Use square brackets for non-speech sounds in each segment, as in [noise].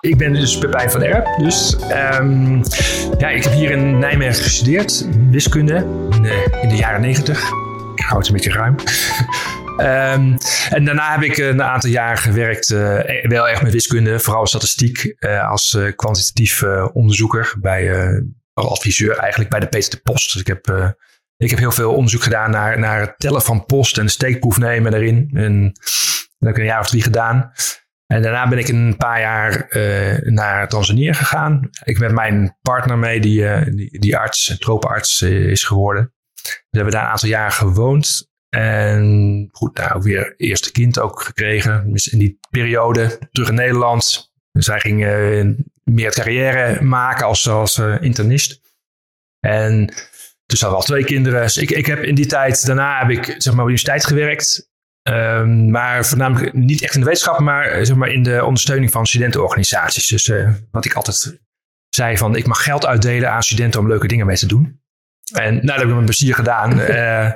Ik ben dus Pepijn van Erp. Dus ehm, ja, ik heb hier in Nijmegen gestudeerd, wiskunde, in de, in de jaren negentig. Ik hou het een beetje ruim. [laughs] Ehm, en daarna heb ik een aantal jaar gewerkt, eh, wel echt met wiskunde, vooral statistiek, eh, als eh, kwantitatief onderzoeker bij, adviseur eigenlijk bij de Peter de Post. Dus ik heb, ik heb heel veel onderzoek gedaan naar, naar het tellen van post en de steekproef nemen daarin. En dat heb ik een jaar of drie gedaan. En daarna ben ik een paar jaar eh, naar Tanzania gegaan. Ik ben mijn partner mee, die, eh, die, arts, tropenarts eh, is geworden. Dus we hebben daar een aantal jaar gewoond. En goed, daar ook weer eerste kind ook gekregen. Dus in die periode terug in Nederland. Zij ging eh, meer carrière maken als, als internist. En dus hadden we al twee kinderen. Dus ik, ik heb in die tijd, daarna heb ik zeg maar op universiteit gewerkt. Ehm, maar voornamelijk niet echt in de wetenschap, maar eh, zeg maar in de ondersteuning van studentenorganisaties. Dus eh, wat ik altijd zei van, ik mag geld uitdelen aan studenten om leuke dingen mee te doen. En nou, dat heb ik met plezier gedaan. [laughs] Eh,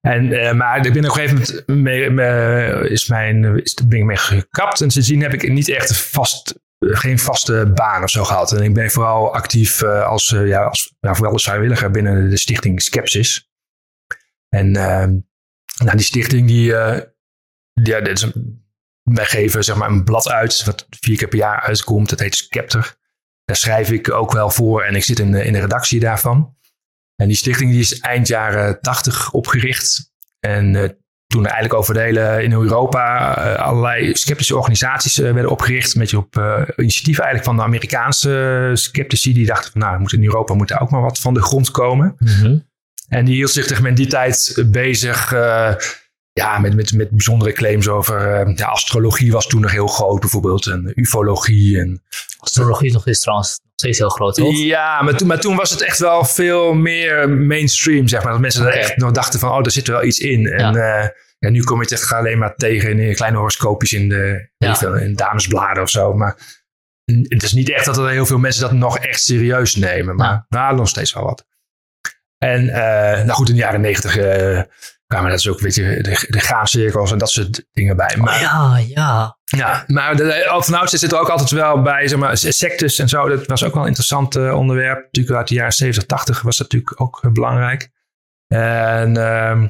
en, maar ik ben op een gegeven moment mee, me- is mijn, is, ben ik mee gekapt. En sindsdien heb ik niet echt vast, geen vaste baan of zo gehad. En ik ben vooral actief als, ja, als ja, vooral als vrijwilliger binnen de stichting Skepsis. En ehm, nou, die stichting die, eh, ja, is een, wij geven zeg maar een blad uit wat vier keer per jaar uitkomt. Dat heet Skepter. Daar schrijf ik ook wel voor en ik zit in de, in de redactie daarvan. En die stichting die is eind jaren tachtig opgericht. En eh, toen eigenlijk over de hele in Europa eh, allerlei sceptische organisaties werden opgericht. Een beetje op eh, initiatief eigenlijk van de Amerikaanse sceptici. Die dachten van nou, moet in Europa moet daar ook maar wat van de grond komen. En die hield zich maar, in die tijd bezig eh, ja, met, met, met bijzondere claims over eh, ja, astrologie was toen nog heel groot bijvoorbeeld. En ufologie. En, Astrologie is nog is trouwens nog steeds heel groot, toch? ja, maar toen, maar toen was het echt wel veel meer mainstream, zeg maar. Dat mensen Oké. er echt nog dachten van, oh, daar zit wel iets in. En ja. ja, nu kom je het echt alleen maar tegen in kleine horoscoopjes in de Ja. veel, in damesbladen of zo. Maar het is niet echt dat er heel veel mensen dat nog echt serieus nemen. Maar Ja. nou, nog steeds wel wat. En eh, nou goed, in de jaren negentig eh, kwamen dat is ook een beetje de, de graancirkels en dat soort dingen bij. Maar, Oh, ja, ja. ja, maar de, de, van oudsher zit er ook altijd wel bij, zeg maar, sectes en zo. Dat was ook wel een interessant eh, onderwerp. Natuurlijk uit de jaren 70, 80 was dat natuurlijk ook belangrijk. En, ehm,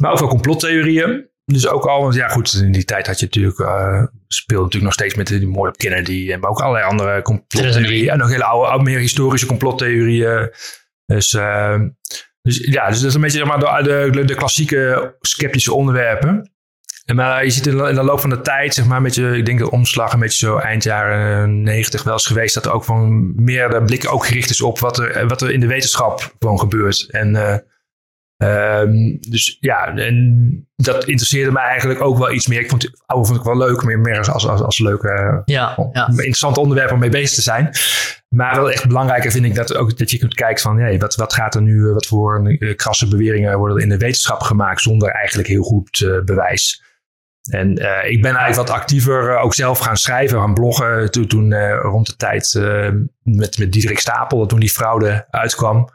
maar ook wel complottheorieën. Dus ook al, want ja goed, in die tijd had je natuurlijk, speelde natuurlijk nog steeds met die moord op Kennedy. En maar ook allerlei andere complottheorieën. En nog hele oude, oude meer historische complottheorieën. Dus, ehm, dus ja, dus dat is een beetje zeg maar, de, de, de klassieke sceptische onderwerpen. En Maar je ziet in de, loop van de tijd, zeg maar, met je, ik denk de omslag een beetje zo eind jaren 90 wel eens geweest, dat er ook gewoon meer de blik ook gericht is op wat er, wat er in de wetenschap gewoon gebeurt. En ehm, dus ja, en dat interesseerde me eigenlijk ook wel iets meer. Ik vond het oude vond ik wel leuk, maar meer als, als, als leuk eh, Ja, ja. interessant onderwerp om mee bezig te zijn. Maar wel echt belangrijker vind ik dat ook dat je kunt kijken van hey, wat, wat gaat er nu, eh, wat voor eh, krasse beweringen worden in de wetenschap gemaakt zonder eigenlijk heel goed eh, bewijs. En ik ben eigenlijk wat actiever ook zelf gaan schrijven, gaan bloggen. Toen, toen rond de tijd met, met Diederik Stapel, dat toen die fraude uitkwam.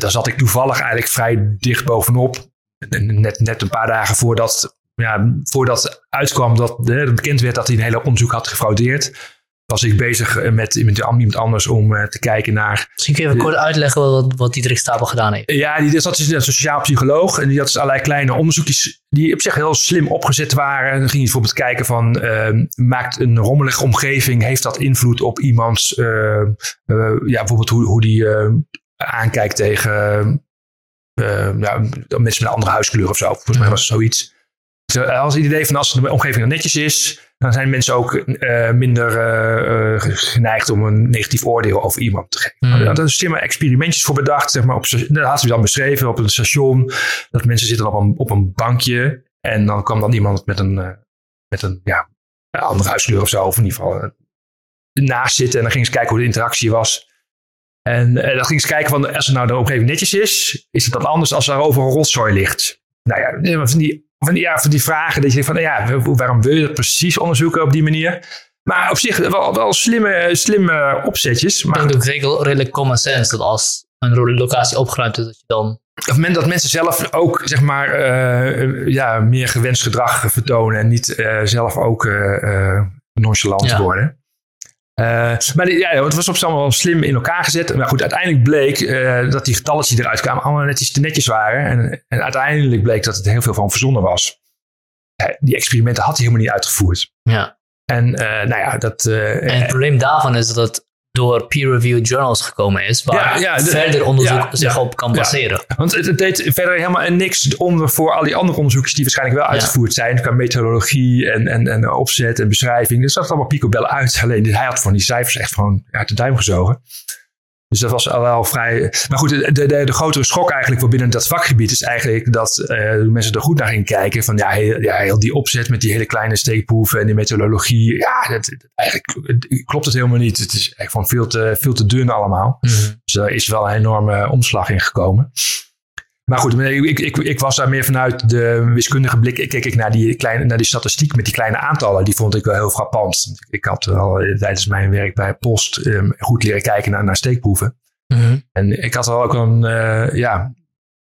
Daar zat ik toevallig eigenlijk vrij dicht bovenop. En Net, net een paar dagen voordat, ja, voordat uitkwam dat eh, bekend werd dat hij een hele onderzoek had gefraudeerd. Was ik bezig eh, met, met iemand anders om eh, te kijken naar Misschien kun je even kort uitleggen wat, wat Diederik Stapel gedaan heeft. ja, die, dat is een sociaal psycholoog. En die had dus allerlei kleine onderzoekjes die op zich heel slim opgezet waren. En dan ging je bijvoorbeeld kijken van... ehm, maakt een rommelige omgeving... heeft dat invloed op iemands... eh, ja, bijvoorbeeld hoe, hoe die aankijkt tegen... ehm, ja, mensen met een andere huiskleur of zo. Volgens mij was het zoiets. Dus, eh, als het idee van als de omgeving dan netjes is... dan zijn mensen ook eh, minder eh, geneigd om een negatief oordeel over iemand te geven. Hmm. Nou, Daar zijn maar experimentjes voor bedacht. Zeg maar, op, dat had ze dan beschreven op een station. Dat mensen zitten op een, op een bankje. En dan kwam dan iemand met een, met een ja, andere huiskleur of zo. Of in ieder geval naast zitten. En dan gingen ze kijken hoe de interactie was. En eh, dan gingen ze kijken van als het nou de omgeving netjes is. Is het dan anders als er over een rotzooi ligt? Nou ja, van die, van die, ja, van die vragen. Dat je denkt van ja, waarom wil je dat precies onderzoeken op die manier? Maar op zich wel, wel slimme, slimme opzetjes. Maar Ik denk ook redelijk, redelijk common sense dat als een locatie opgeruimd is, dat je dan... op het moment dat mensen zelf ook zeg maar, eh, ja, meer gewenst gedrag vertonen en niet eh, zelf ook eh, eh, nonchalant Ja. worden. Uh, maar die, ja, het was op allemaal wel slim in elkaar gezet. Maar goed, uiteindelijk bleek uh, dat die getallen die eruit kwamen allemaal netjes te netjes waren. En, en uiteindelijk bleek dat het heel veel van verzonnen was. Uh, die experimenten had hij helemaal niet uitgevoerd. Ja. En nou ja, dat... en het probleem daarvan is dat door peer-reviewed journals gekomen is, waar ja, ja, verder onderzoek zich op kan baseren. Want het, het, deed verder helemaal niks om voor al die andere onderzoekers die waarschijnlijk wel uitgevoerd zijn, qua methodologie en, en, en opzet en beschrijving. Dat allemaal picobel uit. Alleen hij had van die cijfers echt gewoon uit de duim gezogen. Dus dat was al wel vrij. Maar goed, de, de, de grotere schok eigenlijk voor binnen dat vakgebied is eigenlijk dat uh, mensen er goed naar gingen kijken. Van ja heel, ja, heel die opzet met die hele kleine steekproeven en die methodologie. Ja, dat, eigenlijk klopt het helemaal niet. Het is echt van veel te, veel te dun allemaal. Mm -hmm. Dus er is wel een enorme omslag in gekomen. Maar goed, ik, ik, ik was daar meer vanuit de wiskundige blik. Ik keek ik naar die, kleine, naar die statistiek met die kleine aantallen. Die vond ik wel heel frappant. Ik had al tijdens mijn werk bij Post um, goed leren kijken naar, naar steekproeven. Mm -hmm. En ik had wel ook een, uh, ja,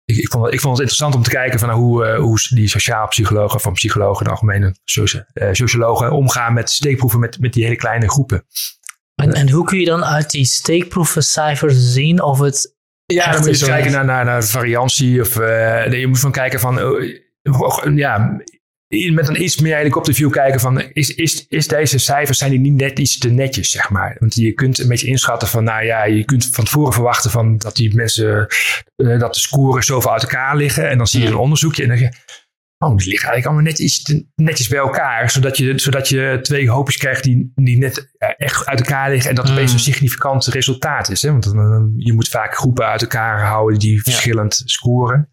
ik, ik, vond, ik vond het interessant om te kijken van hoe, uh, hoe die sociaal psychologen, van psychologen, de algemene socia uh, sociologen, omgaan met steekproeven met, met die hele kleine groepen. En, en hoe kun je dan uit die steekproevencijfers zien of het ja, dan moet je eens kijken naar, naar, naar variantie. Of uh, je moet van kijken van, uh, ja, met een iets meer helikopterview kijken van, is, is, is deze cijfers, zijn die niet net iets te netjes, zeg maar. Want je kunt een beetje inschatten van, nou ja, je kunt van tevoren verwachten van dat die mensen, uh, dat de scores zoveel uit elkaar liggen. En dan zie je een onderzoekje en dan denk je, oh, die liggen eigenlijk allemaal net iets netjes bij elkaar. Zodat je, zodat je twee hoopjes krijgt die, die net echt uit elkaar liggen. En dat opeens mm. een significant resultaat is. Hè? Want je moet vaak groepen uit elkaar houden die verschillend scoren.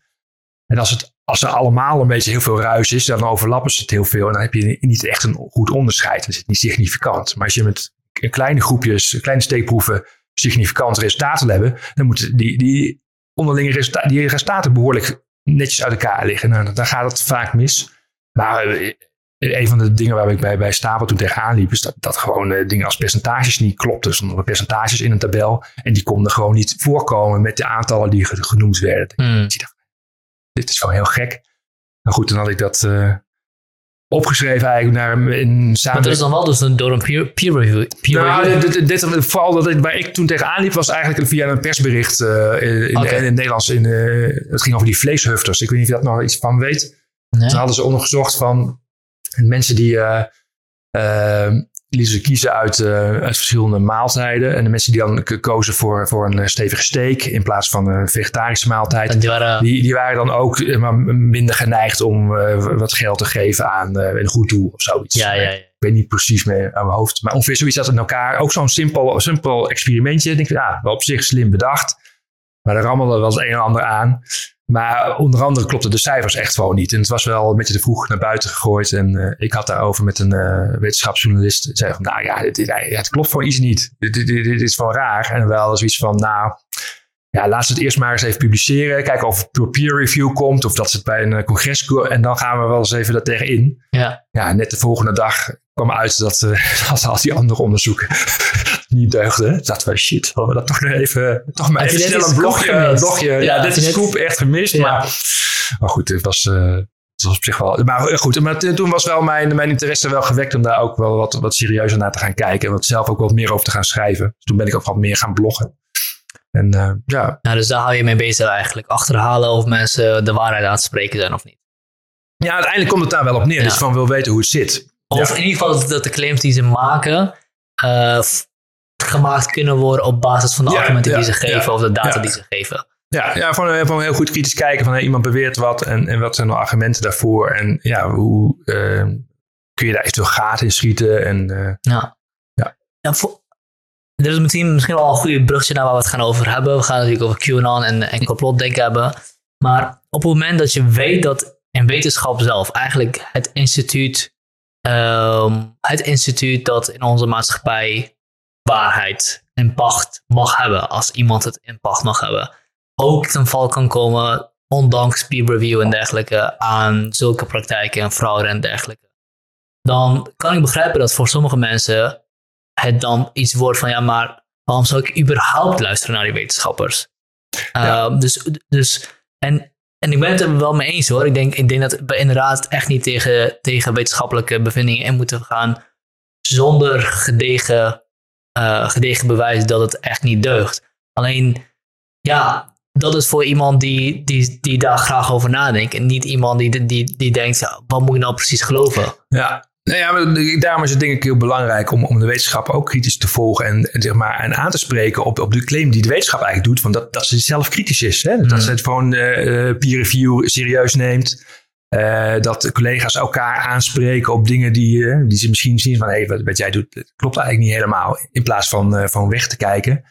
En als, het, als er allemaal een beetje heel veel ruis is, dan overlappen ze het heel veel. En dan heb je niet echt een goed onderscheid. Dan is het niet significant. Maar als je met kleine groepjes, kleine steekproeven significante resultaten wil hebben, dan moeten die, die onderlinge resultaten, die resultaten behoorlijk netjes uit elkaar liggen. Nou, dan gaat het vaak mis. Maar uh, een van de dingen waar ik bij, bij Stapel toen tegenaan liep, is dat, dat gewoon uh, dingen als percentages niet klopten. Er stonden percentages in een tabel en die konden gewoon niet voorkomen met de aantallen die genoemd werden. Hmm. Dus dacht, dit is gewoon heel gek. Nou goed, dan had ik dat uh, opgeschreven eigenlijk naar in samen. Maar dat is dan wel dus door een peer, peer review. Peer nou, review. Dit, dit, dit, vooral dat waar ik toen tegenaan liep, was eigenlijk via een persbericht uh, in, okay. in, in, het Nederlands. In, uh, het ging over die vleeshufters. Ik weet niet of je dat nog iets van weet. Nee. Toen hadden ze onderzocht van mensen die uh, lieten ze kiezen uit, uh, uit verschillende maaltijden. En de mensen die dan kozen voor, voor een stevige steak in plaats van een vegetarische maaltijd, die waren, die, die waren dan ook uh, minder geneigd om uh, wat geld te geven aan een goed doel of zoiets. Ja, ja, ja. Ik weet niet precies meer aan mijn hoofd. Maar ongeveer zoiets dat in elkaar. Ook zo'n simpel, simpel experimentje. Ik denk, ja, wel op zich slim bedacht. Maar er rammelde wel het een en ander aan. Maar onder andere klopten de cijfers echt gewoon niet. En het was wel een beetje te vroeg naar buiten gegooid. En uh, ik had daarover met een uh, wetenschapsjournalist. zei van, nou ja, dit, dit, het klopt gewoon iets niet. Dit, dit, dit, is gewoon raar. En wel zoiets van, nou, ja, laat ze het eerst maar eens even publiceren. Kijken of het door peer review komt. Of dat ze het bij een congres... En dan gaan we wel eens even dat tegenin. Ja. Ja, net de volgende dag kwam uit dat, uh, [laughs] dat al die andere onderzoeken [laughs] niet deugden. Dat we, shit, hadden we dat toch nog even, toch maar even snel een blogje, blogje. Ja, ja dit is scoop echt gemist. Ja. Maar, maar goed, het was, uh, het was op zich wel, maar goed. Maar toen was wel mijn, mijn interesse wel gewekt om daar ook wel wat, wat serieuzer naar te gaan kijken. En wat zelf ook wat meer over te gaan schrijven. Dus toen ben ik ook wat meer gaan bloggen. En uh, ja. Nou, dus daar hou je mee bezig eigenlijk. Achterhalen of mensen de waarheid aan het spreken zijn of niet. Ja, uiteindelijk komt het daar wel op neer. Ja. Dus van wil weten hoe het zit. Of ja. in ieder geval dat de claims die ze maken uh, gemaakt kunnen worden op basis van de ja, argumenten die ze geven of de data die ze geven. Ja, ja gewoon, gewoon heel goed kritisch kijken van hey, iemand beweert wat en, en wat zijn de argumenten daarvoor en ja, hoe uh, kun je daar eventueel gaten in schieten en uh, ja. Ja. ja voor, er is misschien, misschien wel een goede brugje naar waar we het gaan over hebben. We gaan natuurlijk over QAnon en, en complotdenken hebben. Maar op het moment dat je weet dat in wetenschap zelf eigenlijk het instituut um, het instituut dat in onze maatschappij waarheid en pacht mag hebben, als iemand het in pacht mag hebben, ook ten val kan komen, ondanks peer review en dergelijke, aan zulke praktijken en fraude en dergelijke. Dan kan ik begrijpen dat voor sommige mensen het dan iets wordt van, ja, maar waarom zou ik überhaupt luisteren naar die wetenschappers? Ja. Uh, dus, dus, en en ik ben het er wel mee eens hoor. Ik denk, ik denk dat we inderdaad echt niet tegen, tegen wetenschappelijke bevindingen in moeten gaan. Zonder gedegen uh, gedegen bewijs dat het echt niet deugt. Alleen, ja, dat is voor iemand die, die, die daar graag over nadenkt. En niet iemand die, die, die denkt, wat moet ik nou precies geloven? Ja, nou ja, daarom is het denk ik heel belangrijk om, om de wetenschap ook kritisch te volgen en, en, zeg maar, en aan te spreken op, op de claim die de wetenschap eigenlijk doet, van dat, dat ze zelf kritisch is. Hè? Dat mm. ze het gewoon uh, peer review serieus neemt. Uh, dat collega's elkaar aanspreken op dingen die, uh, die ze misschien zien van hé, hey, wat, wat, jij doet, klopt eigenlijk niet helemaal. In plaats van, van weg te kijken.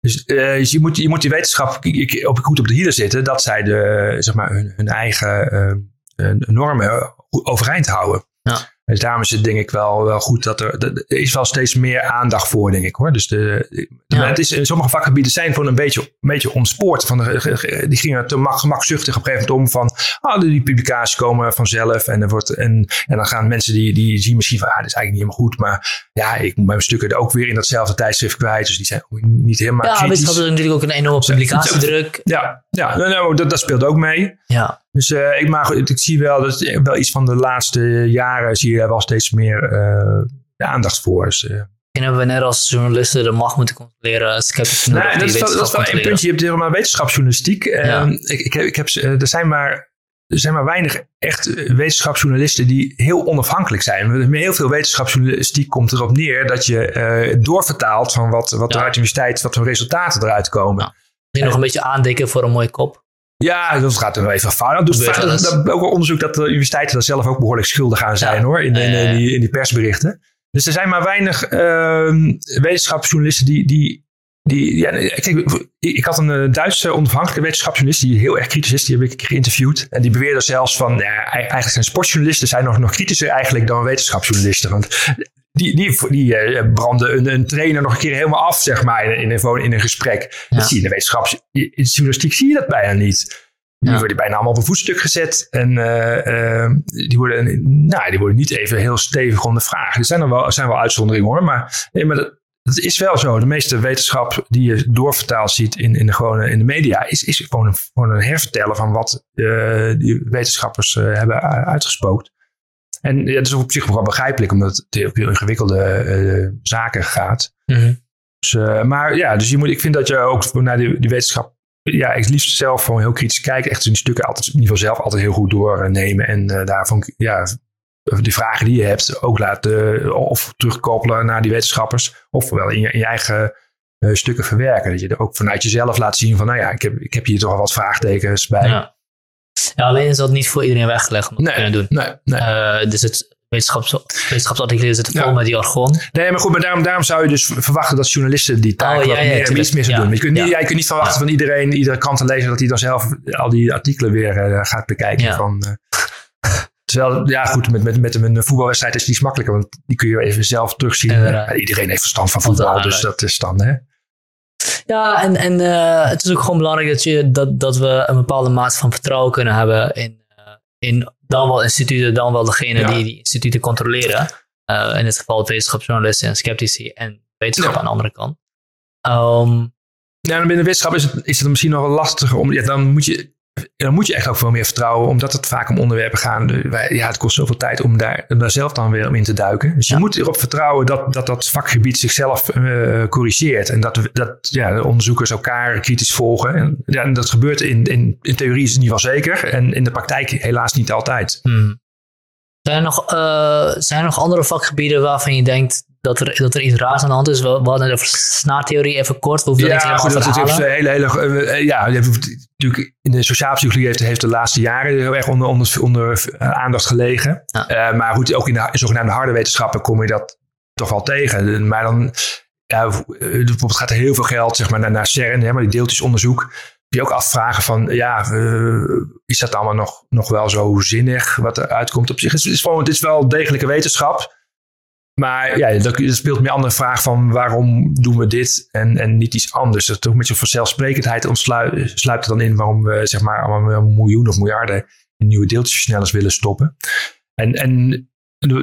Dus, dus, je, moet, je moet die wetenschap op, goed op de hielen zitten dat zij de, zeg maar, hun, hun eigen normen overeind houden. Ja. Dus daarom is het denk ik wel, wel goed dat er, er is wel steeds meer aandacht voor, denk ik hoor. Dus de, de het is, sommige vakgebieden zijn gewoon een beetje, een beetje ontspoord. Van de, die gingen te gemakzuchtig op een gegeven moment om van, ah, die publicaties komen vanzelf. En, er wordt, en, en dan gaan mensen die, die zien misschien van, ah, dat is eigenlijk niet helemaal goed. Maar ja, ik moet mijn stukken ook weer in datzelfde tijdschrift kwijt. Dus die zijn niet helemaal Ja, kritisch. wetenschap is natuurlijk ook een enorme publicatiedruk. Ja, ja nou, nou, dat, dat speelt ook mee. Ja. Dus uh, ik, maar, ik zie wel dat wel iets van de laatste jaren zie je wel steeds meer uh, aandacht voor. Dus, uh, en hebben we net als journalisten de macht moeten controleren. Sceptisch nee, dat, is wel, dat is wel één puntje. Je hebt helemaal wetenschapsjournalistiek. Ja. Um, ik, ik, ik heb, er, zijn maar, er zijn maar weinig echt wetenschapsjournalisten die heel onafhankelijk zijn. Heel veel wetenschapsjournalistiek komt erop neer dat je uh, doorvertaalt van wat, wat ja. er uit de universiteit, wat voor resultaten eruit komen. Ja. Je nog een beetje aandikken voor een mooie kop. Ja, dat gaat er wel even fout. Dat doet dat, dat, ook onderzoek dat de universiteiten daar zelf ook behoorlijk schuldig aan zijn hoor, in, in, in, die, in die persberichten. Dus er zijn maar weinig uh, wetenschapsjournalisten die, die, die ja, kijk, ik had een eh, Duitse onafhankelijke wetenschapsjournalist die heel erg kritisch is. Die heb ik geïnterviewd. En die beweerde zelfs van, ja, eigenlijk zijn sportjournalisten zijn nog, nog kritischer eigenlijk dan wetenschapsjournalisten. Want die, die, die uh, branden een, een, trainer nog een keer helemaal af, zeg maar, in, in, een, in een gesprek. Ja. Dat zie je in de wetenschapsjournalistiek zie je dat bijna niet. Die worden bijna allemaal op een voetstuk gezet. En uh, uh, die, worden, nou, die worden niet even heel stevig ondervraagd. Er zijn er wel, er zijn wel uitzonderingen hoor. Maar, nee, maar dat, dat is wel zo. De meeste wetenschap die je doorvertaald ziet in, in, de, gewone, in de media, is, is gewoon, een, gewoon een hervertellen van wat die wetenschappers hebben uitgespookt. En ja, dat is op zich wel begrijpelijk, omdat het heel, heel ingewikkelde zaken gaat. Mm -hmm. dus, maar ja, dus je moet, ik vind dat je ook naar die, die wetenschap ja, ik liefst zelf gewoon heel kritisch kijken. Echt die stukken altijd, in ieder geval zelf altijd heel goed doornemen. En uh, daarvan, ja, die vragen die je hebt ook laten of terugkoppelen naar die wetenschappers. Of wel in je, in je eigen stukken verwerken. Dat je er ook vanuit jezelf laat zien van, nou ja, ik heb, ik heb hier toch al wat vraagtekens bij. Ja. Ja alleen is dat niet voor iedereen weggelegd om dat nee, te kunnen doen. Nee, nee. Uh, dus het, wetenschaps, wetenschapsartikelen zitten vol ja. met jargon. Nee, maar goed, maar daarom, daarom zou je dus verwachten dat journalisten die taak oh, ja, ja, meer, iets meer doen. Je kunt, niet, jij kunt niet verwachten van iedereen, iedere krant te lezen, dat hij dan zelf al die artikelen weer uh, gaat bekijken. Van, uh, terwijl, ja goed, met, met, met een voetbalwedstrijd is het iets makkelijker, want die kun je even zelf terugzien. iedereen heeft verstand van voetbal, dus dat is dan, hè. Ja, en, en uh, het is ook gewoon belangrijk dat, je, dat, dat we een bepaalde mate van vertrouwen kunnen hebben in, in dan wel instituten, dan wel degene die die instituten controleren. Uh, in dit geval wetenschapsjournalisten en sceptici en wetenschap aan de andere kant. Um, ja, binnen wetenschap is het, is het misschien nog wel lastiger om. Ja, dan moet je dan moet je echt ook veel meer vertrouwen, omdat het vaak om onderwerpen gaat. Ja, het kost zoveel tijd om daar, daar zelf dan weer in te duiken. Dus je moet erop vertrouwen dat dat, dat vakgebied zichzelf uh, corrigeert. En dat, dat ja, de onderzoekers elkaar kritisch volgen. En, ja, en dat gebeurt in, in, in theorie is het in ieder geval zeker. En in de praktijk helaas niet altijd. Hmm. Zijn, er nog, uh, zijn er nog andere vakgebieden waarvan je denkt dat er, dat er iets raars aan de hand is. We, we hadden over snaartheorie even kort. We hoeven ja, dat goed, dat is hele, hele, uh, ja, natuurlijk in de sociale psychologie heeft, heeft de laatste jaren heel erg onder, onder, onder uh, aandacht gelegen. Ja. Uh, maar goed, ook in de zogenaamde harde wetenschappen kom je dat toch wel tegen. Maar dan ja, bijvoorbeeld gaat er heel veel geld zeg maar, naar, naar CERN, hè, maar die deeltjesonderzoek. Je ook afvragen van, ja, uh, is dat allemaal nog, nog wel zo zinnig wat er uitkomt op zich? Het is, gewoon, het is wel degelijke wetenschap. Maar ja, dat, speelt meer andere vraag van waarom doen we dit en, en niet iets anders. Dat ook met zo'n vanzelfsprekendheid ontsluit sluit er dan in waarom we zeg maar allemaal miljoenen of miljarden in nieuwe deeltjesversnellers willen stoppen. En, en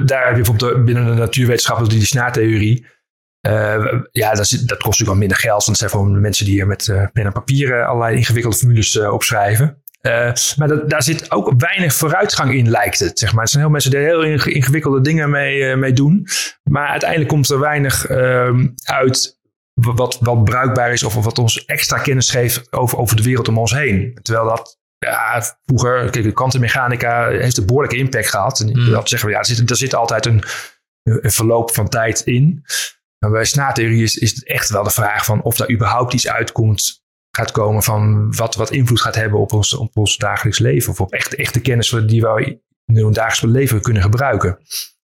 daar heb je bijvoorbeeld binnen de natuurwetenschappen die, die snaartheorie. Uh, ja, dat, dat, kost natuurlijk wel minder geld. Want dat zijn voor mensen die hier met uh, pen en papier allerlei ingewikkelde formules uh, opschrijven. maar dat, daar zit ook weinig vooruitgang in, lijkt het. Zeg maar. Er zijn heel mensen die heel ingewikkelde dingen mee, mee doen. Maar uiteindelijk komt er weinig ehm, uit wat, wat bruikbaar is of wat ons extra kennis geeft over, over de wereld om ons heen. Terwijl dat ja, vroeger, kijk, de kwantummechanica heeft een behoorlijke impact gehad. En mm. dat zeggen we, ja, er zit, er zit altijd een, een verloop van tijd in. Maar bij snaartheorie is, is het echt wel de vraag van of daar überhaupt iets uitkomt, gaat komen van wat, wat invloed gaat hebben op ons, op ons dagelijks leven. Of op echt, echte kennis die we in ons dagelijks leven kunnen gebruiken.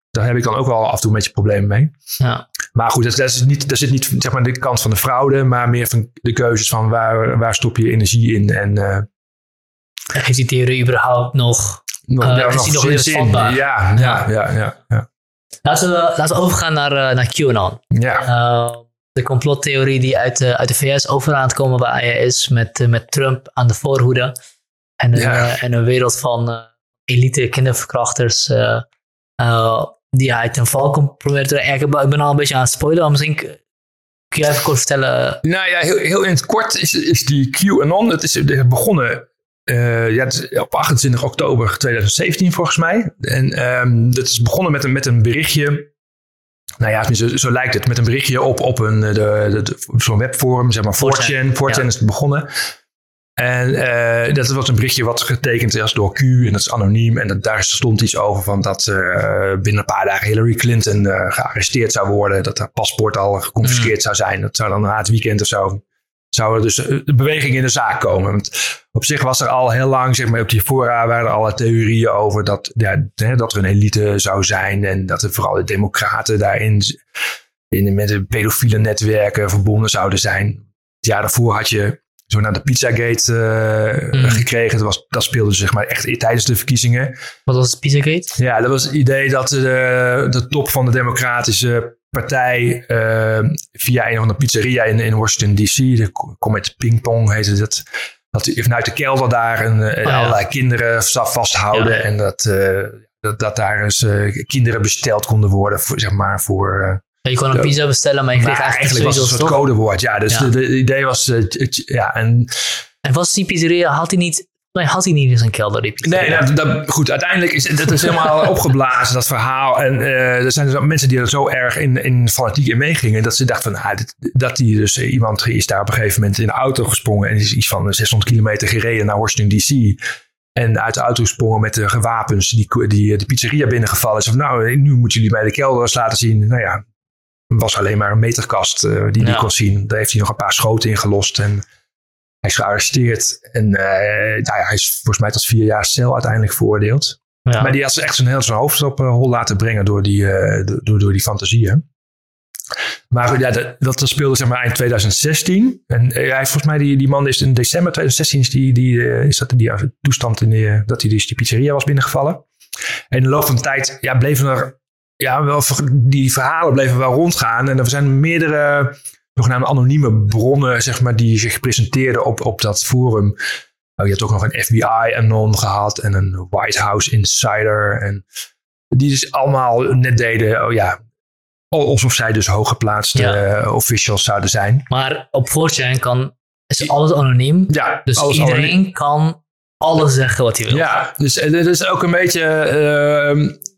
Daar heb ik dan ook wel af en toe een beetje problemen mee. Ja. Maar goed, dat, dat, is niet, dat zit niet zeg maar, de kant van de fraude, maar meer van de keuzes van waar, waar stop je energie in. En, uh, Heeft die theorie überhaupt nog, nog, uh, nog, nog zin? Ja, ja, ja, ja. Laten, we, laten we overgaan naar, uh, naar QAnon. Ja. de complottheorie die uit, de, uit de VS over aan het komen bij is, met, met Trump aan de voorhoede. En, ja. en een wereld van elite kinderverkrachters die hij ten val komt proberen te Ik ben al een beetje aan het spoilen. Misschien kun je even kort vertellen. Nou ja, heel, heel in het kort is, is die QAnon. Het is begonnen uh, ja, op 28 oktober 2017 volgens mij. En um, dat is begonnen met een, met een berichtje. Nou ja, zo, zo lijkt het. Met een berichtje op, op een, de, de, de zo'n webforum, zeg maar 4chan. 4chan is het begonnen. En uh, dat was een berichtje wat getekend is door Q en dat is anoniem. En dat, daar stond iets over van dat uh, binnen een paar dagen Hillary Clinton uh, gearresteerd zou worden. Dat haar paspoort al geconfiskeerd mm. zou zijn. Dat zou dan na het weekend of zo. Zou er dus de beweging in de zaak komen. Want op zich was er al heel lang, zeg maar, op die fora waren er alle theorieën over dat, ja, dat er een elite zou zijn. En dat er vooral de democraten daarin in, met de pedofiele netwerken verbonden zouden zijn. Het jaar daarvoor had je zo naar de Pizzagate uh, gekregen. Dat, was, dat speelde zeg maar echt tijdens de verkiezingen. Wat was Pizzagate? Ja, dat was het idee dat de, de top van de Democratische Partij uh, via een van de pizzeria in, in Washington DC, de Comet Pingpong heette dat, dat die vanuit de kelder daar een, oh, allerlei kinderen vasthouden ja. en dat, uh, dat, dat daar eens kinderen besteld konden worden voor, zeg maar, voor je kon een pizza bestellen, maar je kreeg eigenlijk, eigenlijk was het een soort codewoord. Ja, dus De, idee was... Ja, en, en was die pizzeria, had hij niet... Nee, had hij niet in zijn kelder, die Nee, dat, goed. Uiteindelijk is dat is helemaal [laughs] opgeblazen, dat verhaal. En uh, er zijn dus mensen die er zo erg in, in fanatiek in meegingen... dat ze dachten van, ah, dat die dus eh, iemand is daar op een gegeven moment in de auto gesprongen... en is iets van 600 kilometer gereden naar Washington D.C., en uit de auto gesprongen met de gewapens die, die de pizzeria binnengevallen is. Van, nou, nu moeten jullie mij de kelders laten zien. Nou ja, was alleen maar een meterkast uh, die hij kon zien. Daar heeft hij nog een paar schoten in gelost. En hij is gearresteerd. En uh, nou ja, hij is volgens mij tot vier jaar cel uiteindelijk veroordeeld. Ja. Maar die had echt zijn heel zijn hoofd op uh, hol laten brengen door die, door, door die fantasieën. Maar ja, dat, dat speelde zeg maar eind 2016. En hij volgens mij, die, die man is in december 2016 is die, die, is dat die toestand in die, dat hij dus die pizzeria was binnengevallen. En in de loop van de tijd ja, bleven er ja, wel, die verhalen bleven wel rondgaan. En er zijn meerdere zogenaamde anonieme bronnen, zeg maar, die zich presenteerden op, op dat forum. Oh, je hebt ook nog een FBI-anon gehad en een White House Insider. En die dus allemaal net deden, oh ja, alsof zij dus hooggeplaatste ja. officials zouden zijn. Maar op 4 kan, is alles anoniem. Ja, dus iedereen kan alles zeggen wat hij wil. Ja, dus het is ook een beetje... Uh,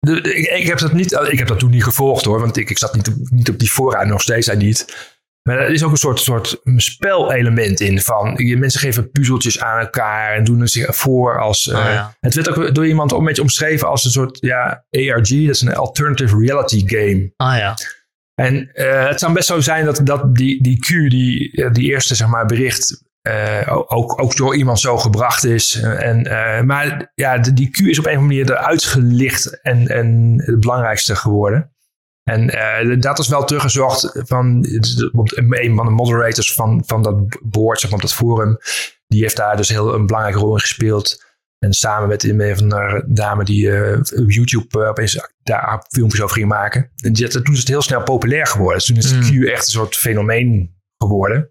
ik, ik, heb dat niet, ik heb dat toen niet gevolgd hoor, want ik, ik zat niet op, niet op die voorraad, nog steeds hij niet. Maar er is ook een soort, soort spelelement in van je, mensen geven puzzeltjes aan elkaar en doen het zich voor als. Uh, ja. Het werd ook door iemand een beetje omschreven als een soort ja, ARG, dat is een alternative reality game. Ah ja. En uh, het zou best zo zijn dat, dat die, die Q, die, die eerste zeg maar, bericht, uh, ook, ook door iemand zo gebracht is. En, uh, maar ja, die Q is op een of andere manier eruit gelicht en, en het belangrijkste geworden. En uh, dat is wel teruggezocht van een van de moderators van, van dat board, zeg maar, op dat forum. Die heeft daar dus heel een belangrijke rol in gespeeld. En samen met een van de dame die op YouTube opeens daar filmpjes over ging maken. En toen is het heel snel populair geworden. Dus toen is mm. Q echt een soort fenomeen geworden.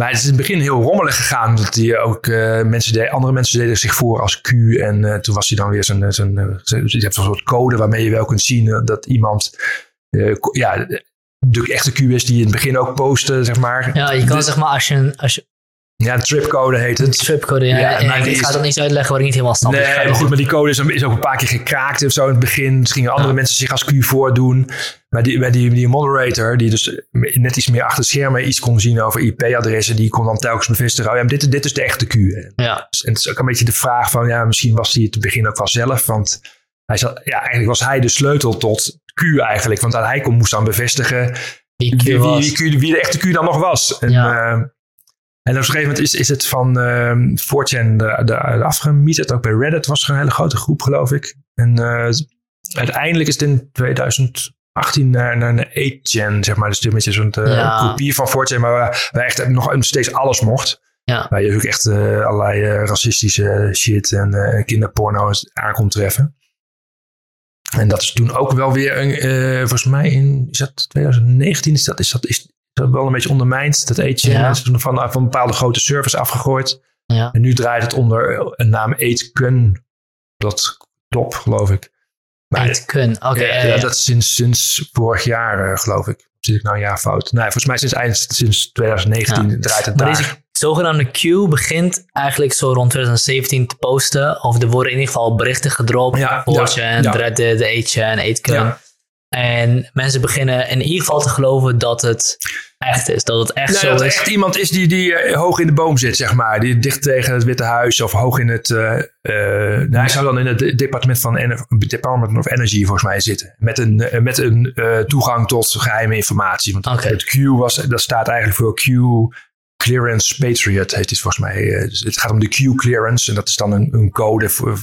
Maar het is in het begin heel rommelig gegaan. Dat die ook uh, mensen deden, andere mensen deden zich voor als Q. En uh, toen was hij dan weer zijn. zijn uh, je hebt een soort code waarmee je wel kunt zien dat iemand. ja, de echte Q is die in het begin ook posten, zeg maar. Ja, je kan zeg maar als je, als je Ja, de tripcode heet het. tripcode, ja. En ik ga het niet uitleggen waar ik niet helemaal snap. Nee, Dus maar goed, maar die code is, is ook een paar keer gekraakt of zo in het begin. Dus gingen andere Ja. mensen zich als Q voordoen. Maar die, bij die, die moderator, die dus net iets meer achter het schermen iets kon zien over IP-adressen, die kon dan telkens bevestigen, oh ja, dit, dit is de echte Q. En Ja, het is ook een beetje de vraag van, ja, misschien was hij het te begin ook wel zelf, want hij zat, ja, eigenlijk was hij de sleutel tot Q eigenlijk. Want hij kon, moest dan bevestigen Q wie, wie, wie de echte Q dan nog was. En, Ja. eh, en op een gegeven moment is, is het van ehm 4chan de, de, afgemieterd. Ook bij Reddit was er een hele grote groep, geloof ik. En eh, uiteindelijk is het in 2018 naar, naar een 8chan, zeg maar. Dus een beetje zo'n Ja. kopie van 4chan, maar waar, waar echt nog steeds alles mocht. Ja. Waar je ook echt eh, allerlei racistische shit en kinderporno aan kon treffen. En dat is toen ook wel weer, een, volgens mij in is dat 2019, is dat, is dat, is dat wel een beetje ondermijnd. Dat eetje Ja. is van, van een bepaalde grote service afgegooid. Ja. En nu draait het onder een naam Eetkun. Dat klopt, geloof ik. Kun. Oké, ja, ja, dat is sinds, sinds vorig jaar, eh, geloof ik. Zit ik nou een jaar fout? Nee, volgens mij sinds eind sinds 2019 draait het Maar daar. deze zogenaamde Q begint eigenlijk zo rond 2017 te posten. Of er worden in ieder geval berichten gedropt. Ja, 4chan, ja. Reddit, de 8chan, 8kun. Ja. En mensen beginnen in ieder geval te geloven dat het echt is. Dat het echt zo dat is. echt iemand is die, die eh, hoog in de boom zit, zeg maar. Die dicht tegen het Witte Huis of hoog in het... nou, hij zou dan in het departement van Department of Energy volgens mij zitten. Met een, met een toegang tot geheime informatie. Want het Q was, dat staat eigenlijk voor Q Clearance Patriot, heet het volgens mij. Dus het gaat om de Q Clearance en dat is dan een, een code voor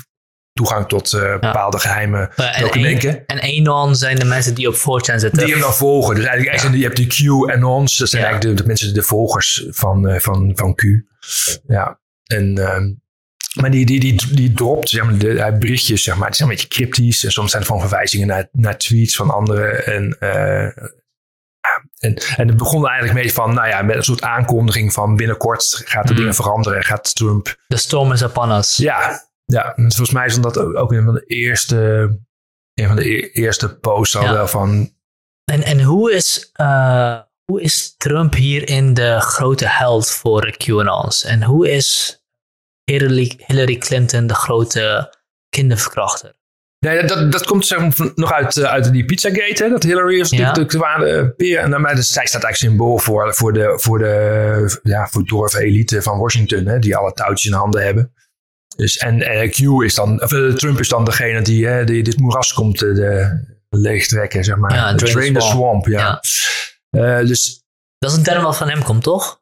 toegang tot eh, bepaalde geheime Eh, en documenten. En Anon zijn de mensen die op 4chan zitten. Die hem dan volgen. Dus eigenlijk, eigenlijk je hebt de Q en ons. Dat zijn Ja. eigenlijk de, de mensen, de volgers van, eh, van, van Q. Ja. En, ehm, maar die, die, die, die dropt zeg maar, de, berichtjes, zeg maar. Het zijn een beetje cryptisch. En soms zijn er gewoon verwijzingen naar, naar tweets van anderen. En, eh, ja, en, en het begon eigenlijk mee van, nou ja, met een soort aankondiging van binnenkort gaat er Mm. dingen veranderen. Gaat Trump The storm is upon us. ja, ja. En volgens mij is dat ook een van de eerste, een van de e- eerste posts al Ja. wel van En, en hoe, is, eh, hoe is Trump hierin de grote held voor QAnons? En hoe is Hillary, Hillary Clinton de grote kinderverkrachter? Nee, dat, dat komt zeg maar, van- nog uit, eh, uit die Pizzagate. Hè? Dat Hillary is Ja. de kwade peer. En dan, maar dus, zij staat eigenlijk symbool voor, voor de, voor de ja, voor dorven elite van Washington. Hè? Die alle touwtjes in handen hebben. Dus, en eh, Q is dan, of, eh, Trump is dan degene die, hè, die dit moeras komt eh, de, leegtrekken, zeg maar. Ja, drain the Drain the swamp. swamp, ja. Eh, dus Dat is een term wat van hem komt, toch?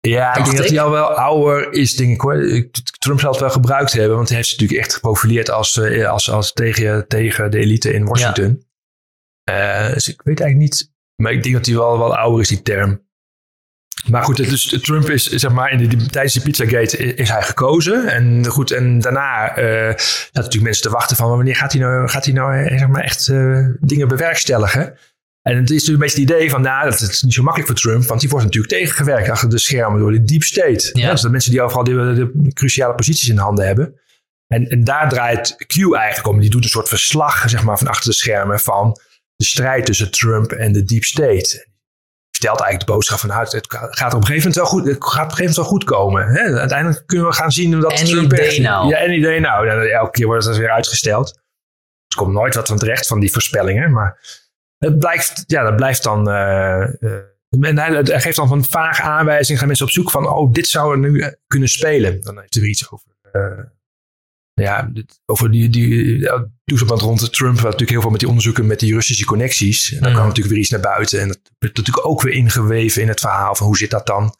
Ja, ik denk dat hij al wel ouder is, denk ik hoor. Trump zal het wel gebruikt hebben, want hij heeft zich natuurlijk echt geprofileerd als, eh, als, als tegen, tegen de elite in Washington. Eh, dus ik weet eigenlijk niet, maar ik denk dat hij wel, wel ouder is, die term. Maar goed, dus Trump is, zeg maar, in de, tijdens de Pizzagate is, hij gekozen. En goed, en daarna zaten natuurlijk mensen te wachten van wanneer gaat hij nou, gaat hij nou eh, zeg maar, echt eh, dingen bewerkstelligen. En het is natuurlijk een beetje het idee van, nou, dat is niet zo makkelijk voor Trump, want die wordt natuurlijk tegengewerkt achter de schermen door de deep state. Ja. dus de mensen die overal de, de cruciale posities in handen hebben. En, en daar draait Q eigenlijk om. Die doet een soort verslag, zeg maar, van achter de schermen van de strijd tussen Trump en de deep state. Stelt eigenlijk de boodschap van, nou, het gaat op een gegeven moment wel goed, het gaat op een gegeven moment wel goed komen. Hè? Uiteindelijk kunnen we gaan zien dat Trump echt- now. Ja, day now. Ja, elke keer wordt het weer uitgesteld. Er komt nooit wat van terecht van die voorspellingen, maar het blijft, ja, dat blijft dan. eh, eh, en hij, geeft dan van vage aanwijzingen, gaan mensen op zoek van, oh, dit zou er nu eh, kunnen spelen. Dan heeft hij er iets over. Ja, over die, die ja, toestand rond Trump, wat natuurlijk heel veel met die onderzoeken met die Russische connecties. En dan Mm. kwam natuurlijk weer iets naar buiten. En dat werd natuurlijk ook weer ingeweven in het verhaal van hoe zit dat dan?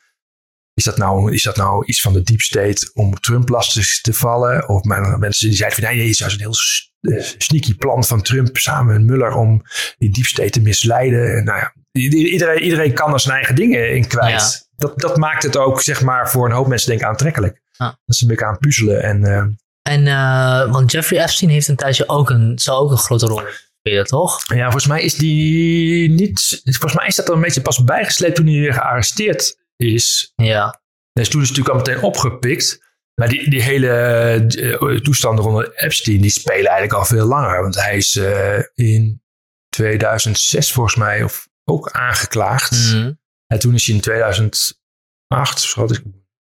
Is dat nou, is dat nou iets van de deep state om Trump lastig te vallen? Of maar mensen die zeiden van nee, nee, het is juist een heel eh, sneaky plan van Trump samen met Muller om die deep state te misleiden. En nou ja, iedereen, iedereen kan er zijn eigen dingen in kwijt. Dat, dat maakt het ook, zeg maar, voor een hoop mensen denk ik aantrekkelijk. Dat ze een beetje aan puzzelen. En eh, En, eh, want Jeffrey Epstein heeft een tijdje ook een, zou ook een grote rol spelen, toch? ja, volgens mij is die niet. Volgens mij is dat er een beetje pas bijgesleept toen hij weer gearresteerd is. Ja. Dus toen is het natuurlijk al meteen opgepikt. Maar die, die hele eh, toestanden rond Epstein, die spelen eigenlijk al veel langer. Want hij is eh, in 2006 volgens mij of ook aangeklaagd. Mhm. En toen is hij in 2008, schat ik,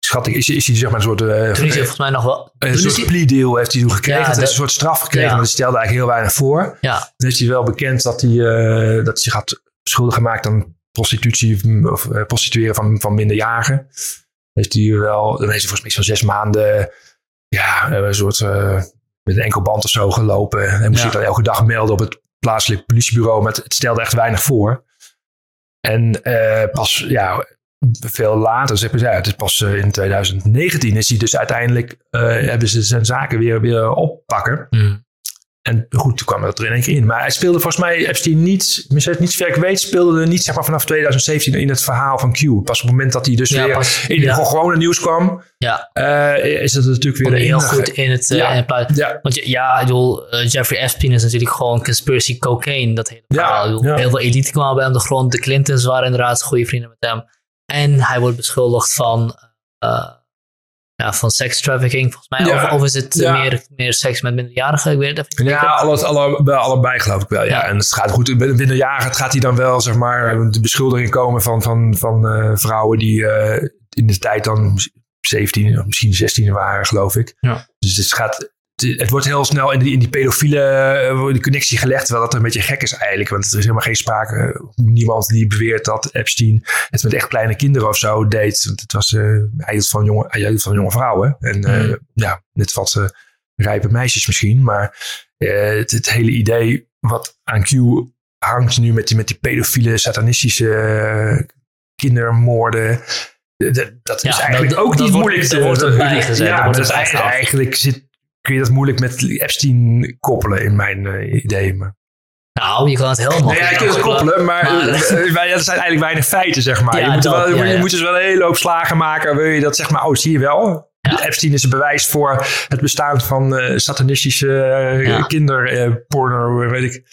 ik schat ik, is, is hij zeg maar een soort... Uh, toen is hij volgens mij nog wel... Een soort hij... plea deal heeft hij toen gekregen. Ja, dat- een soort straf gekregen, maar hij stelde eigenlijk heel weinig voor. Ja, Dan heeft hij wel bekend dat hij, eh, dat hij zich had schuldig gemaakt aan prostitutie of eh, prostitueren van, van minderjarigen. Heeft hij wel, dan heeft hij volgens mij zo'n zes maanden ja, eh, een soort met een enkelband of zo gelopen. En moest Ja. zich dan elke dag melden op het plaatselijk politiebureau. Maar het, het stelde echt weinig voor. En pas ja, veel later, zeg maar, ja, het is pas eh, in 2019 is hij dus uiteindelijk, eh, hebben ze zijn zaken weer, weer oppakken. Mm. En goed, toen kwam dat er in één keer in. Maar hij speelde volgens mij, Epstein niet, misschien niet zover ik weet, speelde er niet zeg maar, vanaf 2017 in het verhaal van Q. Pas op het moment dat hij dus Ja, weer pas- in ja. het gewone nieuws kwam, ja. eh, is het natuurlijk weer heel goed in het, Ja. in Want je- ja, ik bedoel, Jeffrey Epstein is natuurlijk gewoon conspiracy cocaine. Dat hele verhaal. Heel veel elite kwamen bij hem de grond. De Clintons waren inderdaad goede vrienden met hem. En hij wordt beschuldigd van, eh, ja, van sex trafficking, volgens mij. Ja. Of, of is het Ja. meer, meer seks met minderjarigen? Ik weet het even ja zeker. alle, wel allebei geloof ik wel. Ja. En het gaat goed. Jaren gaat hij dan wel, zeg maar, de beschuldiging komen van, van, van eh, vrouwen die eh, in de tijd dan 17 of misschien 16 waren, geloof ik. Ja. Dus het gaat. Het het wordt heel snel in die, in die pedofiele eh, connectie gelegd, terwijl dat een beetje gek is eigenlijk. Want er is helemaal geen sprake, niemand die beweert dat Epstein het met echt kleine kinderen of zo deed. Want het was, eh, hij hield van jonge, hij hield van jonge vrouwen. En Mm. ja, net wat rijpe meisjes misschien. Maar het, het hele idee wat aan Q hangt nu met die, met die pedofiele, satanistische kindermoorden. Dat, dat Ja, is eigenlijk dat- ook dat niet moeilijk. te- wordt erbij gezet, Ja, dat is eigenlijk, eigenlijk zit, kun je dat moeilijk met Epstein koppelen in mijn eh, idee. Maar, Nou, je kan het heel nee, ja, je kunt het koppelen, maar, maar- eh, eh, ja, er zijn eigenlijk weinig feiten, zeg maar. Ja, je, moet er dat, wel, je moet- dus wel een hele hoop slagen maken. Wil je dat, zeg maar, oh, zie je wel. Epstein is een bewijs voor het bestaan van eh, satanistische eh, Ja. kinderporno, weet ik.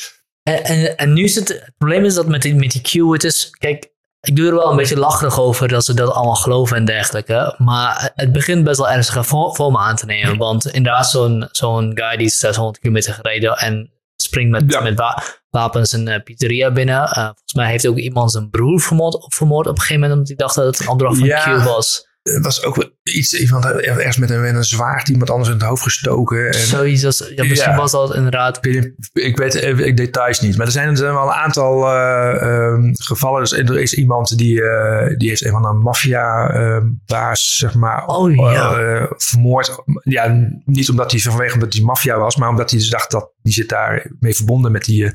En, en, en nu is het, het probleem is dat met die, met die Q, het is, kijk, ik doe er wel een beetje lacherig over dat ze dat allemaal geloven en dergelijke. Maar het begint best wel ernstige vo- vormen aan te nemen. Want inderdaad, zo'n zo'n guy die is 600 kilometer gereden en springt met, Ja. met wa- wapens een eh, pizzeria binnen. Eh, volgens mij heeft ook iemand zijn broer vermoord, vermoord op een gegeven moment, omdat hij dacht dat het een opdracht van Ja. Q was. Er was ook iets, iemand ergens met een, met een zwaard iemand anders in het hoofd gestoken. En, Zoiets als, ja, misschien Ja. was dat inderdaad. ik, ik weet even details niet, maar er zijn, er zijn wel een aantal eh, ehm, gevallen. Dus er is iemand die, eh, die heeft een van de maffia-baas, zeg maar, Oh, ja. eh, vermoord. Ja, niet omdat hij vanwege omdat hij maffia was, maar omdat hij dus dacht dat die zit daar mee verbonden met die, eh,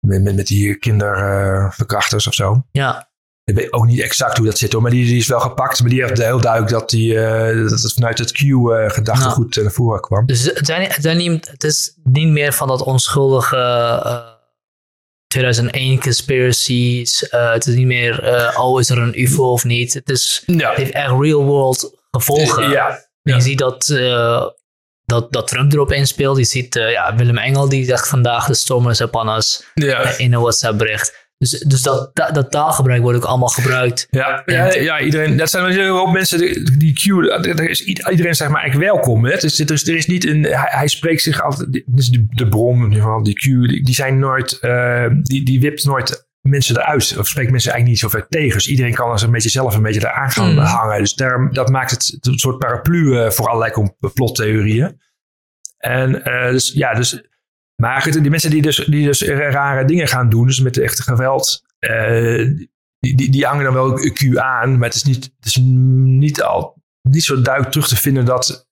met, met, met die kinderverkrachters of zo. Ja, Ik weet ook niet exact hoe dat zit hoor, maar die, die is wel gepakt. Maar die heeft heel duidelijk dat, die, eh, dat het vanuit het Q-gedachtegoed naar voren kwam. Dus het, zijn, het, zijn niet, het is niet meer van dat onschuldige eh, 2001 conspiracies. eh, het is niet meer, eh, oh, is er een UFO of niet? Het, is, Ja, het heeft echt real world gevolgen. ja. Je ziet dat, eh, dat, dat Trump erop inspeelt. Je ziet eh, ja, Willem Engel die zegt vandaag de storm is upon us in een WhatsApp bericht. Dus, dus dat, dat, dat taalgebruik wordt ook allemaal gebruikt. Ja, ja, ja, iedereen. Dat zijn een hele hoop mensen die, die Q. Er is iedereen zeg maar eigenlijk welkom. Hè? Dus, dus er is niet een. Hij, hij spreekt zich altijd. Dus de, de bron, in ieder geval, die Q. Die, die zijn nooit. eh, die, die wipt nooit mensen eruit. Of spreekt mensen eigenlijk niet zo ver tegen. Dus iedereen kan als een beetje zelf een beetje eraan gaan Mm. hangen. Dus daar, dat maakt het een soort paraplu eh, voor allerlei complottheorieën. En eh, dus ja, dus. Maar goed, die mensen die dus, die dus rare dingen gaan doen, dus met echte geweld, eh, die, die, die hangen dan wel Q aan, maar het is niet, het is niet, al, niet zo duidelijk terug te vinden dat,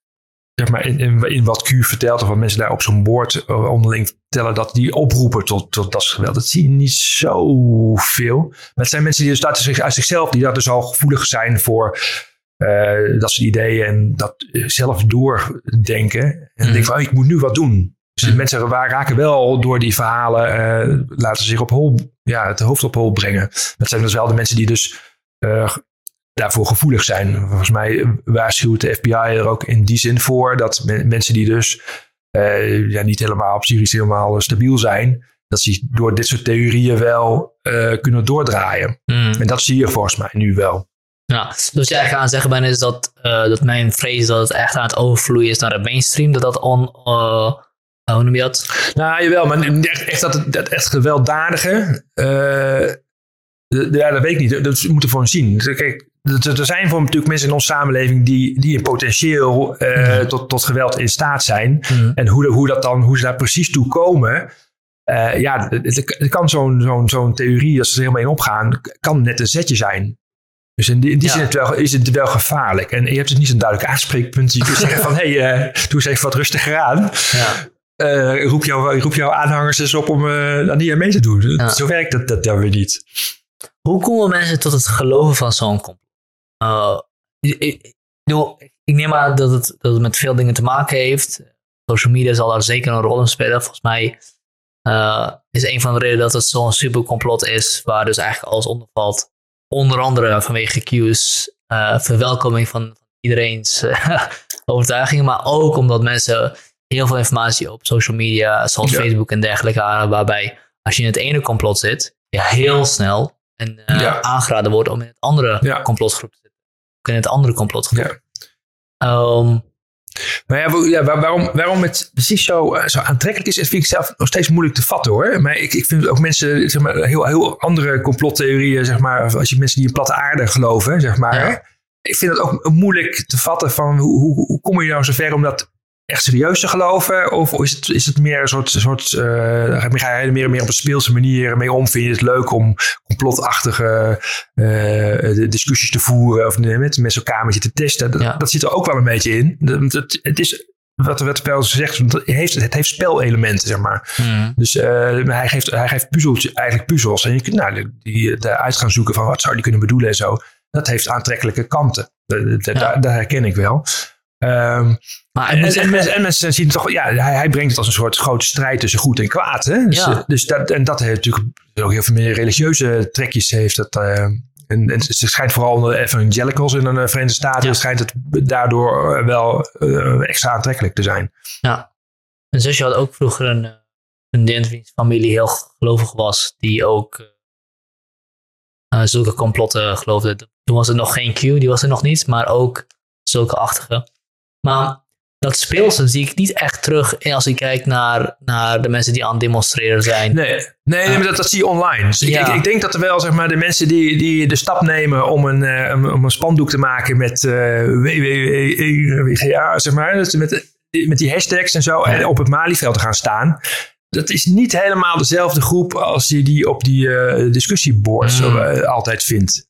zeg maar, in, in, in wat Q vertelt, of wat mensen daar op zo'n boord eh, onderling vertellen, dat die oproepen tot, tot dat geweld. Dat zie je niet zoveel. Maar het zijn mensen die dus zich, uit zichzelf, die daar dus al gevoelig zijn voor eh, dat soort ideeën en dat zelf doordenken. En dan Mhm. van, oh, ik moet nu wat doen. Dus mensen raken wel door die verhalen, eh, laten zich op hol, ja, het hoofd op hol brengen. Dat zijn dus wel de mensen die dus eh, daarvoor gevoelig zijn. Volgens mij waarschuwt de FBI er ook in die zin voor dat me- mensen die dus eh, ja, niet helemaal psychisch helemaal stabiel zijn, dat ze door dit soort theorieën wel kunnen doordraaien. Mm. En dat zie je volgens mij nu wel. Ja, dus wat jij aan het zeggen bent is dat, dat mijn vrees dat het echt aan het overvloeien is naar de mainstream, dat dat on, hoe noem je dat? Nou, jawel, maar echt, echt dat, dat echt gewelddadige. eh, ja, dat weet ik niet. Dat moeten we gewoon zien. Dus Kijk, er zijn voor natuurlijk mensen in onze samenleving die, die in potentieel eh, Mhm. tot, tot geweld in staat zijn. Mhm. En hoe, de- hoe, dat dan, hoe ze daar precies toe komen. eh, ja, het, kan zo'n zo'n zo'n theorie, als ze er helemaal in opgaan, kan net een zetje zijn. Dus in die, in die Ja. zin is het, wel, is het wel gevaarlijk. En je hebt dus niet zo'n duidelijk aanspreekpunt. Je kunt zeggen van, hé, [laughs] hey, doe eens even wat rustiger aan. Ja. Eh, roep, jou, roep jouw aanhangers eens op om eh niet aan mee te doen. Ja. Zo werkt dat, dat dan weer niet. Hoe komen mensen tot het geloven van zo'n complot? Uh, ik, ik, neem aan dat het, dat het met veel dingen te maken heeft. Social media zal daar zeker een rol in spelen. Volgens mij uh, is een van de redenen dat het zo'n supercomplot is, waar dus eigenlijk alles onder valt. Onder andere vanwege Q's uh, verwelkoming van iedereen's uh, [laughs] overtuigingen, maar ook omdat mensen heel veel informatie op social media, zoals Ja. Facebook en dergelijke, waarbij als je in het ene complot zit, je heel snel en uh, Ja. aangeraden wordt om in het andere Ja. complotgroep te zitten. Ook in het andere complotgroep. Ehm, Maar ja, wa- ja, waar- waarom, waarom het precies zo, eh, zo aantrekkelijk is, vind ik zelf nog steeds moeilijk te vatten hoor. Maar ik, ik vind ook mensen, zeg maar, heel, heel andere complottheorieën, zeg maar, als je mensen die in platte aarde geloven, zeg maar. Ja. Ik vind het ook moeilijk te vatten van hoe, hoe, hoe kom je nou zover om dat echt serieus te geloven? Of is het, is het meer een soort, soort uh, ga je er meer, meer op een speelse manier mee om? Vind je het leuk om complotachtige uh, discussies te voeren of met met je te testen? Dat, Ja. dat zit er ook wel een beetje in. Dat, het, het is wat, wat Pel zegt, het heeft, het heeft spelelementen, zeg maar. hmm. Dus uh, hij geeft, hij geeft puzzeltjes, eigenlijk puzzels. En je kunt nou, die, daaruit gaan zoeken van wat zou die kunnen bedoelen en zo. Dat heeft aantrekkelijke kanten. Dat. Daar herken ik wel. Um, Maar en, en, mensen, en mensen zien toch, ja, hij, hij brengt het als een soort grote strijd tussen goed en kwaad. Hè? Dus, Ja. eh, dus dat, en dat heeft natuurlijk ook heel veel meer religieuze trekjes. Heeft dat, eh, en, en het schijnt vooral onder evangelicals in de Verenigde Staten, Ja. schijnt het daardoor eh, wel eh, extra aantrekkelijk te zijn. Ja. Mijn zusje had ook vroeger een eh, vriendin wiens familie heel gelovig was, die ook eh, eh, zulke complotten geloofde. Toen was er nog geen Q, die was er nog niet, maar ook zulke achtige. Maar dat speelse zie ik niet echt terug als ik kijk naar, naar de mensen die aan het demonstreren zijn. Nee, nee, nee maar dat, dat zie je online. Dus ik, Ja. ik, ik denk dat er wel zeg maar, de mensen die, die de stap nemen om een, eh, om, een spandoek te maken met eh WWWGA, zeg maar, met, met die hashtags en zo, en op het Malieveld te gaan staan. Dat is niet helemaal dezelfde groep als je die op die eh, discussieboards Mm. altijd vindt.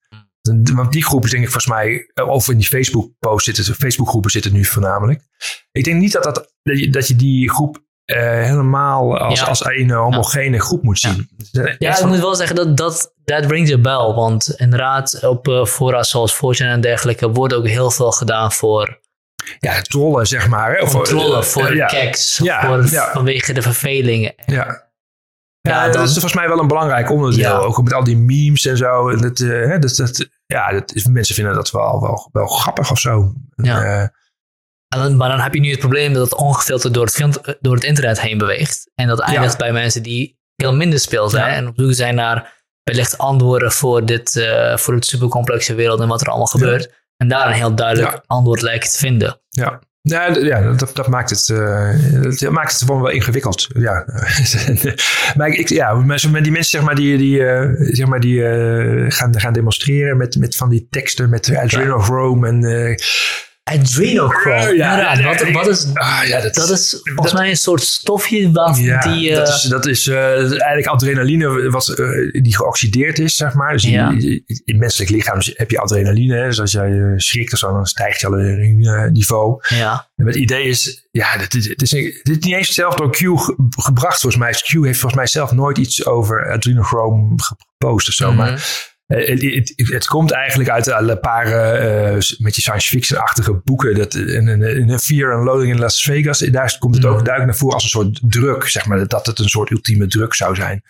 Want die groep is denk ik volgens mij, eh, of in die Facebook-posts zitten, Facebook-groepen zitten nu voornamelijk. Ik denk niet dat, dat, dat, je, dat je die groep eh, helemaal als, Ja. als een homogene groep moet zien. Ja, ik moet wel zeggen dat dat that rings a bell. Want inderdaad, op uh, fora zoals Fortune en dergelijke wordt ook heel veel gedaan voor ja, trollen, zeg maar. Hè? Of, voor de ja. keks, voor, vanwege de vervelingen. Ja. Ja, dat is volgens mij wel een belangrijk onderdeel. Ja. Ook met al die memes en zo. En dat, eh, hè, dat, dat, ja, dat is, mensen vinden dat wel, wel, wel grappig of zo. Ja. Eh, dan- maar dan heb je nu het probleem dat het ongefilterd door het, door het internet heen beweegt. En dat eindigt bij mensen die veel minder speel zijn Ja. en op zoek zijn naar wellicht antwoorden voor, dit, eh, voor het supercomplexe wereld en wat er allemaal gebeurt. En daar een heel duidelijk antwoord lijkt te vinden. ja. D- ja dat, dat maakt het, eh, dat maakt het gewoon wel ingewikkeld. Ja. [laughs] maar ik, ja, maar die mensen zeg maar, die, die, eh, zeg maar, die eh, gaan, gaan demonstreren met, met van die teksten met adrenochrome en... Adrenochrome. Ja, Inderdaad, ja, wat, wat is, ah, ja, dat, dat is volgens dat- mij een soort stofje Ja, die... dat eh, is, dat is eh, eigenlijk adrenaline wat, eh, die geoxideerd is, zeg maar. Dus in, in het menselijk lichaam heb je adrenaline. hè. Dus als jij schrikt of zo, dan stijgt je adrenaline niveau. ja, En het idee is, ja, dit is, het is, dit is niet eens zelf door Q ge- gebracht volgens mij. Q heeft volgens mij zelf nooit iets over adrenochrome gepost of zo. Mhm. Maar het, het, komt eigenlijk uit een paar eh, met die science fiction-achtige boeken. Dat, in, in, in Fear and Loading in Las Vegas, daar komt het ook Mhm. duidelijk naar voren als een soort druk. Zeg maar, dat het een soort ultieme druk zou zijn.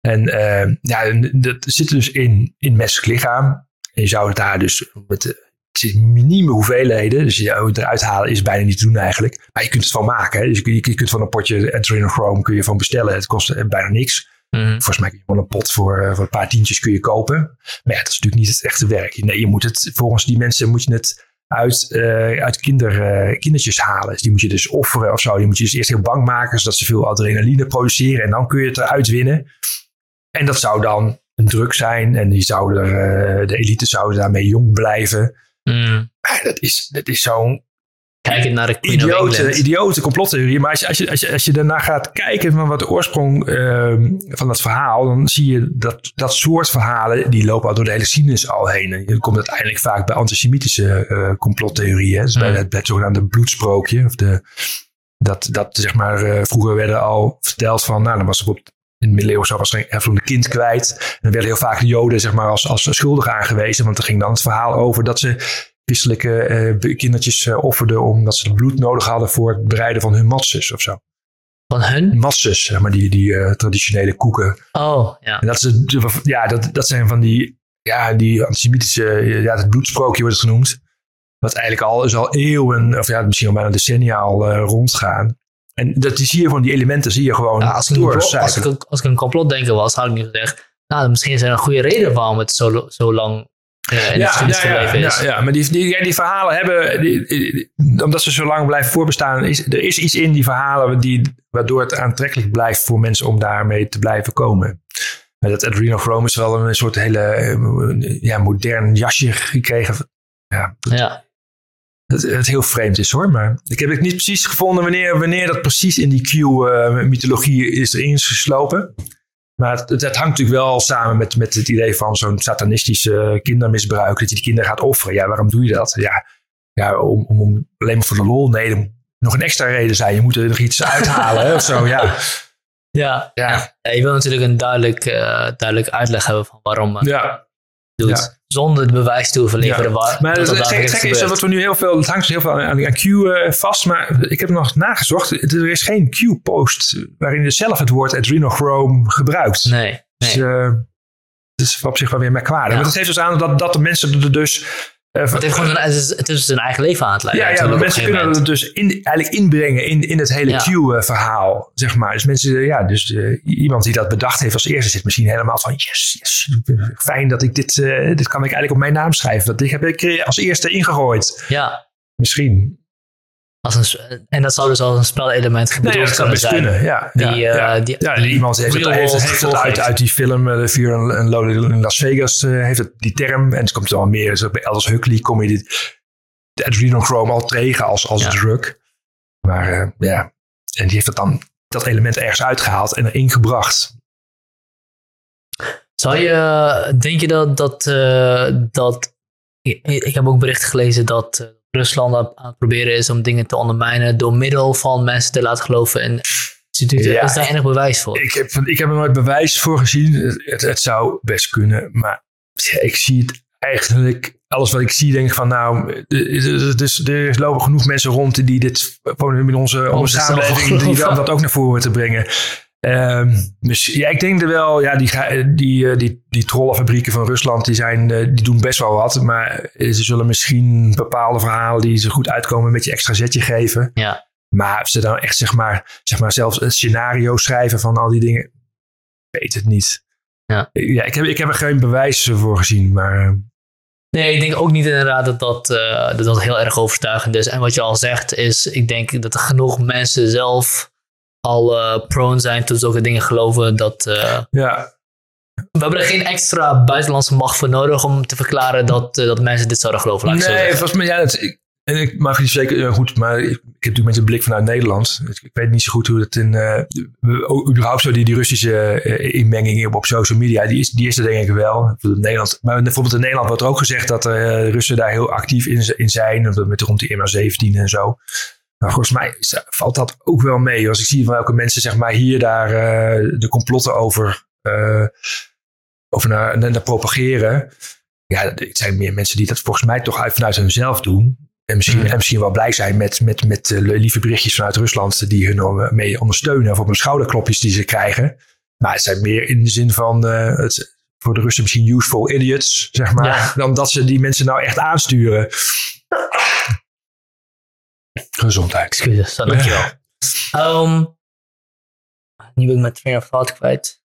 En eh, ja, dat zit dus in, in menselijk lichaam. En je zou het daar dus met eh, minieme hoeveelheden. Dus je eruit halen is bijna niet te doen eigenlijk. Maar je kunt het van maken. Hè? Dus je, kunt- je kunt van een potje adrenochrome kun je van bestellen. Het kost eh, bijna niks. Mhm. Volgens mij kun je gewoon een pot voor, eh, voor een paar tientjes kun je kopen. Maar ja, dat is natuurlijk niet het echte werk. Nee, je moet het, volgens die mensen moet je het uit, eh, uit kinder, eh, kindertjes halen. Dus die moet je dus offeren of zo. Die moet je dus eerst heel bang maken, zodat ze veel adrenaline produceren. En dan kun je het eruit winnen. En dat zou dan een druk zijn en die zouden, de elite zouden daarmee jong blijven. Mm. Maar dat is, dat is zo'n Kijkend naar de Queen of idiote, England. idiote complottheorie. Maar als je, als, je, als, je, als je daarna gaat kijken van wat de oorsprong ehm, van dat verhaal, dan zie je dat dat soort verhalen, die lopen al door de hele geschiedenis al heen. En je komt uiteindelijk vaak bij antisemitische eh complottheorieën. Dus bij, Mm. het, bij het zogenaamde bloedsprookje. Of de, dat, dat zeg maar, eh, vroeger werden al verteld van, nou dan was er op in de middeleeuwen zo was er een een kind kwijt. En dan werden heel vaak de joden zeg maar, als, als schuldig aangewezen. Want er ging dan het verhaal over dat ze christelijke eh, kindertjes eh, offerden omdat ze het bloed nodig hadden voor het bereiden van hun matses of zo. Van hun? Matses, zeg maar die, die eh, traditionele koeken. Oh, ja. En dat, is het- ja, dat, dat zijn van die, ja, die antisemitische, ja, het bloedsprookje wordt het genoemd. Wat eigenlijk al, is al eeuwen, of ja, misschien al bijna decennia al rondgaan. En dat zie je van die elementen, zie je gewoon Ja, als, ik een door. complot- als, ik, een- als ik een complotdenker was, had ik nu gezegd, nou, misschien is er een goede reden waarom het zo, zo lang eh, gebleven ja, is. Ja, ja, maar die, die, ja, die verhalen hebben, die- die- omdat ze zo lang blijven voorbestaan, is, er is iets in die verhalen die, waardoor het aantrekkelijk blijft voor mensen om daarmee te blijven komen. Maar dat adrenochrome is wel een soort hele eh, ja, modern jasje gekregen. Ja, dat, Ja. dat het heel vreemd is hoor. Maar ik heb het niet precies gevonden wanneer, wanneer dat precies in die Q-mythologie is erin geslopen. Maar het, hangt natuurlijk wel samen met, met het idee van zo'n satanistische kindermisbruik. Dat je die kinderen gaat offeren. Ja, waarom doe je dat? Ja, ja om, om, om alleen maar voor de lol. Nee, er moet nog een extra reden zijn. Je moet er nog iets uithalen hè, of zo. Ja, Ja. ja, Ja, je wil natuurlijk een duidelijk, eh, duidelijk uitleg hebben van waarom eh, ja. Doet. Ja. Zonder het bewijs te leveren. Ja. Maar het gekke is dat we nu heel veel, het hangt heel veel aan, aan Q eh, vast, maar ik heb nog nagezocht. Er is geen Q-post waarin je zelf het woord adrenochrome gebruikt. Nee. Dus het is op zich wel weer merkwaardig. Maar dat geeft dus aan dat, dat de mensen er dus... eh, het, heeft gewoon een, het, is, het is zijn eigen leven aan het leiden. ja, mensen kunnen het dus in, eigenlijk inbrengen in, in het hele Ja. Q-verhaal, zeg maar. Dus mensen, eh, ja, dus eh, iemand die dat bedacht heeft als eerste zit misschien helemaal van, yes, yes, fijn dat ik dit, eh, dit kan ik eigenlijk op mijn naam schrijven. Dat dit heb ik eh, als eerste ingegooid. Ja. Misschien. Als een, en dat zou dus als een spelelement Nee, bedoeld dat zou kunnen best zijn. kunnen, ja. Die, ja, eh, ja. die- ja, die iemand heeft het, heeft, het uit, uit die film uh, The Fear in Loaded in Las Vegas, eh, heeft het die term. En het komt wel meer, dus bij Aldous Huxley kom je dit, de adrenochrome al tegen als, als Ja. drug. Maar eh, ja, en die heeft het dan, dat element ergens uitgehaald en erin gebracht. Zou je, denk je dat, dat, eh, dat ik, ik heb ook berichten gelezen dat eh, Rusland aan het proberen is om dingen te ondermijnen door middel van mensen te laten geloven in instituten. Ja. is daar enig bewijs voor? Ik heb, ik heb er nooit bewijs voor gezien. Het, het zou best kunnen, maar ja, ik zie het eigenlijk. Alles wat ik zie, denk ik van nou, er, dus, er lopen genoeg mensen rond die dit in onze, onze samenleving, die dat ook naar voren te brengen. Ehm, dus ja, ik denk er wel, ja, die, die, eh, die, die trollenfabrieken van Rusland, die, zijn, eh, die doen best wel wat. Maar eh, ze zullen misschien bepaalde verhalen die ze goed uitkomen, een beetje extra zetje geven. Ja. Maar ze dan echt, zeg maar, zeg maar zelfs een scenario schrijven van al die dingen, ik weet het niet. Ja. ja ik, heb, ik heb er geen bewijs voor gezien, maar Nee, ik denk ook niet inderdaad dat dat, dat dat heel erg overtuigend is. En wat je al zegt is, ik denk dat er genoeg mensen zelf al eh, prone zijn tot zulke dingen geloven. Dat, eh, ja. we hebben er geen extra buitenlandse macht voor nodig om te verklaren dat, eh, dat mensen dit zouden geloven. Nee, volgens mij, ja, het, ik, en ik mag niet zeker goed, maar ik, ik heb natuurlijk met een blik vanuit Nederland. Ik, ik weet niet zo goed hoe het in, überhaupt zo die, die Russische inmenging op, op social media, die is, die is er denk ik wel. In Nederland, maar bijvoorbeeld in Nederland wordt er ook gezegd dat eh Russen daar heel actief in, in zijn, dat met rond die MH17 en zo. Maar volgens mij valt dat ook wel mee. Als ik zie van welke mensen zeg maar hier daar eh, de complotten over, eh, over naar, naar, propageren. Ja, het zijn meer mensen die dat volgens mij toch uit, vanuit hunzelf doen. En misschien, Mm. en misschien wel blij zijn met, met, met eh, lieve berichtjes vanuit Rusland die hun mee ondersteunen. Of op hun schouderklopjes die ze krijgen. Maar het zijn meer in de zin van het, voor de Russen misschien useful idiots, zeg maar. Ja. Dan dat ze die mensen nou echt aansturen. Gezondheid. Excuses, zo, dankjewel. [laughs] Ehm, nu ben ik mijn train of thought kwijt.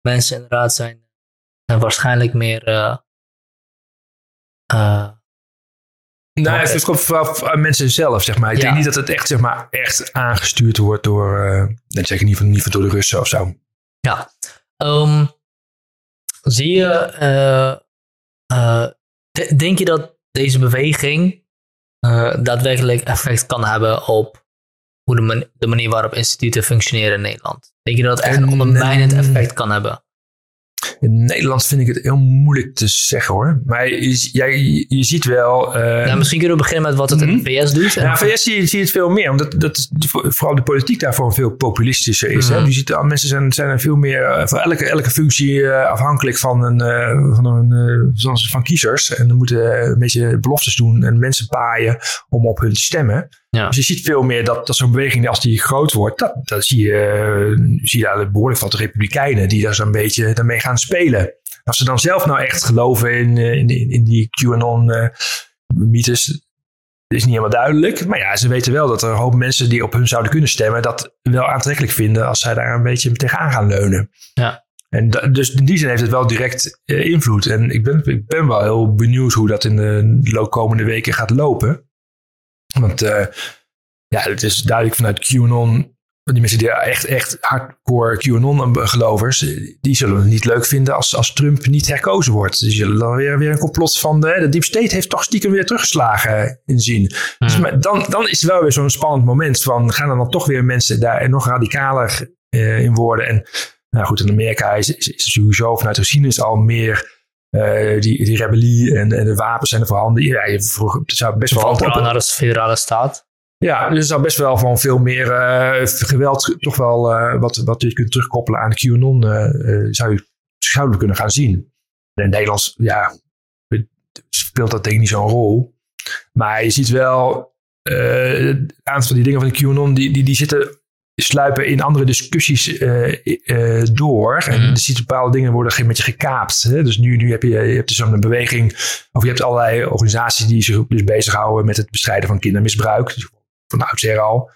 Mensen inderdaad zijn, zijn waarschijnlijk meer... eh, eh, Nou, het komt vooral aan mensen zelf, zeg maar. Ik Ja. denk niet dat het echt, zeg maar, echt aangestuurd wordt door, eh, nee, zeker niet van, niet van door de Russen of zo. ja. Ehm, zie je, eh, de- denk je dat deze beweging daadwerkelijk effect kan hebben op hoe de, man- de manier waarop instituten functioneren in Nederland? Denk je dat het echt een En- ondermijnend effect kan hebben? In Nederland vind ik het heel moeilijk te zeggen hoor. Maar je, jij, je ziet wel. eh, Ja, misschien kunnen we beginnen met wat het in Mhm. de VS doet. Ja, VS zie je, zie je het veel meer, omdat dat, vooral de politiek daarvoor veel populistischer is. Hè? Mhm. Je ziet, al mensen zijn, zijn er veel meer eh, voor elke, elke functie eh, afhankelijk van, een, eh, van, een, eh, van, van kiezers. En dan moeten eh, een beetje beloftes doen en mensen paaien om op hun te stemmen. Ja. Dus je ziet veel meer dat, dat zo'n beweging, als die groot wordt, dat, dat zie je, eh, zie je behoorlijk wat republikeinen die daar zo'n beetje daarmee gaan spelen. Als ze dan zelf nou echt geloven in, eh, in, die- in die QAnon-mythes, is niet helemaal duidelijk. Maar ja, ze weten wel dat er een hoop mensen die op hun zouden kunnen stemmen, dat wel aantrekkelijk vinden als zij daar een beetje tegenaan gaan leunen. Ja. En da- dus in die zin heeft het wel direct eh, invloed. En ik ben, ik ben wel heel benieuwd hoe dat in de komende weken gaat lopen. Want eh, ja, het is duidelijk vanuit QAnon, die mensen die echt, echt hardcore QAnon-gelovers, die zullen het niet leuk vinden als, als Trump niet herkozen wordt. Die zullen dan weer, weer een complot van de, de Deep State heeft toch stiekem weer teruggeslagen inzien. Dus Hmm. maar dan, dan is het wel weer zo'n spannend moment van gaan er dan toch weer mensen daar nog radicaler eh, in worden. En nou goed, in Amerika is, is, is sowieso vanuit de geschiedenis al meer eh, die, die rebellie en, en de wapens zijn er voorhanden. Ja, je vroeg, het zou best wel naar de federale staat. ja, dus er zou best wel van veel meer eh, geweld, toch wel eh, wat, wat je kunt terugkoppelen aan de QAnon, zou je zouden kunnen gaan zien. En in Nederlands, ja, speelt dat denk ik niet zo'n rol. Maar je ziet wel, een aantal van die dingen van de QAnon, die, die, die zitten sluipen in andere discussies eh, eh, door. En Mhm. je ziet bepaalde dingen worden een beetje gekaapt. Hè? Dus nu, nu heb je, je hebt dus zo'n beweging, of je hebt allerlei organisaties die zich dus bezighouden met het bestrijden van kindermisbruik. Dus van oudsher al.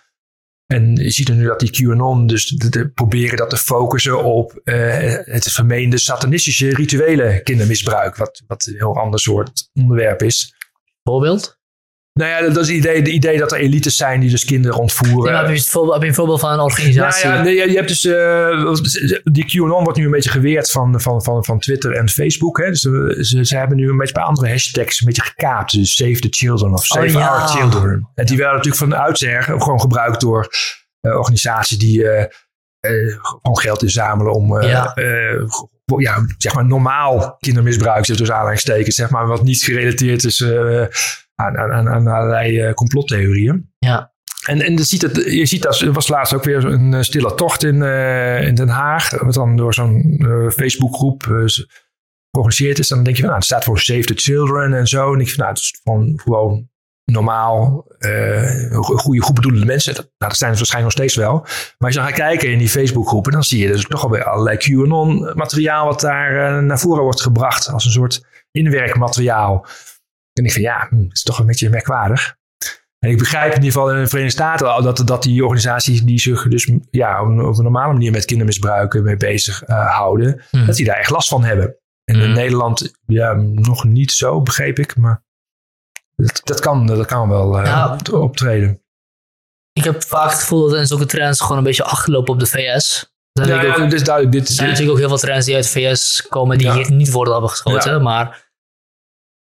En je ziet er nu dat die QAnon dus de, de- proberen dat te focussen op eh, het vermeende satanistische rituele kindermisbruik. Wat, wat een heel ander soort onderwerp is. Voorbeeld? Nou ja, dat is het idee, het idee dat er elites zijn die dus kinderen ontvoeren. Ja, heb, je een voorbeeld, heb je een voorbeeld van een organisatie? Nou ja, nee, je hebt dus, eh, die QAnon wordt nu een beetje geweerd van, van, van, van Twitter en Facebook. Hè? Dus eh, ze, ze hebben nu een beetje bij andere hashtags een beetje gekaapt. Dus Save the Children of Save Oh, ja. Our Children. En die werden natuurlijk van oudsher gewoon gebruikt door eh, organisaties die eh, gewoon geld inzamelen om Ja. ja, zeg maar normaal kindermisbruik, dus aanhalingstekens, zeg maar, wat niet gerelateerd is aan, aan, aan, aan allerlei eh, complottheorieën. Ja. En, en je ziet, het, je ziet dat, er was laatst ook weer een eh, stille tocht in, eh, in Den Haag. Wat dan door zo'n Facebookgroep georganiseerd is. Dan denk je van, nou, het staat voor Save the Children en zo. En ik vind, nou, het is gewoon, gewoon normaal, goede, goed bedoelende mensen. Dat, nou, dat zijn ze waarschijnlijk nog steeds wel. Maar als je dan gaat kijken in die Facebookgroepen, dan zie je dus toch alweer allerlei QAnon-materiaal wat daar naar voren wordt gebracht. Als een soort inwerkmateriaal. En ik vind, ja, hm, dat is toch een beetje merkwaardig. En ik begrijp in ieder geval in de Verenigde Staten al dat, dat die organisaties die zich dus ja, op, een, op een normale manier met kindermisbruik mee bezig eh, houden, Mhm. dat die daar echt last van hebben. En in Mhm. Nederland ja, nog niet zo, begreep ik. Maar dat, dat, kan, dat kan wel eh, op- optreden. Ik heb vaak het gevoel dat in zulke trends gewoon een beetje achterlopen op de VS. Ja, ook, dit is duidelijk. Dit er zijn natuurlijk ook heel veel trends die uit de VS komen die Ja. hier niet worden hebben geschoten. Maar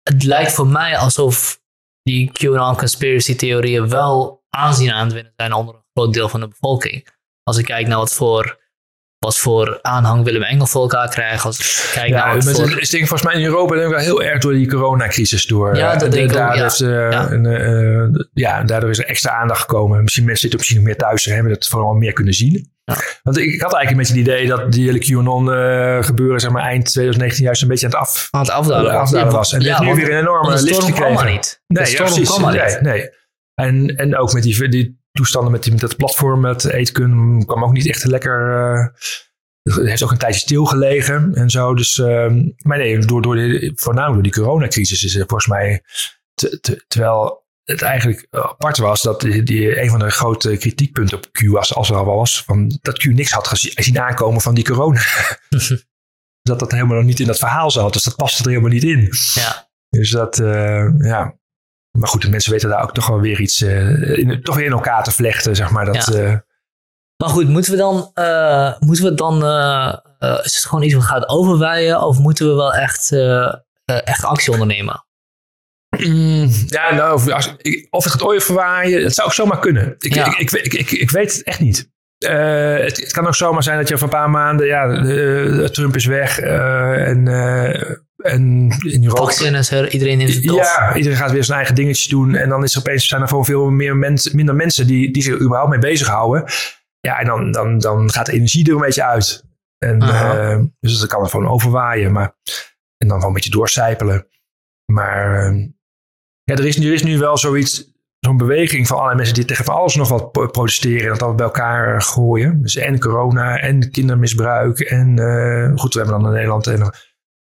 het lijkt voor mij alsof die QAnon conspiracy theorieën wel aanzien aan het winnen zijn onder een groot deel van de bevolking. Als ik kijk naar wat voor, wat voor aanhang Willem Engel voor elkaar krijgen. Als ik kijk naar ja, wat maar voor... het is denk ik volgens mij in Europa denk ik wel heel erg door die coronacrisis door. Ja, eh, dat denk ik ook, ja. heeft, eh, Ja. een, eh, ja, daardoor is er extra aandacht gekomen. Misschien mensen zitten misschien nog meer thuis en hebben het vooral meer kunnen zien. Ja. Want ik, had eigenlijk een beetje het idee dat die hele QAnon eh, gebeuren zeg maar, eind 2019 juist een beetje aan het af, aan het afdalen was. afdalen was. En heeft nu weer een enorme lift gekregen. maar niet. Nee, de ja, storm precies. kwam maar nee, niet. nee. En, en ook met die, die toestanden met, die, met dat platform, met Eetkun, kwam ook niet echt lekker. eh, het heeft ook een tijdje stilgelegen en zo. Dus, ehm, maar nee, door, door de, voornamelijk door die coronacrisis is er volgens mij. te- te- terwijl het eigenlijk apart was dat die, die, een van de grote kritiekpunten op Q was, als er al was, van dat Q niks had gezien, zien aankomen van die corona. [laughs] dat dat helemaal nog niet in dat verhaal zat. Dus dat paste er helemaal niet in. Ja. Dus dat, eh, ja. Maar goed, de mensen weten daar ook toch wel weer iets, eh, in, toch weer in elkaar te vlechten, zeg maar. Dat, Ja. eh, Maar goed, moeten we dan, uh, moeten we dan uh, uh, is het gewoon iets wat gaat overwaaien of moeten we wel echt, echt actie ondernemen? Mm, ja, nou, of, als, of het gaat overwaaien, dat zou ook zomaar kunnen. Ik, Ja. ik, ik, ik, ik, ik weet het echt niet. Eh, het, het kan ook zomaar zijn dat je over een paar maanden, ja, eh, Trump is weg eh, en, en in Europa. Er, iedereen neemt het toch. Ja, iedereen gaat weer zijn eigen dingetjes doen. En dan is er opeens zijn er gewoon veel meer minder mensen die, die zich überhaupt mee bezighouden. Ja, en dan, dan, dan gaat de energie er een beetje uit. En, dus dat kan er gewoon overwaaien. Maar, en dan gewoon een beetje doorcijpelen. Maar eh, ja, er, is, er is nu wel zoiets, zo'n beweging van allerlei mensen die tegen van alles nog wat pro- protesteren. En dat allemaal bij elkaar eh, gooien. Dus en corona en kindermisbruik. En eh, goed, we hebben dan in Nederland en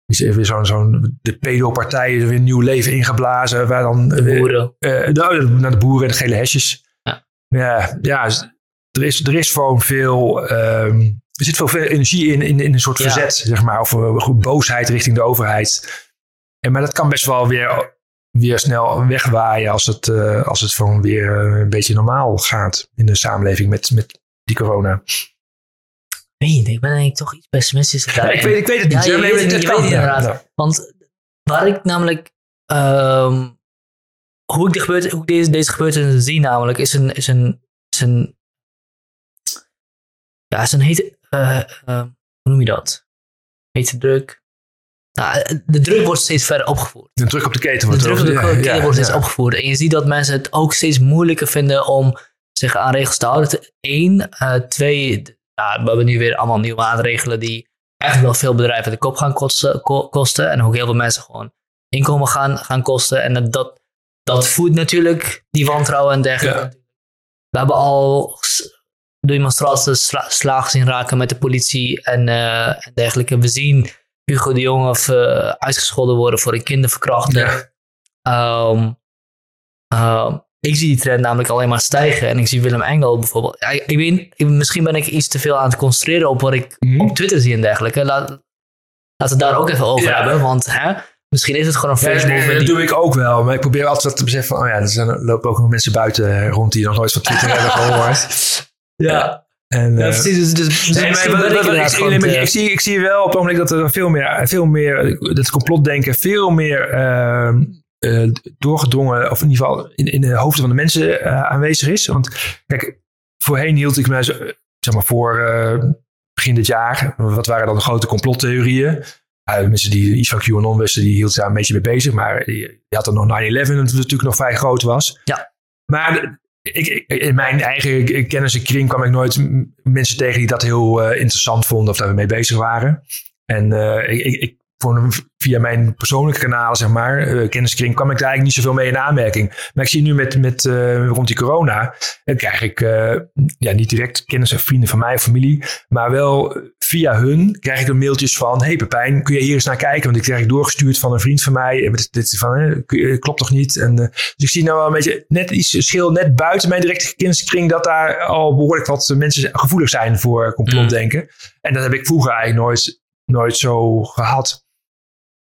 is er weer zo'n, zo'n de pedo-partij is er weer een nieuw leven ingeblazen. Waar dan De boeren. eh, de, naar de boeren en de gele hesjes. Ja. Ja, ja z- er, is, er is gewoon veel. ehm, er zit veel, veel energie in, in, in een soort Ja. verzet, zeg maar. Of goed, boosheid richting de overheid. En, maar dat kan best wel weer, weer snel wegwaaien als het, eh, als het gewoon weer eh, een beetje normaal gaat in de samenleving met, met die corona. Je, ik ben eigenlijk toch iets pessimistisch. Ja, ik, weet, ik weet het Ja, niet. je Nee, weet het je weet het Ja, inderdaad. ja. Want waar ik namelijk. ehm, hoe ik, de gebeurte, hoe ik deze, deze gebeurtenissen zie, namelijk, is een. Is een, is een ja, is een hete. eh, hoe noem je dat? Hete druk. Nou, de druk wordt steeds verder opgevoerd. De druk op de keten De wordt druk op de ja, keten ja, wordt steeds ja. opgevoerd. En je ziet dat mensen het ook steeds moeilijker vinden om zich aan regels te houden. Eén. eh, twee. Ja, we hebben nu weer allemaal nieuwe maatregelen die eigenlijk wel veel bedrijven de kop gaan kosten. ko- kosten en ook heel veel mensen gewoon inkomen gaan, gaan kosten. En dat- dat, voedt natuurlijk die wantrouwen en dergelijke. We hebben al demonstraties sla, slaag zien raken met de politie en, eh, en dergelijke. We zien Hugo de Jonge of, eh, uitgescholden worden voor een kinderverkrachting. Ja. Ehm, ehm, ik zie die trend namelijk alleen maar stijgen. En ik zie Willem Engel bijvoorbeeld. Ja, ik, weet, ik- misschien ben ik iets te veel aan het concentreren op wat ik Mhm. op Twitter zie en dergelijke. Laat, laten we het daar ook even over Ja. hebben. Want hè, misschien is het gewoon een Ja, first nee, movement dat die- doe ik ook wel. Maar ik probeer altijd te beseffen van, oh ja, er zijn, er lopen ook nog mensen buiten rond die nog nooit van Twitter hebben gehoord. [laughs] Ja, En, ja, eh, precies. Dus, dus Nee, maar ik zie, ik zie wel op het ogenblik dat er veel meer, veel meer dat complotdenken veel meer eh, doorgedrongen, of in ieder geval in, in de hoofden van de mensen eh, aanwezig is. Want kijk, voorheen hield ik me, zo- zeg maar voor eh, begin dit jaar, wat waren dan de grote complottheorieën? Mensen die iets van QAnon wisten, die hield daar een beetje mee bezig. Maar je je had dan nog 9-11, dat natuurlijk nog vrij groot was. Ja. Maar ik, in mijn eigen kennissenkring kwam ik nooit mensen tegen die dat heel eh, interessant vonden of daar mee bezig waren. En eh, ik, ik, voor, via mijn persoonlijke kanalen, zeg maar, eh, kenniskring, kwam ik daar eigenlijk niet zoveel mee in aanmerking. Maar ik zie nu met, met eh, rond die corona, dan krijg ik eh, ja, niet direct kennis en vrienden van mij of familie, maar wel via hun krijg ik dan mailtjes van, hey Pepijn, kun je hier eens naar kijken? Want ik krijg doorgestuurd van een vriend van mij. Dit, dit van, eh, klopt toch niet? En, eh, dus ik zie nou wel een beetje net iets schil, net buiten mijn directe kenniskring, dat daar al behoorlijk wat mensen gevoelig zijn voor complotdenken. En dat heb ik vroeger eigenlijk nooit, nooit zo gehad.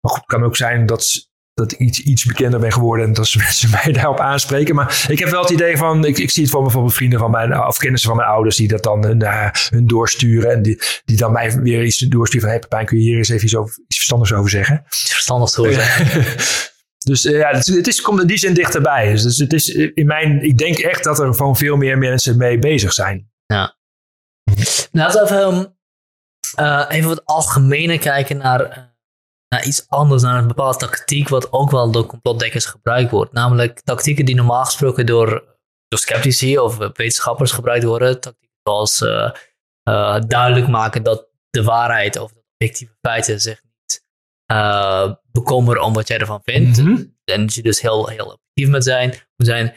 Maar goed, het kan ook zijn dat, dat ik iets, iets bekender ben geworden en dat ze [laughs] mensen mij daarop aanspreken. Maar ik heb wel het idee van, ik, ik zie het van bijvoorbeeld vrienden van mijn, of kennissen van mijn ouders die dat dan naar hun doorsturen. En die, die dan mij weer iets doorsturen van, hey Pepijn, kun je hier eens even iets, over, iets verstandigs over zeggen? iets verstandigs te horen. [laughs] dus eh, ja, het, is- het is, komt in die zin dichterbij. Dus, dus het is in mijn, ik denk echt dat er gewoon veel meer mensen mee bezig zijn. Laten we even, eh, even wat algemener kijken naar, eh, naar iets anders, naar een bepaalde tactiek, wat ook wel door complotdenkers gebruikt wordt. Namelijk tactieken die normaal gesproken door, door sceptici of wetenschappers gebruikt worden. Tactieken zoals eh, eh, duidelijk maken dat de waarheid of de objectieve feiten zich niet eh bekommeren om wat jij ervan vindt. Mhm. En dat je dus heel, heel objectief moet zijn. Moet zijn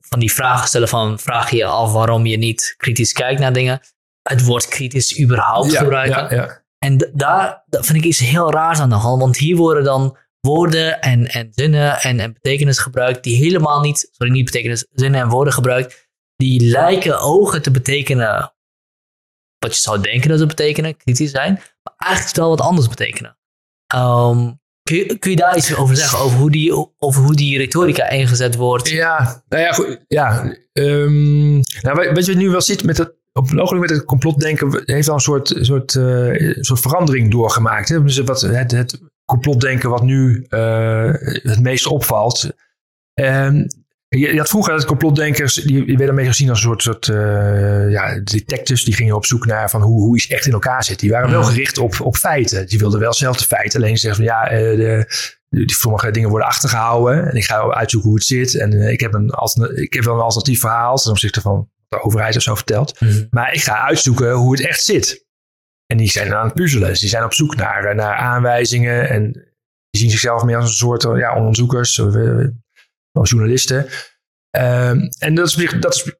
van die vragen stellen van vraag je je af waarom je niet kritisch kijkt naar dingen. Het woord kritisch überhaupt Ja, gebruiken. ja, ja. En daar dat vind ik iets heel raars aan de hand. Want hier worden dan woorden en, en zinnen en, en betekenis gebruikt die helemaal niet, sorry, niet betekenis, zinnen en woorden gebruikt, die lijken ogen te betekenen wat je zou denken dat ze betekenen, kritisch zijn, maar eigenlijk wel wat anders betekenen. Ehm, kun, je, kun je daar iets over zeggen, over hoe die, over hoe die retorica ingezet wordt? Ja, nou ja, goed. Ja, ehm, nou, wat- je nu wel ziet met het. Op een ogenblik met het complotdenken heeft al een soort, soort, uh, soort verandering doorgemaakt. Hè? Dus wat, het, het complotdenken wat nu uh, het meest opvalt. Um, je, had vroeger het complotdenkers, die, die werden mee gezien als een soort, soort uh, ja, detectives. Die gingen op zoek naar van hoe, hoe iets echt in elkaar zit. Die waren wel gericht op, op feiten. Die wilden wel zelf de feiten. Alleen zeggen van ja, de, die sommige dingen worden achtergehouden. En ik ga uitzoeken hoe het zit. En ik, heb een, ik heb wel een alternatief verhaal ten opzichte van de overheid of zo vertelt. Mm. Maar ik ga uitzoeken hoe het echt zit. En die zijn aan het puzzelen. Dus die zijn op zoek naar, naar aanwijzingen. En die zien zichzelf meer als een soort ja, onderzoekers of, of journalisten. Um, en dat is, dat, is,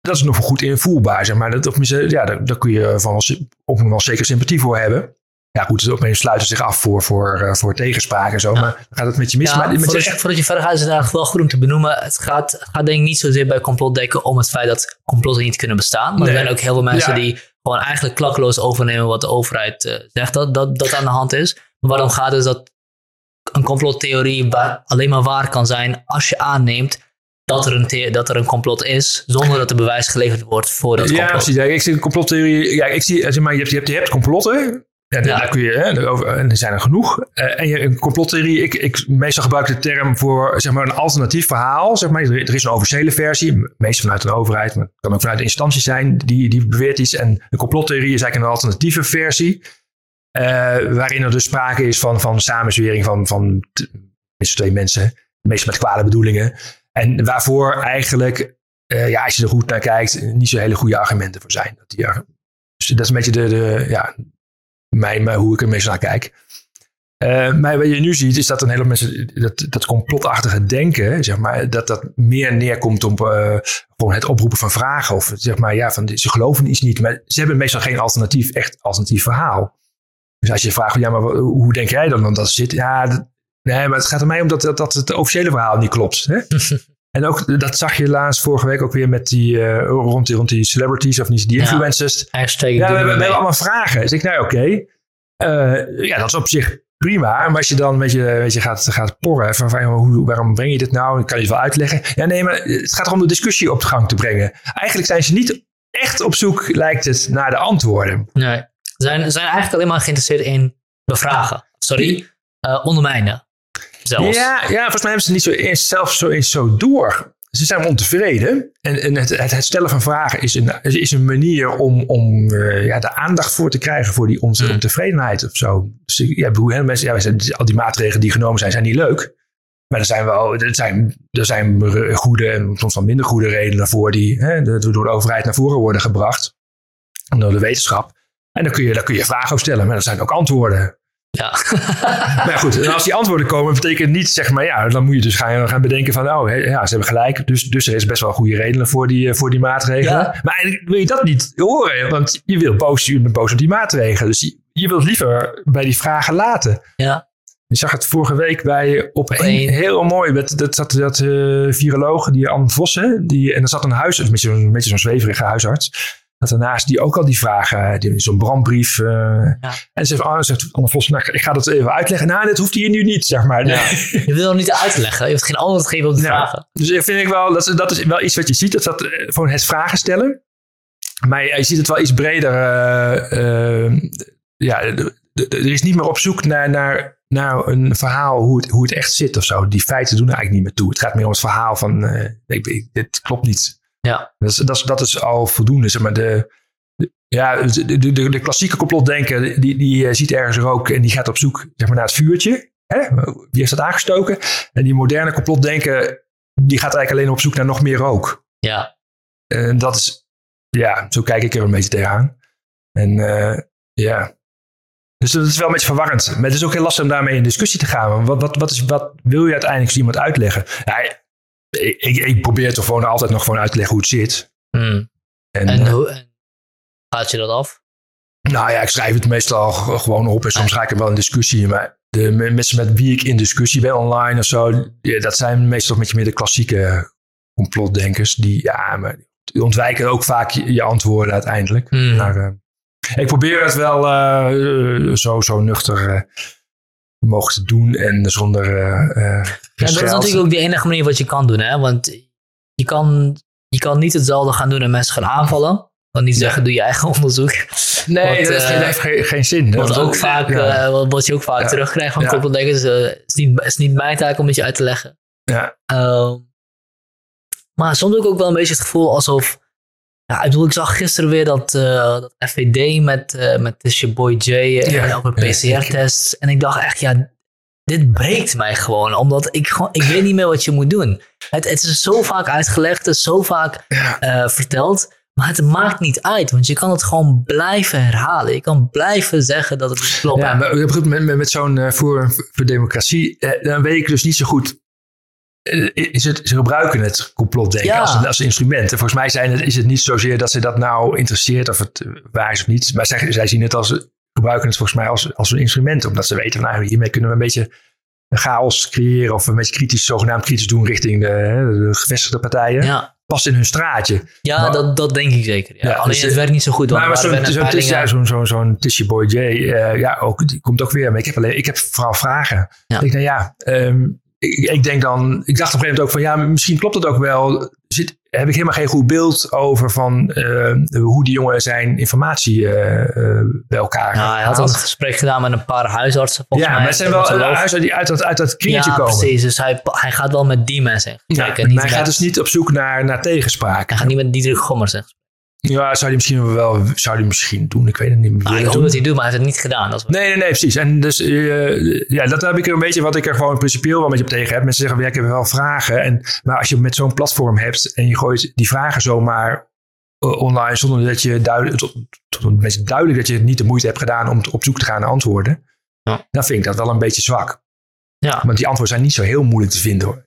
dat is nog goed invoelbaar. Zeg maar. dat, of, ja, daar, daar kun je van op wel zeker sympathie voor hebben ja, goed, dus mensen sluiten zich af voor, voor, uh, voor tegenspraak en zo. Maar gaat het met je mis. Ja, maar, met voordat, je, voordat je verder gaat, is het eigenlijk wel goed om te benoemen. Het gaat, gaat denk ik niet zozeer bij complotdenken om het feit dat complotten niet kunnen bestaan. Maar nee. er zijn ook heel veel mensen die gewoon eigenlijk klakkeloos overnemen wat de overheid uh, zegt dat, dat dat aan de hand is. Maar waarom gaat is dat een complottheorie alleen maar waar kan zijn als je aanneemt dat er, een dat er een complot is, zonder dat er bewijs geleverd wordt voor dat complot. Ja, precies. ik zie een complottheorie. Ja, ik zie, zeg maar, je hebt, je hebt, je hebt complotten. Ja. daar kun je, hè, over, en er zijn er genoeg. Uh, en je, een complottheorie, ik, ik meestal gebruik de term voor zeg maar, een alternatief verhaal. Zeg maar. er, is een officiële versie, meestal vanuit een overheid, maar het kan ook vanuit een instantie zijn die, die beweert iets. En een complottheorie is eigenlijk een alternatieve versie. Uh, waarin er dus sprake is van, van samenzwering van, van twee mensen, meestal met kwade bedoelingen. En waarvoor eigenlijk, uh, ja, als je er goed naar kijkt, niet zo hele goede argumenten voor zijn. Dat, die, dus dat is een beetje de, de, ja, mij, maar hoe ik er meestal naar kijk. Uh, maar wat je nu ziet is dat een hele mensen dat, dat complotachtige denken, zeg maar, dat dat meer neerkomt op uh, gewoon het oproepen van vragen. Of zeg maar, ja, van ze geloven iets niet, maar ze hebben meestal geen alternatief, echt alternatief verhaal. Dus als je vraagt, ja, maar hoe denk jij dan dat zit? Ja, nee, maar het gaat er mij om dat, dat, dat het officiële verhaal niet klopt. Hè? [laughs] En ook, dat zag je laatst vorige week ook weer met die, uh, rond, die rond die celebrities of niet, die influencers. Ja, ja we, hebben, we hebben allemaal vragen. Dus ik, nou oké, okay. uh, ja, dat is op zich prima. Maar als je dan een beetje, een beetje gaat, gaat porren van, van hoe, waarom breng je dit nou? Ik kan je het wel uitleggen. Ja, nee, maar het gaat erom de discussie op gang te brengen. Eigenlijk zijn ze niet echt op zoek, lijkt het, naar de antwoorden. Nee, ze zijn, zijn eigenlijk alleen maar geïnteresseerd in bevragen. Sorry, uh, ondermijnen. Zelfs. Ja, ja, volgens mij hebben ze niet zo eens, zelf zo eens zo door. Ze zijn ontevreden. En, en het, het, stellen van vragen is een, is een manier om, om uh, ja, de aandacht voor te krijgen voor die onze hmm. ontevredenheid of zo. Dus ja, mensen, ja, al die maatregelen die genomen zijn, zijn niet leuk. Maar er zijn wel er zijn, er zijn goede en soms wel minder goede redenen voor die hè, door de overheid naar voren worden gebracht. Door de wetenschap. En dan kun je, daar kun je vragen over stellen, maar er zijn ook antwoorden. Ja. [laughs] maar goed, en als die antwoorden komen, betekent niet, zeg maar, ja, dan moet je dus gaan, gaan bedenken van, oh, ja, ze hebben gelijk. Dus, dus er is best wel goede redenen voor die, eh, voor die maatregelen. Maar eigenlijk wil je dat niet horen, want je wil boos, je bent boos op die maatregelen. Dus je, je wilt liever bij die vragen laten. Ja. Je zag het vorige week bij op een heel mooi. Dat, dat zat dat uh, viroloog, die Anne Vossen. Die, en er zat een huis, een beetje zo'n zweverige huisarts dat daarnaast die ook al die vragen, die zo'n brandbrief. Uh, ja. En zegt, oh, zegt Anne Vos, nou, ik ga dat even uitleggen. Nou, dit hoeft hier nu niet, zeg maar. Ja. je wil niet uitleggen. Je hoeft geen antwoord geven op de vragen. Dus ik vind ik wel, dat, dat is wel iets wat je ziet. Dat dat gewoon het vragen stellen. Maar je, je ziet het wel iets breder. Uh, ja, er is niet meer op zoek naar, naar, naar een verhaal hoe het, hoe het echt zit of zo. Die feiten doen er eigenlijk niet meer toe. Het gaat meer om het verhaal van, ik, dit klopt niet. Ja. Dat is, dat is, dat is al voldoende. Zeg maar de, ja, de, de, de, klassieke complotdenker die, die eh, ziet ergens rook en die gaat op zoek zeg maar, naar het vuurtje. Hè? Wie heeft dat aangestoken? En die moderne complotdenker die gaat eigenlijk alleen op zoek naar nog meer rook. Ja. En dat is, ja, zo kijk ik er een beetje tegenaan. En uh, ja, dus dat is wel een beetje verwarrend. Maar het is ook heel lastig om daarmee in discussie te gaan. Wat, wat, wat, is, wat wil je uiteindelijk iemand uitleggen? Ja, ik, ik, probeer toch gewoon altijd nog gewoon uit te leggen hoe het zit. Hmm. En, en, uh, hoe gaat je dat af? Nou ja, ik schrijf het meestal gewoon op en soms ga ik er wel in discussie. Maar de mensen met wie ik in discussie ben online of zo, ja, dat zijn meestal met je meer de klassieke complotdenkers. Die, ja, maar die ontwijken ook vaak je, antwoorden uiteindelijk. Hmm. Maar, uh, ik probeer het wel uh, zo, zo nuchter mogen te doen en zonder. Uh, ja, dat is natuurlijk ook de enige manier wat je kan doen, hè? Want je kan, je kan niet hetzelfde gaan doen en mensen gaan aanvallen. kan niet zeggen, doe je eigen [laughs] onderzoek. Nee, dat eh, heeft geen, geen zin. Wat, Dat- ook vaak, ja. eh, wat, wat je ook vaak Ja. terugkrijgt van eh, Het is, niet, is niet mijn taak om het je uit te leggen. ja. Ehm, maar soms heb ik ook wel een beetje het gevoel alsof. Ja, ik bedoel, ik zag gisteren weer dat, eh, dat FVD met, eh met Boy J eh, Ja, over PCR-tests. En ik dacht echt, ja, dit breekt mij gewoon. Omdat ik gewoon, ik weet niet meer wat je moet doen. Het, het is zo vaak uitgelegd, het is zo vaak eh, verteld. Maar het maakt niet uit, want je kan het gewoon blijven herhalen. Je kan blijven zeggen dat het klopt. Ja, maar met, met, met zo'n eh, voor, voor Democratie, eh, dan weet ik dus niet zo goed. Eh, Is het, ze gebruiken het complotdenken Ja. als, een, als een instrument. En volgens mij zijn het, is het niet zozeer dat ze dat nou interesseert of het eh, waar is of niet. Maar zij, zij zien het als, gebruiken het volgens mij als, als een instrument. Omdat ze weten, van, nou, hiermee kunnen we een beetje chaos creëren. Of een beetje kritisch, zogenaamd kritisch doen richting de, de gevestigde partijen. ja, Past in hun straatje. ja Maar- dat, dat denk ik zeker. Ja. Ja, Alleen dus, het eh, werkt niet zo goed. Nou, maar waren zo'n Tisha Boy J, ja, ook, die komt ook weer. Maar ik heb, alleen, ik heb vooral vragen. Ik denk, ja, ehm, ik, ik denk dan, ik dacht op een gegeven moment ook van, ja, misschien klopt het ook wel. Zit, heb ik helemaal geen goed beeld over van eh, hoe die jongen zijn informatie eh, eh, bij elkaar Ja, hij had haalt. een gesprek gedaan met een paar huisartsen. Volgens Ja, mij, maar het zijn wel huizen die uit dat, uit dat kringetje ja, komen. precies. Dus hij, hij gaat wel met die mensen Ja, maar hij gaat dus niet op zoek naar, naar tegenspraak. hij gaat niet met Diederik Gommers gesprek. Ja, zou hij misschien wel zou hij misschien doen. Ik weet het niet. Nou, Wil ik doen? wat hij doet, maar hij heeft het niet gedaan. Dat Nee, nee, nee, precies. En dus, eh, ja, dat heb ik een beetje wat ik er gewoon principieel wel met je op tegen heb. Mensen zeggen, ja, ik heb wel vragen. En, maar als je met zo'n platform hebt en je gooit die vragen zomaar eh, online zonder dat je duidelijk, tot, tot een beetje duidelijk dat je niet de moeite hebt gedaan om op zoek te gaan naar antwoorden, Ja. dan vind ik dat wel een beetje zwak. ja. Want die antwoorden zijn niet zo heel moeilijk te vinden hoor.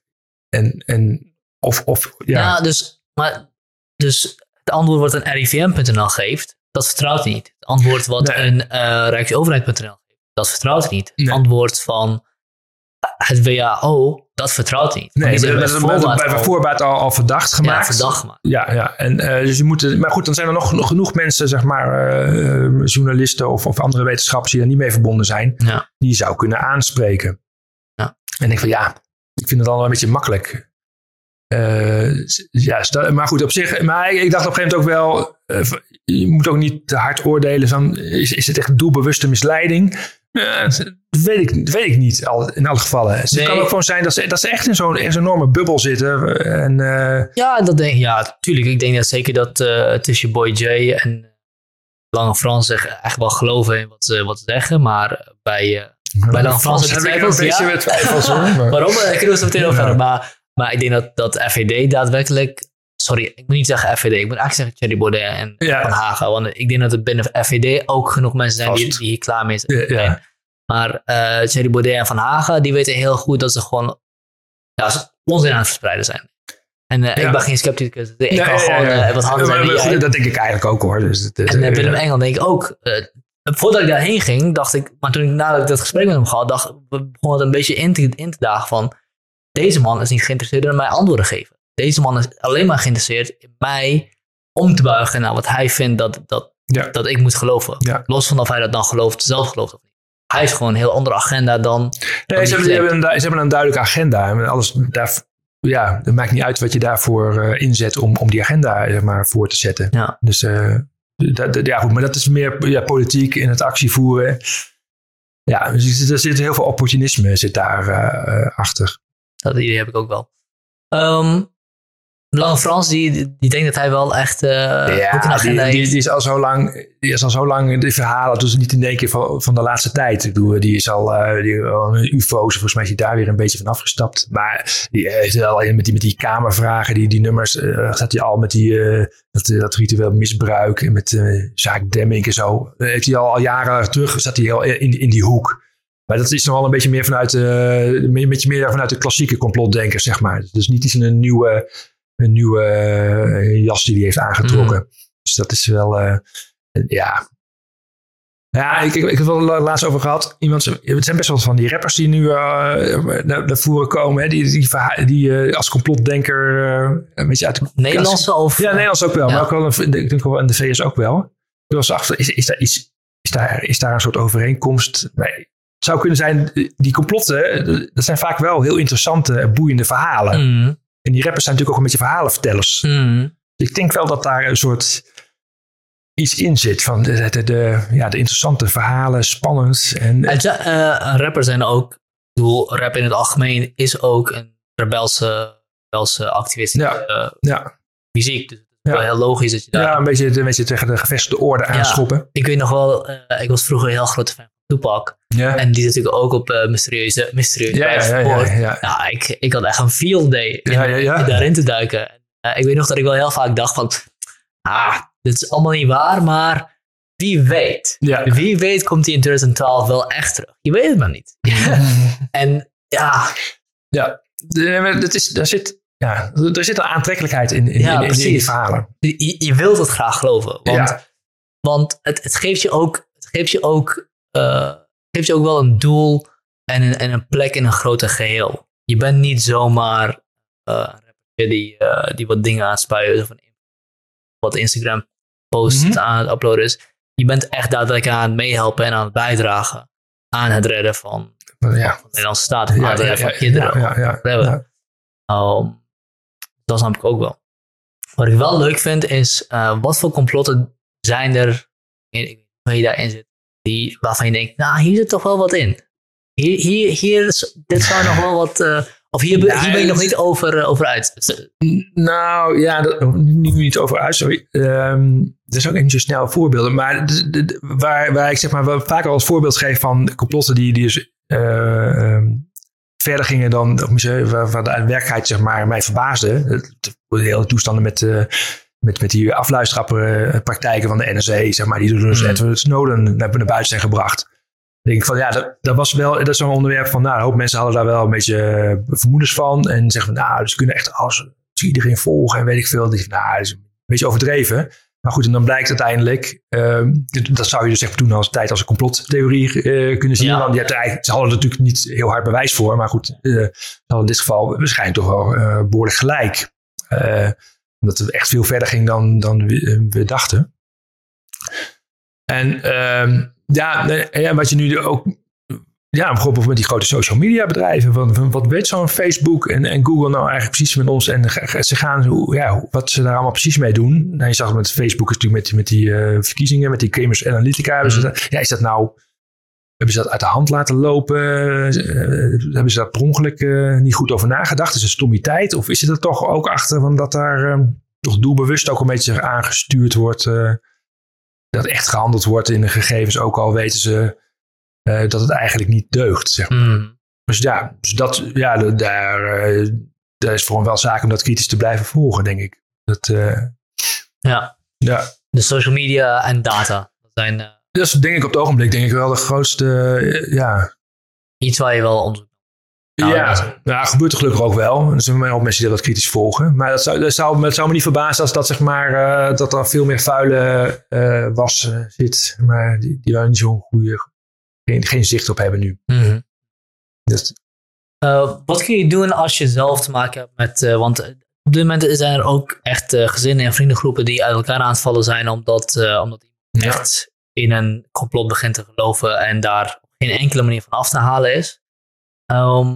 En, en of, of ja. Ja, dus, maar, dus het antwoord wat een RIVM.nl geeft, dat vertrouwt hij niet. Het antwoord wat Nee. een eh Rijksoverheid.nl geeft, dat vertrouwt hij niet. Het antwoord van het WHO, dat vertrouwt hij niet. Nee, dat met is bij voorbaat al, al verdacht ja, gemaakt. verdacht gemaakt. Ja, ja. En, eh, dus je moet, maar goed, dan zijn er nog, nog genoeg mensen, zeg maar, eh, journalisten of, of andere wetenschappers die er niet mee verbonden zijn, Ja. die je zou kunnen aanspreken. Ja. En ik denk van ja, ik vind het al een beetje makkelijk. Eh, ja, maar goed, op zich, maar ik dacht op een gegeven moment ook wel, eh, je moet ook niet te hard oordelen. Van, is, is het echt doelbewuste misleiding? Eh, dat, weet ik, dat weet ik niet al, in alle gevallen. Dus Nee. Het kan ook gewoon zijn dat ze, dat ze echt in zo'n in zo'n enorme bubbel zitten. En, Ja, dat denk, ja, tuurlijk. Ik denk dat zeker dat Tisha Boy J en Lange Frans zich echt wel geloven in wat ze, wat ze zeggen. Maar bij, Bij Lange Frans ik heb ik beetje ja. twijfels hoor. [laughs] waarom? Daar kunnen we zo meteen over. Maar, maar ik denk dat, dat FVD daadwerkelijk... Sorry, ik moet niet zeggen FVD. Ik moet eigenlijk zeggen Thierry Baudet en Ja. Van Hagen. Want ik denk dat er binnen FVD ook genoeg mensen zijn die, hier klaar mee zijn. Ja, ja. Maar eh Thierry Baudet en Van Hagen, die weten heel goed dat ze gewoon ja, ze onzin aan het verspreiden zijn. En eh, ik ben geen scepticus. Ik Nee, kan gewoon eh, wat jij. Dat denk ik eigenlijk ook hoor. Dus, het- En eh, Willem Engel denk ik ook. voordat ik daarheen ging, dacht ik, maar toen ik nadat ik dat gesprek met hem gehad, dacht, we begonnen het een beetje in te, in te dagen van, deze man is niet geïnteresseerd in mij antwoorden geven. Deze man is alleen maar geïnteresseerd in mij om te buigen naar wat hij vindt dat, dat, Ja. dat ik moet geloven. Ja. Los van of hij dat dan gelooft, zelf gelooft of niet. Hij heeft gewoon een heel andere agenda dan... Nee, ze, hebben, ze, hebben een, du- ze hebben een duidelijke agenda. En alles daar, ja, het maakt niet uit wat je daarvoor eh, inzet om, om die agenda zeg maar, voor te zetten. Ja. Dus eh, dat, dat- ja, goed, maar dat is meer ja, politiek in het actievoeren. Ja, dus er zit heel veel opportunisme zit daar eh, achter. Dat idee heb ik ook wel. Lange Frans, die, die denkt dat hij wel echt eh een ja, die, die, die is al zo lang, die is al zo lang de verhalen, dus niet in één keer van, van de laatste tijd. Ik bedoel, die is al, eh die, UFO's, volgens mij is hij daar weer een beetje van afgestapt. Maar die heeft wel met die, met die kamervragen, die, die nummers, eh zat hij al met die, eh, dat, dat ritueel misbruik en met eh zaak Demming en zo. Eh, heeft hij al, al jaren terug, zat hij al in, in die hoek. Maar dat is nog wel een beetje meer vanuit, eh, een beetje meer vanuit de klassieke complotdenkers, zeg maar. Dus niet iets in een nieuwe, een nieuwe eh, jas die hij heeft aangetrokken. Dus dat is wel, eh, ja. Ja, ik, ik, ik heb het wel laatst over gehad. Iemand, het zijn best wel van die rappers die nu naar, naar voren komen. Hè, die die, die als complotdenker een beetje uit de Nederlandse of... ja, Nederlands ook wel, Ja. maar ook wel, een- ik denk wel in de VS ook wel. Ik was achter, is, is, daar iets, is, daar, is daar een soort overeenkomst? Nee. Het zou kunnen zijn, die complotten, eh, dat zijn vaak wel heel interessante en boeiende verhalen. Mm, En die rappers zijn natuurlijk ook een beetje verhalenvertellers. mm. Ik denk wel dat daar een soort, iets in zit. Van de, de, de, ja, de interessante verhalen, spannend. En, En ja, eh, rappers zijn ook, ik bedoel, rap in het algemeen is ook een rebelse, rebelse activistische Ja. eh, ja, muziek. Dus het is wel Ja. heel logisch dat je daar... ja, een beetje, een beetje tegen de gevestigde orde aanschoppen. Ik weet nog wel, eh, ik was vroeger een heel grote fan Tupac. Ja, En die is natuurlijk ook op eh, mysterieuze, mysterieuze ja, ja, ja. Ja, ik, ik had echt een field day in, daarin te duiken. Eh, ik weet nog dat ik wel heel vaak dacht van, ah, dit is allemaal niet waar, maar wie weet. Ja. Wie weet komt hij in 2012 wel echt terug. Je weet het maar niet. [laughs] en ja, Ja, dat is, daar, zit, ja, er zit een aantrekkelijkheid in, in, Ja, in, in die verhalen. je, je wilt het graag geloven. Want, Ja. want het, het geeft je ook, het geeft je ook, eh, geeft je ook wel een doel en een, en een plek in een groter geheel. Je bent niet zomaar eh, een die, eh, die wat dingen aan het spuien of een- wat Instagram post Mhm. aan het uploaden is. Je bent echt daadwerkelijk aan het meehelpen en aan het bijdragen aan het redden van, Ja, van de Nederlandse staat. Het redden van kinderen. ja, ja. Ehm, dat snap ik ook wel. Wat ik wel leuk vind is, wat voor complotten zijn er, in, ik weet niet waar je daarin zit, die, waarvan je denkt, nou, hier zit toch wel wat in. Hier, hier, hier is- dit zou nog wel wat, eh, of hier, Ja, hier ben je nog niet over, eh, over uit. Nou ja, dat, nu niet over uit, sorry. Er is ook niet zo snel voorbeelden. Maar de- de- de- waar, waar ik zeg maar wel vaker als voorbeeld geef van complotten die, die dus eh, ehm, verder gingen dan, of waar, waar de werkelijkheid zeg maar mij verbaasde. De hele toestanden met, met, met die afluisterpraktijken van de NSA, zeg maar, die door dus Mm. Edward Snowden naar, naar buiten zijn gebracht. Denk ik van ja, dat, dat was wel, dat is zo'n onderwerp van, nou, een hoop mensen hadden daar wel een beetje eh, vermoedens van. En zeggen van, nou, dus kunnen echt alles, dus iedereen volgen en weet ik veel. Die, nou, dat is een beetje overdreven. Maar goed, en dan blijkt uiteindelijk, ehm, dat zou je dus echt doen als tijd als een complottheorie eh, kunnen zien. Ja. Want je hebt er ze hadden er natuurlijk niet heel hard bewijs voor. Maar goed, eh, ze hadden in dit geval waarschijnlijk toch wel eh, behoorlijk gelijk. Omdat het echt veel verder ging dan, dan we, eh, we dachten. En ehm, ja, ja, wat je nu ook ja, bijvoorbeeld met die grote social media bedrijven. Van, wat weet zo'n Facebook en, en Google nou eigenlijk precies met ons? En ze gaan, ja, wat ze daar allemaal precies mee doen. Nou, je zag het met Facebook is natuurlijk met, die- met die eh, verkiezingen, met die Cambridge Analytica. ze dat- ja, is dat nou, hebben ze dat uit de hand laten lopen? Eh, hebben ze daar per ongeluk eh, niet goed over nagedacht? Is het stommiteit? Of is het er toch ook achter van dat daar eh, toch doelbewust ook een beetje aangestuurd wordt? eh, dat echt gehandeld wordt in de gegevens, ook al weten ze dat het eigenlijk niet deugt. Zeg maar. Mm. Dus ja, dus dat, ja da- daar, daar is voor hem wel zaak om dat kritisch te blijven volgen, denk ik. Dat, Ja, ja. de social media en data. Dat zijn dat is denk ik op het ogenblik denk ik wel de grootste, eh, ja. iets waar je wel onderzoek Nou, ja, dat is- gebeurt er gelukkig ook wel. Er zijn ook mensen die dat kritisch volgen. Maar dat zou, dat zou, het zou me niet verbazen als dat, zeg maar, eh, dat er veel meer vuile eh, was zit. Maar die, die waar niet zo'n goede, geen, geen zicht op hebben nu. Mhm. Dus, wat kun je doen als je zelf te maken hebt met. want op dit moment zijn er ook echt gezinnen en vriendengroepen die uit elkaar aan het vallen zijn. omdat, omdat Ja. echt in een complot begint te geloven en daar op geen enkele manier van af te halen is. Ehm,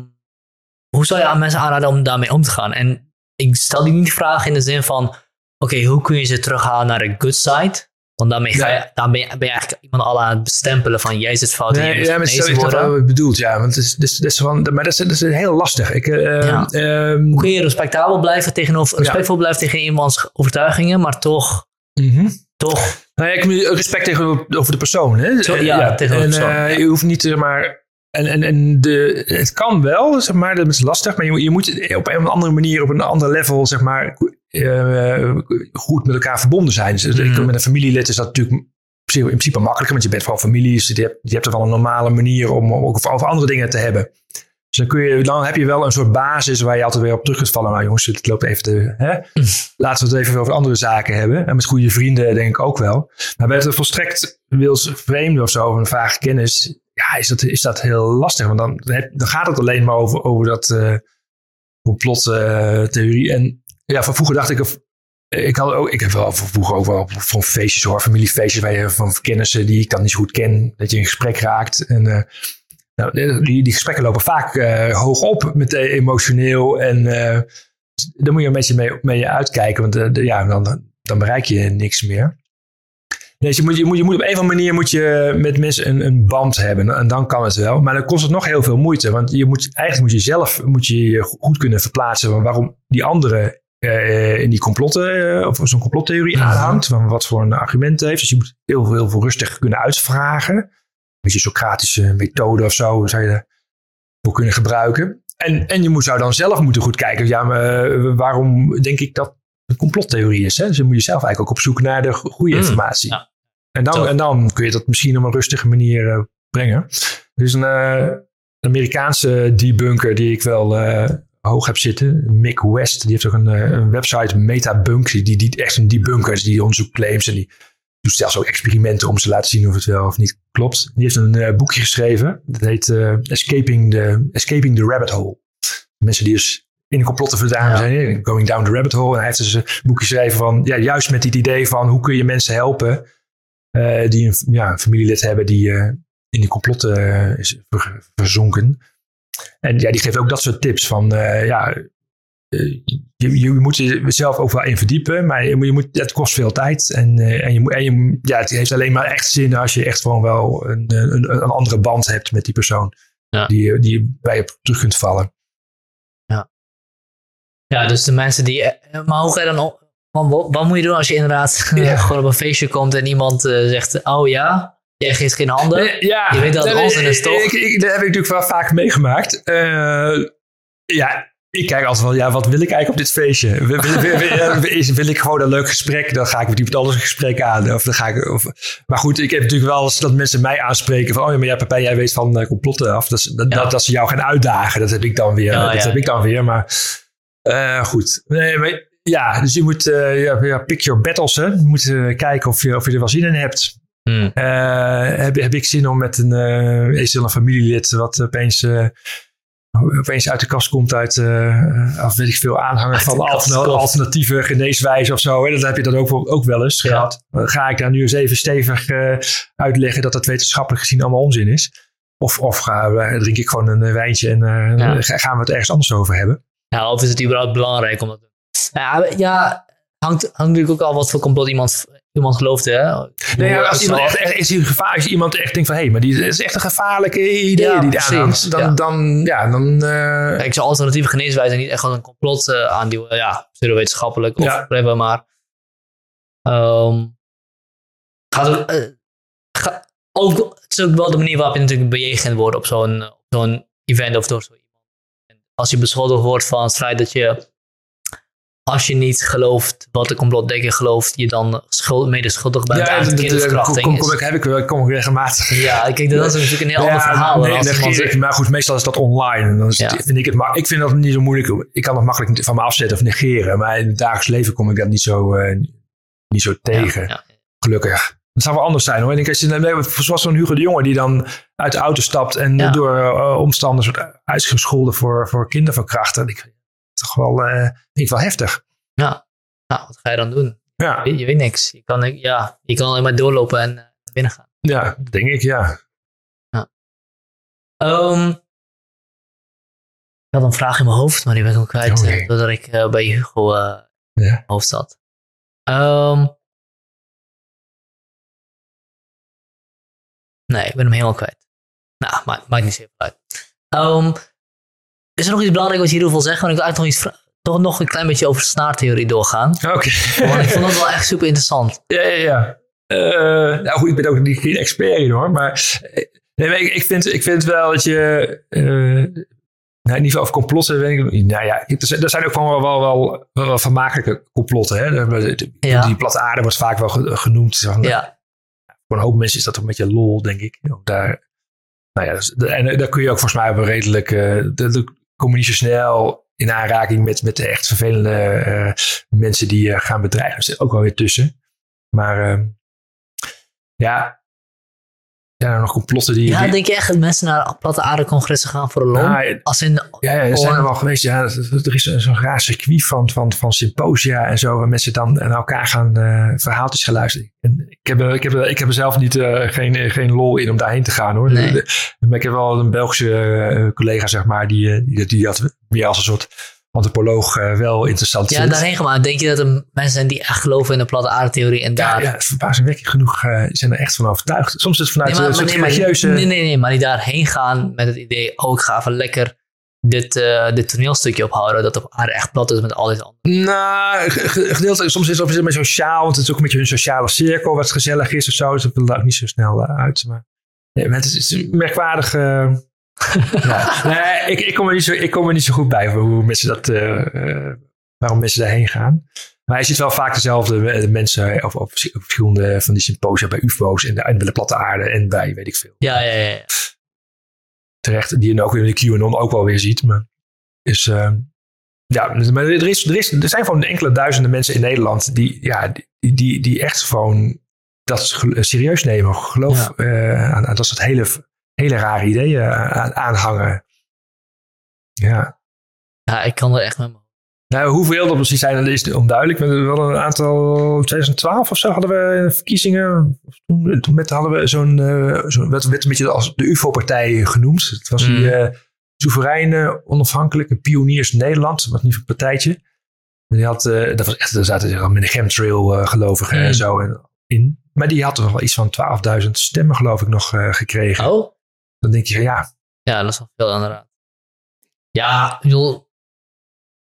hoe zou je aan mensen aanraden om daarmee om te gaan? En ik stel die niet de vraag in de zin van: oké, hoe kun je ze terughalen naar de good side? Want daarmee ga je, Ja. daar ben, je, eigenlijk iemand al aan het bestempelen van jij zit fout. Nee, moet ja, maar zo is dat bedoeld, ja. Want het is, dus, dus van, maar dat is, dat is heel lastig. Ik, eh, Ja. ehm, Hoe kun je respectabel blijven tegenover, respectvol blijven tegen iemands overtuigingen, maar toch, mhm. Toch, Nou ja, ik respect tegenover de persoon. Hè? Zo, Eh, ja, tegenover de en, persoon, eh. Je hoeft niet, zeg maar... En, en, en de, het kan wel, zeg maar, dat is lastig. Maar je, moet- je moet op een of andere manier, op een ander level, zeg maar, eh, goed met elkaar verbonden zijn. Dus ik- Mhm. met een familielid is dat natuurlijk in principe- in principe makkelijker. Want je bent gewoon familie, dus je hebt, je hebt er wel een normale manier om ook over, over andere dingen te hebben. Dus dan, kun je, dan heb je wel een soort basis waar je altijd weer op terug kunt vallen. Nou jongens, het loopt even te... Hè? [clears throat] Laten we het even over andere zaken hebben. En met goede vrienden denk ik ook wel. Maar bij het volstrekt wils vreemde of zo, of een vage kennis... Ja, is dat, is dat heel lastig. Want dan, dan gaat het alleen maar over, over dat eh complottheorie. en ja, van vroeger dacht ik... Of, ik, had ook, ik heb wel van vroeger ook wel van feestjes hoor, familiefeestjes waar je van kennissen die ik dan niet zo goed ken, dat je in gesprek raakt. En eh, nou, die, die gesprekken lopen vaak eh, hoog op, meteen emotioneel. En eh, daar moet je een beetje mee, mee uitkijken, want eh, de- ja, dan, dan bereik je niks meer. Nee, je moet, je, moet, je moet op een of andere manier moet je met mensen een, een band hebben. En dan kan het wel. Maar dan kost het nog heel veel moeite. Want je moet, eigenlijk moet je zelf moet je je goed kunnen verplaatsen. Waarom die andere uh, in die complotten, uh, of zo'n complottheorie aanhangt. Van wat voor een argument heeft. Dus je moet heel heel veel rustig kunnen uitvragen. Een beetje Socratische methode of zo zou je voor kunnen gebruiken. En, en je moet, zou dan zelf moeten goed kijken. Ja, maar eh, waarom denk ik dat een complottheorie is? Hè? Dus dan moet je zelf eigenlijk ook op zoek naar de go- goede Mm, informatie. ja. En, dan, en dan kun je dat misschien op een rustige manier eh, brengen. Er is een eh, Amerikaanse debunker die ik wel hoog heb zitten. Mick West. Die heeft ook een, een website, Metabunk. Die, die, die echt een debunker is. Die onderzoekt claims. En die doet zelfs ook experimenten om te laten zien of het wel of niet klopt. Die heeft een eh, boekje geschreven. Dat heet eh, Escaping, the, Escaping the Rabbit Hole. Mensen die dus in de complotten verdaan zijn. Going down the rabbit hole. En hij heeft dus een boekje geschreven van... Ja, juist met dit idee van hoe kun je mensen helpen... eh, die een, ja, een familielid hebben die in de complotten is ver- verzonken. En ja, die geeft ook dat soort tips van... ja, je, je moet jezelf ook wel in verdiepen, maar je, moet- je moet, het kost veel tijd. En, eh, en, je, moet- en je, ja, het heeft alleen maar echt zin als je echt gewoon wel een, een, een andere band hebt met die persoon. Ja. Die, die je bij je terug kunt vallen. Ja, dus de mensen die. eh, Maar hoe ga je dan. op- Wat, moet je doen als je inderdaad [laughs] Ja. gewoon op een feestje komt en iemand eh, zegt: Oh ja, jij geeft geen handen. Eh, ja, Je weet dat het onzin is, ik- toch? Ik, ik, dat heb ik natuurlijk wel vaak meegemaakt. Eh, ja, ik kijk altijd wel, ja, wat wil ik eigenlijk op dit feestje? Wil, wil, wil, wil- ik gewoon een leuk gesprek? Dan ga ik met iemand anders een gesprek aan. Of dan ga ik, of, maar goed, ik heb natuurlijk wel eens dat mensen mij aanspreken van, oh ja, maar ja, Pepijn, jij weet van eh, complotten af. Dat, dat, Ja. dat, dat ze jou gaan uitdagen, dat heb ik dan weer. Ja, dat ja, heb ik dan weer, maar eh, goed. Nee, maar ja, dus je moet, ja, ja, pick your battles, hè. Je moet kijken of je, of je er wel zin in hebt. Hmm. Heb, heb ik zin om met een, is er een familielid wat opeens, opeens uit de kast komt uit, eh of weet ik veel, aanhanger Uit van altern- alternatieve geneeswijze of zo. Hè? Dat heb je dan ook, wel- ook wel eens Ja. gehad. Ga ik daar nu eens even stevig eh, uitleggen dat dat wetenschappelijk gezien allemaal onzin is. Of, of ga, eh, drink ik gewoon een wijntje en Ja. gaan we het ergens anders over hebben. Ja, of is het überhaupt belangrijk om dat te doen? Ja, ja hangt, hangt natuurlijk ook al wat voor complot iemand, iemand gelooft. Hè? Nee, ja, als iemand echt, echt is in gevaar, als iemand echt denkt van hé, maar die is echt een gevaarlijke idee Ja, die die aanhangt, dan, Ja. dan, ja, dan eh, Kijk, zo'n alternatieve geneeswijze niet echt als een complot eh aanduwen. Ja, pseudowetenschappelijk of Ja. whatever, maar... ehm gaat ook, eh, ga- ook, het is ook wel de manier waarop je natuurlijk bejegend wordt op zo'n op zo'n event of door zo iemand. Als je beschuldigd wordt van het feit dat je, als je niet gelooft wat de complotdenker gelooft, je dan schuld, medeschuldig bent aan dat- dat- dat- kinderverkrachting. kom, kom, ik, heb ik, wel- kom ik regelmatig. Ja, kijk, dat is natuurlijk een heel Ja, ander verhaal. nee, dan ik, maar goed, meestal is dat online. En dan is het- Ja. vind ik, het, ma- ik vind dat niet zo moeilijk. Ik kan dat makkelijk van me afzetten of negeren. Maar in het dagelijks leven kom ik dat niet zo, eh, niet zo tegen. Ja, ja. Gelukkig. Dat zou wel anders zijn hoor. Ik denk, als je, zoals zo'n Hugo de Jonge die dan uit de auto stapt en Ja. door eh, omstanders wordt uitgescholden voor, voor kinderverkrachten. Ik toch wel, eh, vind ik wel heftig. Ja. Nou, wat ga je dan doen? Ja, Je, je weet niks. Je kan, ja, je kan alleen maar doorlopen en eh, binnen gaan. ja denk ik, ja. Ehm, ik had een vraag in mijn hoofd, maar die ben ik ook kwijt. Oké. eh, doordat ik bij Hugo in Ja. mijn hoofd zat. Ehm, nee, ik ben hem helemaal kwijt. Nou, maakt, maakt niet zoveel uit. Ehm, is er nog iets belangrijks wat je hierover wil zeggen? Want ik wil eigenlijk nog, iets toch nog een klein beetje over snaartheorie doorgaan. Oké. Want ik vond dat wel echt super interessant. [laughs] Ja, ja, ja. Eh, nou goed, ik ben ook niet geen expert in hoor. Maar, eh, nee, maar ik, ik, vind, ik vind wel dat je. eh nou, in ieder geval over complotten. Weet ik, niet. nou ja, er zijn- ook gewoon wel, wel, wel, wel, wel vermakelijke complotten. Hè? De- de- Ja. Die platte aarde wordt vaak wel ge- genoemd. Van, Ja, Voor een hoop mensen is dat toch een beetje lol, denk ik. Daar, nou ja, dus- en daar kun je ook volgens mij op een redelijk. de, de, kom je niet zo snel in aanraking met, met de echt vervelende eh, mensen die eh, gaan bedreigen. Er zit ook wel weer tussen. Maar eh, ja, zijn er nog complotten die. ja die- denk je echt dat mensen naar platte aarde-congressen gaan voor lol? Nou, Als in, ja, ja, er zijn er Oh. wel geweest. Ja, er is zo'n raar circuit van, van, van symposia en zo. Waar mensen dan naar elkaar gaan eh, verhaaltjes gaan luisteren. En ik, heb, er- ik, heb, ik heb er zelf niet, eh, geen, geen lol in om daarheen te gaan hoor. Nee. Maar ik heb wel een Belgische eh, collega, zeg maar, die, die, die dat meer als een soort antropoloog uh, wel interessant ja, vindt. Ja, daarheen maar denk je dat er mensen zijn die echt geloven in de platte aardetheorie en daar... Ja, ja verbazingwekkend genoeg uh, zijn er echt van overtuigd. Soms is het vanuit nee, maar, een nee, religieuze... Nee, nee, nee, maar die daarheen gaan met het idee, oh, ik ga even lekker dit, uh, dit toneelstukje ophouden, dat op aarde echt plat is met al dit andere. Nou, gedeeltelijk, soms is het ook met zo'n sjaal, want het is ook een beetje een sociale cirkel wat gezellig is of zo, dus dat wil er ook niet zo snel uit. Maar, nee, maar het is, een merkwaardig... ja. [laughs] nee, ik, ik, kom er niet zo, ik kom er niet zo goed bij hoe mensen dat, uh, waarom mensen daarheen gaan. Maar je ziet wel vaak dezelfde mensen of, of, verschillende van die symposia bij UFO's en, de, en bij de platte aarde en bij weet ik veel. Ja, ja, ja. ja. Terecht, die je ook weer in de QAnon ook wel weer ziet. Maar is, uh, ja, maar er, is, er, is, er zijn gewoon enkele duizenden mensen in Nederland die, ja, die, die, die echt gewoon dat serieus nemen. Geloof ja. uh, aan, dat soort hele, hele rare ideeën aan, aanhangen. Ja. Ja, ik kan er echt met nou, hoeveel dat precies zijn, dat is onduidelijk. We hadden een aantal, 2012 of zo hadden we verkiezingen. Toen, met, hadden we zo'n, uh, zo, werd, werd een beetje als de UFO-partij genoemd. Het was die uh, soevereine, onafhankelijke pioniers Nederland. Wat niet een partijtje. En die had, uh, dat was echt, daar zaten er met de chemtrail gelovigen mm. en zo in. Maar die had toch wel iets van 12.000 stemmen geloof ik nog gekregen. Oh? Dan denk je, ja. Ja, dat is wel veel inderdaad. Ja, ik bedoel,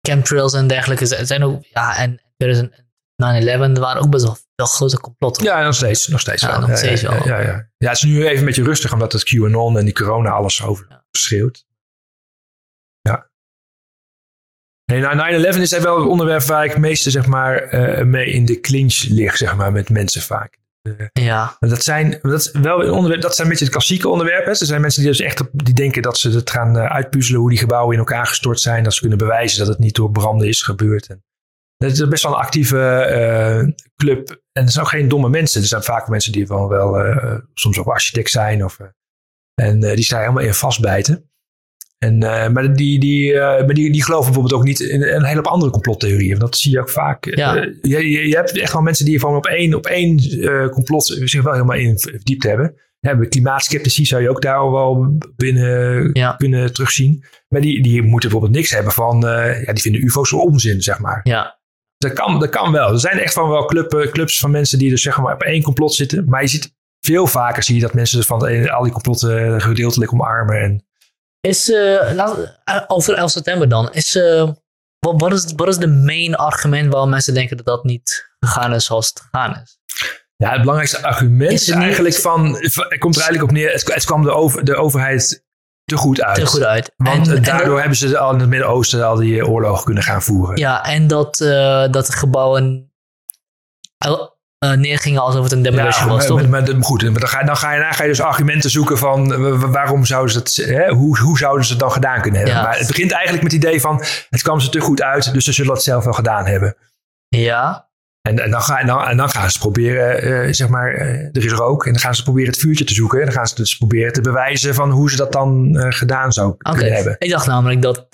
chemtrails en dergelijke zijn ook, ja, en 9-11 waren ook best wel veel grote complotten. Ja, nog steeds. Nog steeds ja, wel. Nog steeds ja, wel. Ja, ja, ja. het is nu even een beetje rustig omdat het QAnon en die corona alles over schreeuwt. Ja. Nee, 9-11 is wel het onderwerp waar ik meeste zeg maar, uh, mee in de clinch lig, zeg maar, met mensen vaak. Ja. Dat zijn, dat, wel een onderwerp, dat zijn een beetje het klassieke onderwerp. Hè. Er zijn mensen die dus echt die denken dat ze het gaan uh, uitpuzzelen hoe die gebouwen in elkaar gestort zijn. Dat ze kunnen bewijzen dat het niet door branden is gebeurd. En het is best wel een actieve uh, club. En er zijn ook geen domme mensen. Er zijn vaak mensen die van wel soms ook architect zijn. Of, en die staan helemaal in vastbijten. En, maar die, die, maar die, die geloven bijvoorbeeld ook niet in een hele andere complottheorieën. Dat zie je ook vaak. Ja. Uh, je, je, je, hebt echt wel mensen die gewoon op één, op één complot zich wel helemaal in verdiept hebben. Bij klimaatskeptici zou je ook daar wel binnen ja. kunnen terugzien. Maar die, die moeten bijvoorbeeld niks hebben van, ja, die vinden UFO's zo onzin, zeg maar. Ja. Dat kan, dat kan wel. Er zijn echt van wel club, clubs van mensen die dus zeg maar op één complot zitten. Maar je ziet veel vaker zie je dat mensen van al die complotten gedeeltelijk omarmen en is, uh, over 11 september dan, is, uh, wat, wat, is, wat is de main argument waarom mensen denken dat dat niet gegaan is zoals het gegaan is? Ja, het belangrijkste argument is, eigenlijk van, het komt er eigenlijk op neer, het, het kwam de, over, de overheid te goed uit. Te goed uit. Want en, daardoor en hebben ze al in het Midden-Oosten al die oorlogen kunnen gaan voeren. Ja, en dat, uh, dat de gebouwen uh, neergingen alsof het een demolition ja, was, toch? Maar, maar, goed, dan ga, dan, ga je, dan ga je dus argumenten zoeken van waarom zouden ze het, hè, hoe, hoe zouden ze het dan gedaan kunnen hebben. Ja. Maar het begint eigenlijk met het idee van het kwam ze te goed uit, dus ze zullen het zelf wel gedaan hebben. Ja. En, en, dan, ga, en, dan, en dan gaan ze proberen, uh, zeg maar, uh, er is rook. En dan gaan ze proberen het vuurtje te zoeken. En dan gaan ze dus proberen te bewijzen van hoe ze dat dan gedaan zou okay. kunnen hebben. Ik dacht namelijk dat,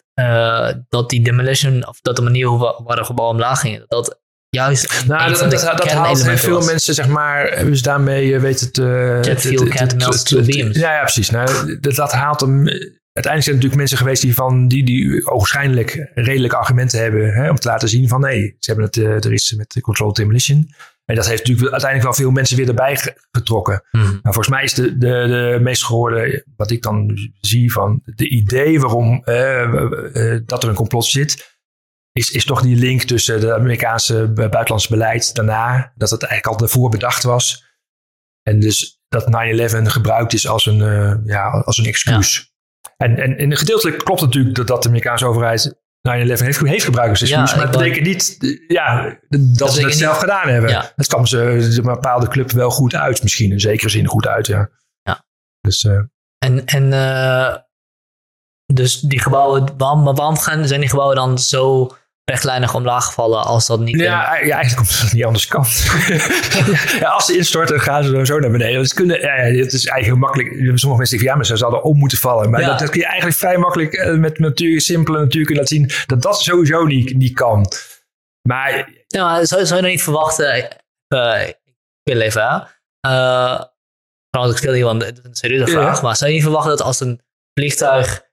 dat die demolition, of dat de manier hoe waar de gebouwen omlaag gingen, dat juist. Nou, dat, dat, dat haalt heel veel was. mensen, zeg maar, ze daarmee, weet het. Jet fuel can't melt steel beams. Ja, ja, precies. Nou, dat, dat haalt hem. Uiteindelijk zijn er natuurlijk mensen geweest die van die, die ogenschijnlijk redelijke argumenten hebben hè, om te laten zien van nee, ze hebben het uh, er is met de controlled demolition. En dat heeft natuurlijk uiteindelijk wel veel mensen weer erbij getrokken. Mm. Nou, volgens mij is de, de, de meest gehoorde, wat ik dan zie van de idee waarom uh, uh, dat er een complot zit, is, is toch die link tussen de Amerikaanse buitenlandse beleid daarna, dat het eigenlijk al daarvoor bedacht was. En dus dat 9-11 gebruikt is als een, uh, ja, als een excuus. Ja. En, en, en gedeeltelijk klopt het natuurlijk dat, dat de Amerikaanse overheid 9-11 heeft, heeft gebruikt als excuus. Ja, maar dat betekent niet ja, dat, dat ze het zelf niet. gedaan hebben. Ja. Het kwam ze een bepaalde club wel goed uit, misschien in zekere zin goed uit. Ja. Ja. Dus, uh, en en uh, dus die gebouwen, waarom, waarom gaan, zijn die gebouwen dan zo rechtlijnig omlaag gevallen als dat niet... Ja, ja eigenlijk omdat het niet anders kan. [laughs] ja, als ze instorten, gaan ze zo naar beneden. Dus kunnen, ja, het is eigenlijk makkelijk. Sommige mensen denken, ja, maar ze zouden om moeten vallen. Maar Ja. dat, dat kun je eigenlijk vrij makkelijk eh, met natuur, simpele natuur kunnen laten zien dat dat sowieso niet, niet kan. Maar Ja, zou, zou je dan niet verwachten... eh, ik wil even, hè. Uh, trouwens, ik stel hier wel een, serieuze vraag. Maar zou je niet verwachten dat als een vliegtuig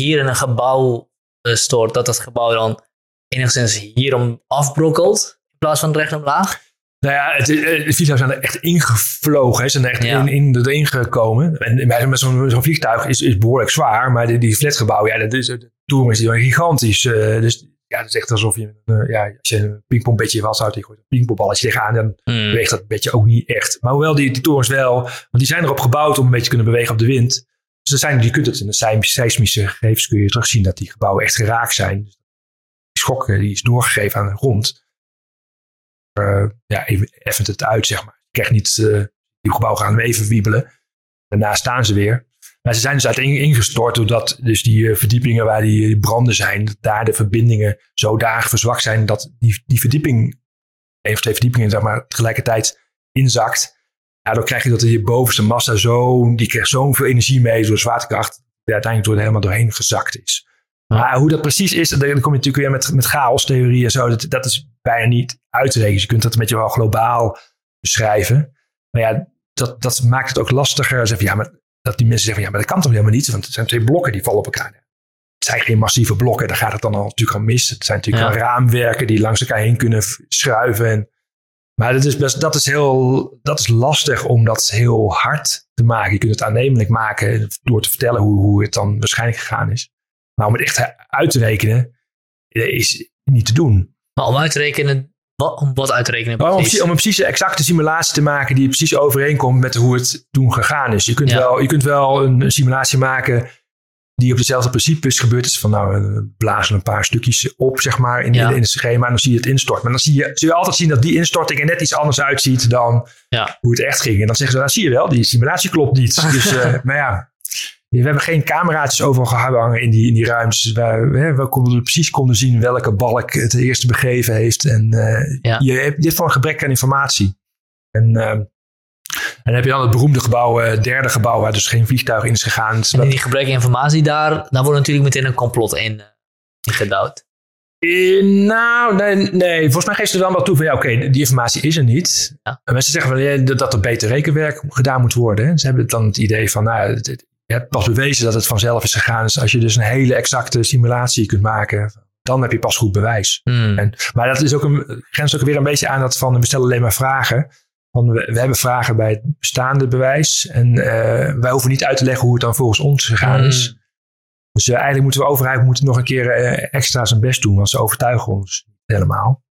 hier in een gebouw stoort dat dat gebouw dan enigszins hierom afbrokkelt in plaats van recht omlaag? Nou ja, het, het, de vliegtuigen zijn er echt ingevlogen. Ze zijn er echt in, in, erin gekomen. En met zo'n zo vliegtuig is, is behoorlijk zwaar. Maar die, die flatgebouw, ja, dat is, de toer is die gigantisch. Uh, dus ja, het is echt alsof je, uh, ja, als je een pingpongbedje washoudt, je gooit een pingpongballetje tegenaan, dan mm. beweegt dat bedje ook niet echt. Maar hoewel die, die torens wel, want die zijn erop gebouwd om een beetje te kunnen bewegen op de wind. Dus zijn, je kunt het in de seismische gegevens kun je terugzien dat die gebouwen echt geraakt zijn. Die schok die is doorgegeven aan de grond. Uh, ja, even effent het uit, zeg maar. Je krijgt niet, uh, die gebouwen gaan even wiebelen. Daarna staan ze weer. Maar ze zijn dus uiteen ingestort doordat dus die verdiepingen waar die branden zijn, daar de verbindingen zodanig verzwakt zijn dat die, die verdieping, één of twee verdiepingen, zeg maar, tegelijkertijd inzakt. Ja, dan krijg je dat je bovenste massa zo, die krijgt zoveel energie mee door zwaartekracht, die uiteindelijk door helemaal doorheen gezakt is. Maar hoe dat precies is, dan kom je natuurlijk weer met, met chaos-theorie en zo. Dat, dat is bijna niet uit te rekenen. Je kunt dat een beetje wel globaal beschrijven. Maar ja, dat, dat maakt het ook lastiger. Zeg, ja, maar, dat die mensen zeggen, ja, maar dat kan toch helemaal niet? Want het zijn twee blokken die vallen op elkaar. Het zijn geen massieve blokken, daar gaat het dan al, natuurlijk al mis. Het zijn natuurlijk ja. raamwerken die langs elkaar heen kunnen schuiven. En, maar dat is, best, dat, is heel, dat is lastig om dat heel hard te maken. Je kunt het aannemelijk maken door te vertellen hoe, hoe het dan waarschijnlijk gegaan is. Maar om het echt uit te rekenen, is niet te doen. Maar om uit te rekenen, wat, om wat uit te rekenen? om, om, een precieze exacte simulatie te maken die precies overeenkomt met hoe het toen gegaan is. Je kunt, wel, je kunt wel een, simulatie maken die op dezelfde principes gebeurd is. Van nou, we blazen een paar stukjes op, zeg maar, in, in, het schema. En dan zie je het instorten. Maar dan zie je, zul je altijd zien dat die instorting er net iets anders uitziet dan hoe het echt ging. En dan zeggen ze, nou zie je wel, die simulatie klopt niet. [laughs] dus, uh, maar ja, we hebben geen camera's overal gehangen in die, in die ruimtes. Waar we, we konden precies konden zien welke balk het eerste begeven heeft. En uh, ja. je, hebt, je hebt gewoon gebrek aan informatie. En, uh, en dan heb je dan het beroemde gebouw, uh, derde gebouw, waar dus geen vliegtuig in is gegaan. En in die gebrek aan informatie daar, daar wordt natuurlijk meteen een complot in, in gedouwd. nou, nee, nee, volgens mij geeft ze dan wel toe van ja, oké, okay, die informatie is er niet. Ja. En mensen zeggen ja, dat er beter rekenwerk gedaan moet worden. Ze hebben dan het idee van, nou, het, je hebt pas bewezen dat het vanzelf is gegaan. Dus als je dus een hele exacte simulatie kunt maken, dan heb je pas goed bewijs. Hmm. En, maar dat is ook een, grenst ook weer een beetje aan dat van we stellen alleen maar vragen. Van we, we hebben vragen bij het bestaande bewijs. En uh, wij hoeven niet uit te leggen hoe het dan volgens ons gegaan is. Hmm. Dus uh, eigenlijk moeten we overheid moeten nog een keer uh, extra zijn best doen, want ze overtuigen ons helemaal.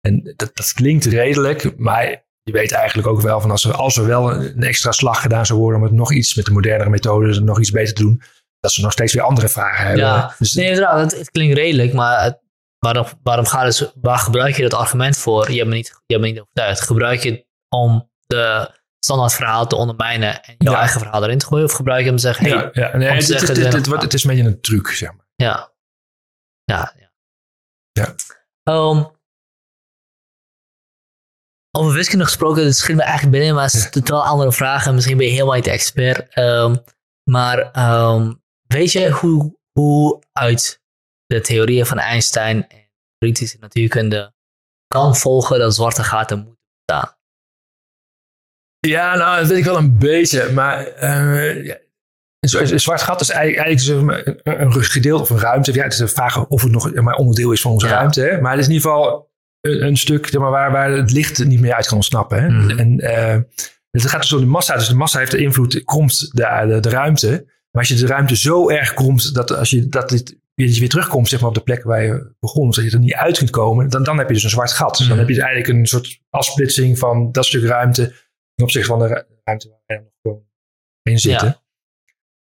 En dat, dat klinkt redelijk, maar je weet eigenlijk ook wel van als er, als er wel een extra slag gedaan zou worden om het nog iets met de modernere methodes nog iets beter te doen, dat ze nog steeds weer andere vragen hebben. Ja, dus, nee, inderdaad, het, het, klinkt redelijk, maar het, waarom, waarom gaat het, waar gebruik je dat argument voor? Je hebt me niet, je hebt me niet overtuigd. Gebruik je om de standaard verhaal te ondermijnen en jouw eigen verhaal erin te gooien? Of gebruik je hem hey, ja, ja. Nee, het, zeggen, het, het, het, het, is een beetje een truc, zeg maar. Ja. Ja, ja. Um, over wiskunde gesproken, het schiet me eigenlijk binnen, maar het is totaal andere vragen. Misschien ben je helemaal niet de expert. Um, maar um, weet je hoe, hoe uit de theorieën van Einstein en theoretische natuurkunde kan volgen dat zwarte gaten moeten bestaan? Ja, nou, dat weet ik wel een beetje. Maar uh, ja, een zwart gat is eigenlijk, eigenlijk een, gedeelte of een ruimte. Ja, het is de vraag of het nog maar onderdeel is van onze ruimte. Hè? Maar het is in ieder geval een, stuk maar, waar, waar het licht niet meer uit kan ontsnappen. Hè? Mhm. En uh, het gaat dus om de massa. Dus de massa heeft de invloed, kromt de, de, de, ruimte. Maar als je de ruimte zo erg kromt dat als je, dat dit, je weer terugkomt zeg maar, op de plek waar je begon, dat je er niet uit kunt komen, dan, dan heb je dus een zwart gat. Dus dan heb je eigenlijk een soort afsplitsing van dat stuk ruimte ten opzichte van de ruimte waar je nog gewoon in zitten.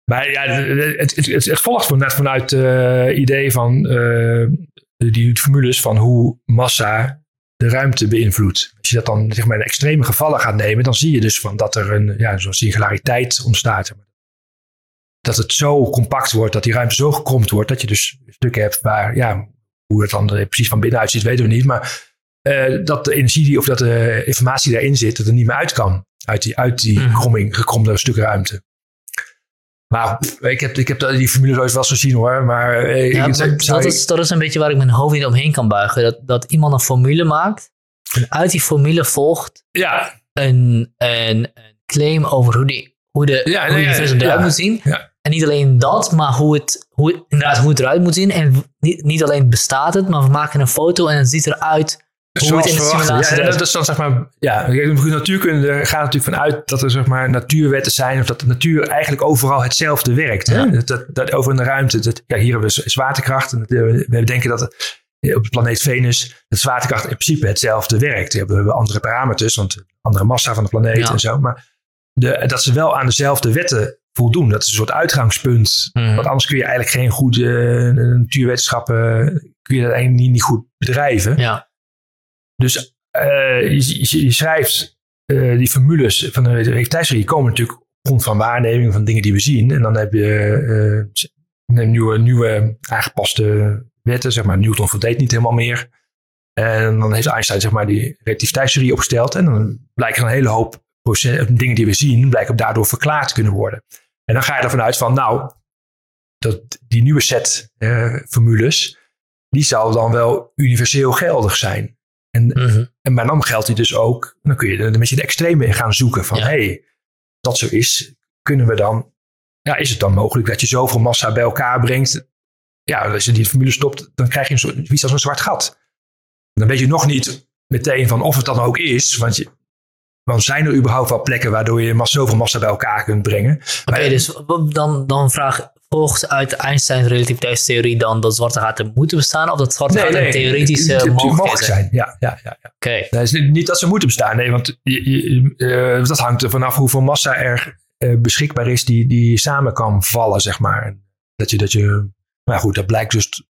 Maar ja, het, het, het, het volgt vanuit, vanuit het uh, idee van uh, die formules van hoe massa de ruimte beïnvloedt. Als je dat dan zeg maar, in extreme gevallen gaat nemen, dan zie je dus van dat er een ja, zo'n singulariteit ontstaat. Dat het zo compact wordt, dat die ruimte zo gekromd wordt, dat je dus stukken hebt waar, ja, hoe het dan precies van binnenuit ziet, weten we niet. Maar uh, dat de energie die, of dat de informatie daarin zit, dat er niet meer uit kan. Uit die, uit die mm. kromming, gekromde stuk ruimte. Maar ik heb, ik heb die formule nooit wel eens gezien hoor. Maar, eh, ja, dat, is, dat is een beetje waar ik mijn hoofd niet omheen kan buigen. Dat, dat iemand een formule maakt. En uit die formule volgt ja. een, een, een claim over hoe, die, hoe de ja, hoe nee, eruit moet zien. En niet alleen dat, maar hoe het, hoe, inderdaad, hoe het eruit moet zien. En niet, niet alleen bestaat het, maar we maken een foto en het ziet eruit het in de simulatie Ja, dat is dan zeg maar, ja, de natuurkunde gaat natuurlijk vanuit dat er zeg maar natuurwetten zijn of dat de natuur eigenlijk overal hetzelfde werkt. Hè? Ja. Dat, dat, dat over een ruimte, dat, ja, hier hebben we zwaartekracht en we we denken dat eh, op de planeet Venus dat zwaartekracht in principe hetzelfde werkt. We hebben andere parameters, want andere massa van de planeet Ja. en zo, maar de, dat ze wel aan dezelfde wetten voldoen. Dat is een soort uitgangspunt. Mhm. Want anders kun je eigenlijk geen goede eh, natuurwetenschappen, kun je dat eigenlijk niet, niet goed bedrijven. Ja, Dus eh, je, je- schrijft eh, die formules van de relativiteitstheorie komen natuurlijk op grond van waarneming van dingen die we zien. En dan heb je eh, nieuwe, nieuwe aangepaste wetten, zeg maar. Newton voldeed niet helemaal meer. En dan heeft Einstein zeg maar die relativiteitstheorie opgesteld. En dan blijken een hele hoop dingen die we zien, blijken daardoor verklaard kunnen worden. En dan ga je ervan uit van, nou, dat die nieuwe set formules, die zal dan wel universeel geldig zijn. En, Mhm. en maar dan geldt die dus ook, dan kun je er een beetje de extreme in gaan zoeken van, Ja. hey, dat zo is, kunnen we dan, ja, is het dan mogelijk dat je zoveel massa bij elkaar brengt? Ja, als je die formule stopt, dan krijg je een soort, iets als een zwart gat. Dan weet je nog niet meteen van of het dan ook is, want je, want zijn er überhaupt wel plekken waardoor je zoveel massa bij elkaar kunt brengen? Oké, dus dan, dan vraag volgt uit Einsteins relativiteitstheorie dan dat zwarte gaten moeten bestaan of dat zwarte gaten een theoretische het- het- het mogelijkheid zijn? Ja, ja, ja, ja. Nee, is niet- niet dat ze moeten bestaan. Nee, want je, je- eh, dat hangt er vanaf hoeveel massa er eh, beschikbaar is die, die samen kan vallen, zeg maar. Dat je, dat je, maar goed, dat blijkt dus.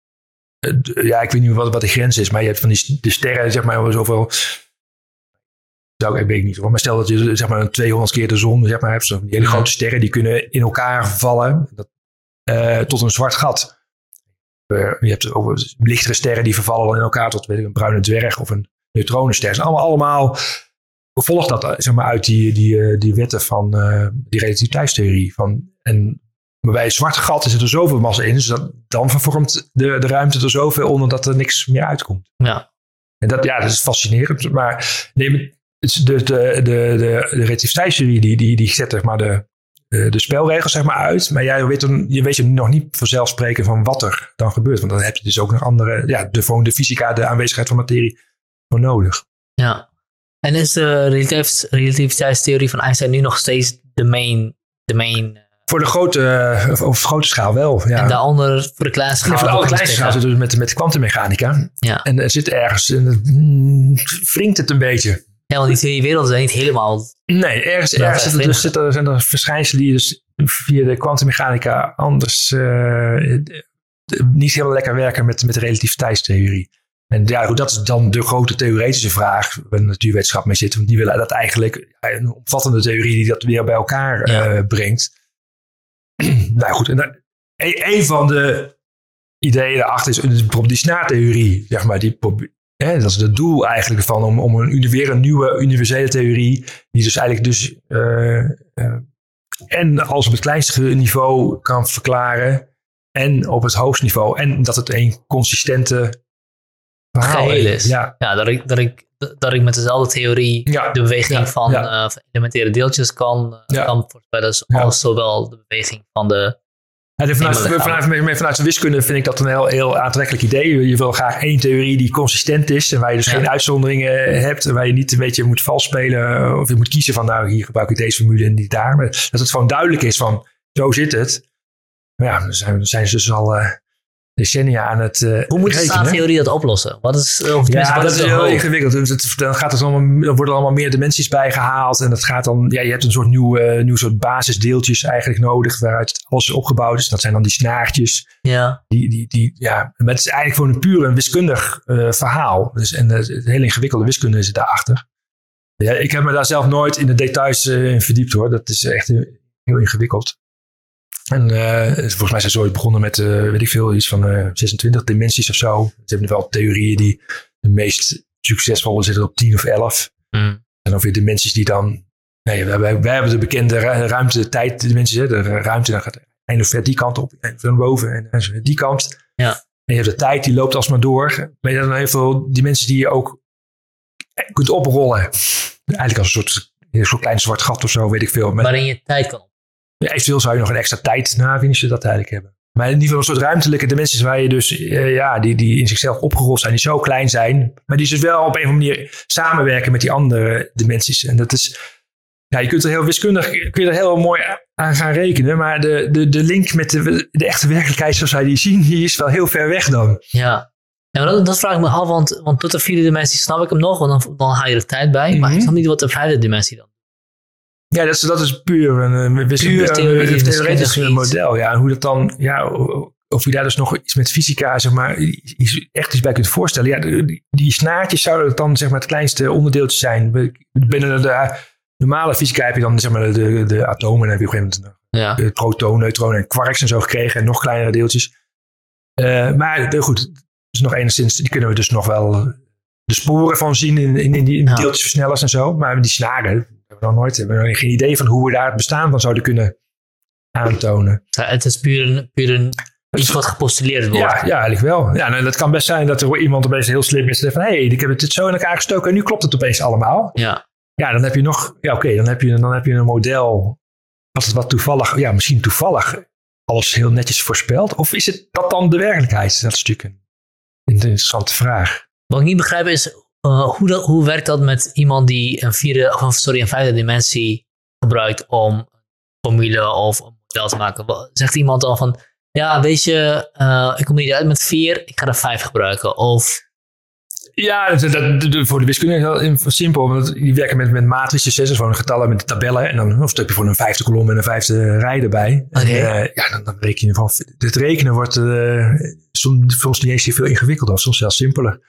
eh, ja, ik weet niet wat, wat de grens is, maar je hebt van die de sterren, zeg maar, zoveel. Zou ik weet ik niet hoor. Maar stel dat je zeg maar een 200 keer de zon zeg maar, hebt. Zo, die hele Ja. grote sterren die kunnen in elkaar vallen dat, eh, tot een zwart gat. Eh, je hebt lichtere sterren die vervallen in elkaar tot weet ik, een bruine dwerg of een neutronenster. Het allemaal, allemaal volgt dat eh, zeg maar, uit die, die, die wetten van die relativiteitstheorie. Van, en maar bij een zwart gat zit er zoveel massa in, dus dat, dan vervormt de, de ruimte er zoveel onder dat er niks meer uitkomt. ja. En dat, ja, dat is fascinerend. Maar nee, maar het is de, de, de, de, de relativiteitstheorie die, die, die zet zeg maar, de, de, de spelregels zeg maar, uit. Maar jij weet, dan, je weet je nog niet vanzelfsprekend van wat er dan gebeurt. Want dan heb je dus ook nog andere, ja, de, gewoon de fysica, de aanwezigheid van materie voor nodig. Ja. En is de relativiteitstheorie van Einstein nu nog steeds de main, de main Voor de grote, eh, of grote schaal wel. Ja. en daaronder voor de kleine schaal? Ja, voor de nog schaal zitten we met, met kwantummechanica. Ja. En er zit ergens, en het, mm, wringt het een beetje. Ja, want die twee werelden zijn niet helemaal... Nee, ergens, ergens zit er, dus, zit er, zijn er verschijnselen die je dus via de kwantummechanica anders eh, niet helemaal lekker werken met, met de relativiteitstheorie. En ja, goed, dat is dan de grote theoretische vraag waar de natuurwetenschap mee zit. Want die willen dat eigenlijk, een omvattende theorie die dat weer bij elkaar Ja. eh, brengt. [clears throat] nou goed, en dan, een, een van de ideeën daarachter is bijvoorbeeld die snaartheorie, zeg maar. Die, hè, dat is het doel eigenlijk van om, om een, weer een nieuwe universele theorie, die dus eigenlijk dus eh, eh, en als op het kleinste niveau kan verklaren en op het hoogste niveau. En dat het een consistente verhaal Geheel is. Ja, Ja, dat ik, dat ik, dat ik met dezelfde theorie Ja, de beweging ja, van, eh, van elementaire deeltjes kan, kan voorspellen. Als zowel de beweging van de... En vanuit, vanuit, vanuit, vanuit de wiskunde vind ik dat een heel, heel aantrekkelijk idee. Je wil graag één theorie die consistent is en waar je dus Ja. geen uitzonderingen hebt. En waar je niet een beetje moet vals spelen of je moet kiezen van nou hier gebruik ik deze formule en niet daar. Maar dat het gewoon duidelijk is van zo zit het. Maar ja, dan zijn, zijn ze dus al eh, decennia aan het eh Hoe moet de rekenen. staaftheorie dat oplossen? Wat is, of tenminste, Ja, wat dat is heel ingewikkeld. Dus het- dan, gaat het allemaal, dan worden er allemaal meer dimensies bijgehaald. En dat gaat dan, ja, je hebt een soort nieuw, eh, nieuw soort basisdeeltjes eigenlijk nodig. Waaruit alles opgebouwd is. Dat zijn dan die snaartjes. Ja, Die, die, die, ja, maar het is eigenlijk gewoon een puur een wiskundig eh, verhaal. Dus, en eh, het hele ingewikkelde wiskunde zit daarachter. Ja, ik heb me daar zelf nooit in de details eh, in verdiept hoor. Dat is echt eh, heel ingewikkeld. En eh, volgens mij zijn ze ooit begonnen met, eh, weet ik veel, iets van eh, 26 dimensies of zo. Ze hebben wel theorieën die de meest succesvolle zitten op 10 of 11. Hm. En dan weer dimensies die dan. Nee, wij, hebben de bekende ru- ruimte-tijd-dimensies. De ruimte dan gaat eindigt die kant op, en van boven en die kant. Ja. En je hebt de tijd, die loopt alsmaar door. Maar je hebt dan heel veel dimensies die je ook kunt oprollen. Eigenlijk als een soort, een soort klein zwart gat of zo, weet ik veel. Met, waarin je tijd kan op. eventueel zou je nog een extra tijd na je dat eigenlijk hebben. Maar in ieder geval een soort ruimtelijke dimensies waar je dus, eh, ja, die, die in zichzelf opgerold zijn, die zo klein zijn. Maar die dus wel op een of andere manier samenwerken met die andere dimensies. En dat is, ja, je kunt er heel wiskundig, kun je er heel mooi aan gaan rekenen. Maar de, de, de link met de, de echte werkelijkheid zoals wij die zien, die is wel heel ver weg dan. Ja. Ja, dat, dat vraag ik me af, want, want tot de vierde dimensie snap ik hem nog, want dan, dan haal je er tijd bij. Maar ik Mhm. snap niet wat de vijfde dimensie dan. Ja, dat is, dat is puur een, een theoretisch, model. Ja, en hoe dat dan, ja, of je daar dus nog iets met fysica, zeg maar, iets, echt iets bij kunt voorstellen. Ja, die, die snaartjes zouden dan, zeg maar, het kleinste onderdeeltje zijn. Binnen de normale fysica heb je dan, zeg maar, de, de atomen. En heb je op een gegeven moment Ja. de protonen, neutronen en quarks en zo gekregen. En nog kleinere deeltjes. Eh, maar goed, dus nog enigszins, die kunnen we dus nog wel de sporen van zien in, in, in die Ja. deeltjesversnellers en zo. Maar die snaren hebben we nog nooit, hebben we geen idee van hoe we daar het bestaan van zouden kunnen aantonen. Het is puur een, puur een iets wat gepostuleerd wordt. Ja, ja, eigenlijk wel. Ja, nou, dat kan best zijn dat er iemand opeens heel slim is en zegt van, hé, hey, ik heb dit zo in elkaar gestoken en nu klopt het opeens allemaal. Ja. Ja, dan heb je nog, ja oké, dan, heb je, dan heb je een model wat, wat toevallig, ja, misschien toevallig alles heel netjes voorspelt. Of is het dat dan de werkelijkheid? Dat is natuurlijk een interessante vraag. Wat ik niet begrijp is, uh, hoe, dat, hoe werkt dat met iemand die een, vierde, of sorry, een vijfde dimensie gebruikt om een formule of een model te maken? Zegt iemand dan van, ja, weet je, uh, ik kom niet uit met vier, ik ga er vijf gebruiken. Of, Ja, dat, dat, voor de wiskunde is dat heel simpel. Want die werken met, met matrices, dus gewoon getallen met tabellen. En dan of heb je gewoon een vijfde kolom en een vijfde rij erbij. En, eh, ja, dan, dan reken je van. Het rekenen wordt eh, soms, soms niet eens veel ingewikkelder, soms zelfs simpeler.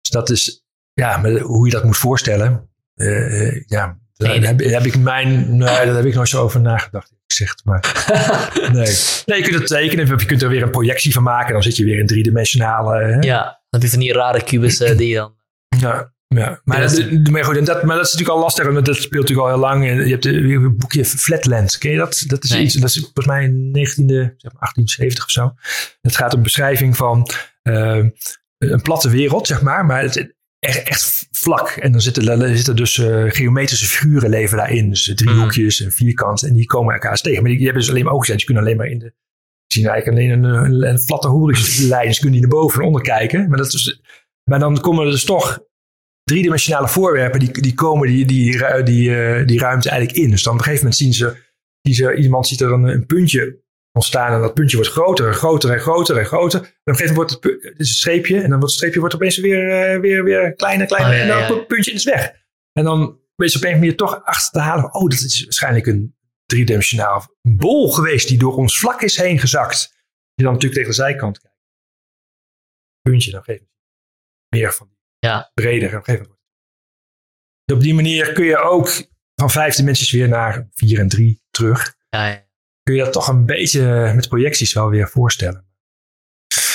Dus dat is, ja, maar hoe je dat moet voorstellen. eh, eh, ja, daar Nee, heb, heb ik mijn, nee, daar heb ik nooit zo over nagedacht. Ik zeg het maar. [laughs] Nee. nee, je kunt het tekenen. Je kunt er weer een projectie van maken. Dan zit je weer in driedimensionale. hè. ja, heb je van die rare kubussen die je dan... Ja, ja. Maar, Ja, dat, dat maar, goed, en dat, maar dat is natuurlijk al lastig, want dat speelt natuurlijk al heel lang. En je hebt een boekje Flatland, ken je dat? Dat is, Nee. iets, dat is volgens mij 19e, zeg maar 1870 of zo. Het gaat om beschrijving van eh, een platte wereld, zeg maar, maar het, echt, echt vlak. En dan zitten, er zitten dus eh, geometrische figuren leven daarin. Dus driehoekjes en vierkant. En die komen elkaar tegen. Maar die, die hebben dus alleen maar ogen. Die kunnen alleen maar in de... Die zien eigenlijk alleen een, een, een vlatte horizonlijn. [laughs] Dus kunnen die naar boven en onder kijken. Maar, dat is, maar dan komen er dus toch driedimensionale voorwerpen. Die, die komen die, die, ru- die, eh, die ruimte eigenlijk in. Dus dan op een gegeven moment zien ze... Die ze iemand ziet er een, een puntje ontstaan. En dat puntje wordt groter en groter en groter en groter. En op een gegeven moment wordt het, is een streepje. En dan wordt het streepje wordt opeens weer, eh, weer, weer kleiner, kleiner. Oh, ja, en dan ja. het puntje is weg. En dan weet je op een manier toch achter te halen. Oh, dat is waarschijnlijk een driedimensionaal bol geweest die door ons vlak is heen gezakt. Je dan natuurlijk tegen de zijkant kijkt. Puntje, dan geef je meer van die Ja. breder. En op een gegeven moment. wordt- Op die manier kun je ook van vijf dimensies weer naar vier en drie terug. Ja, ja. Kun je dat toch een beetje met projecties wel weer voorstellen.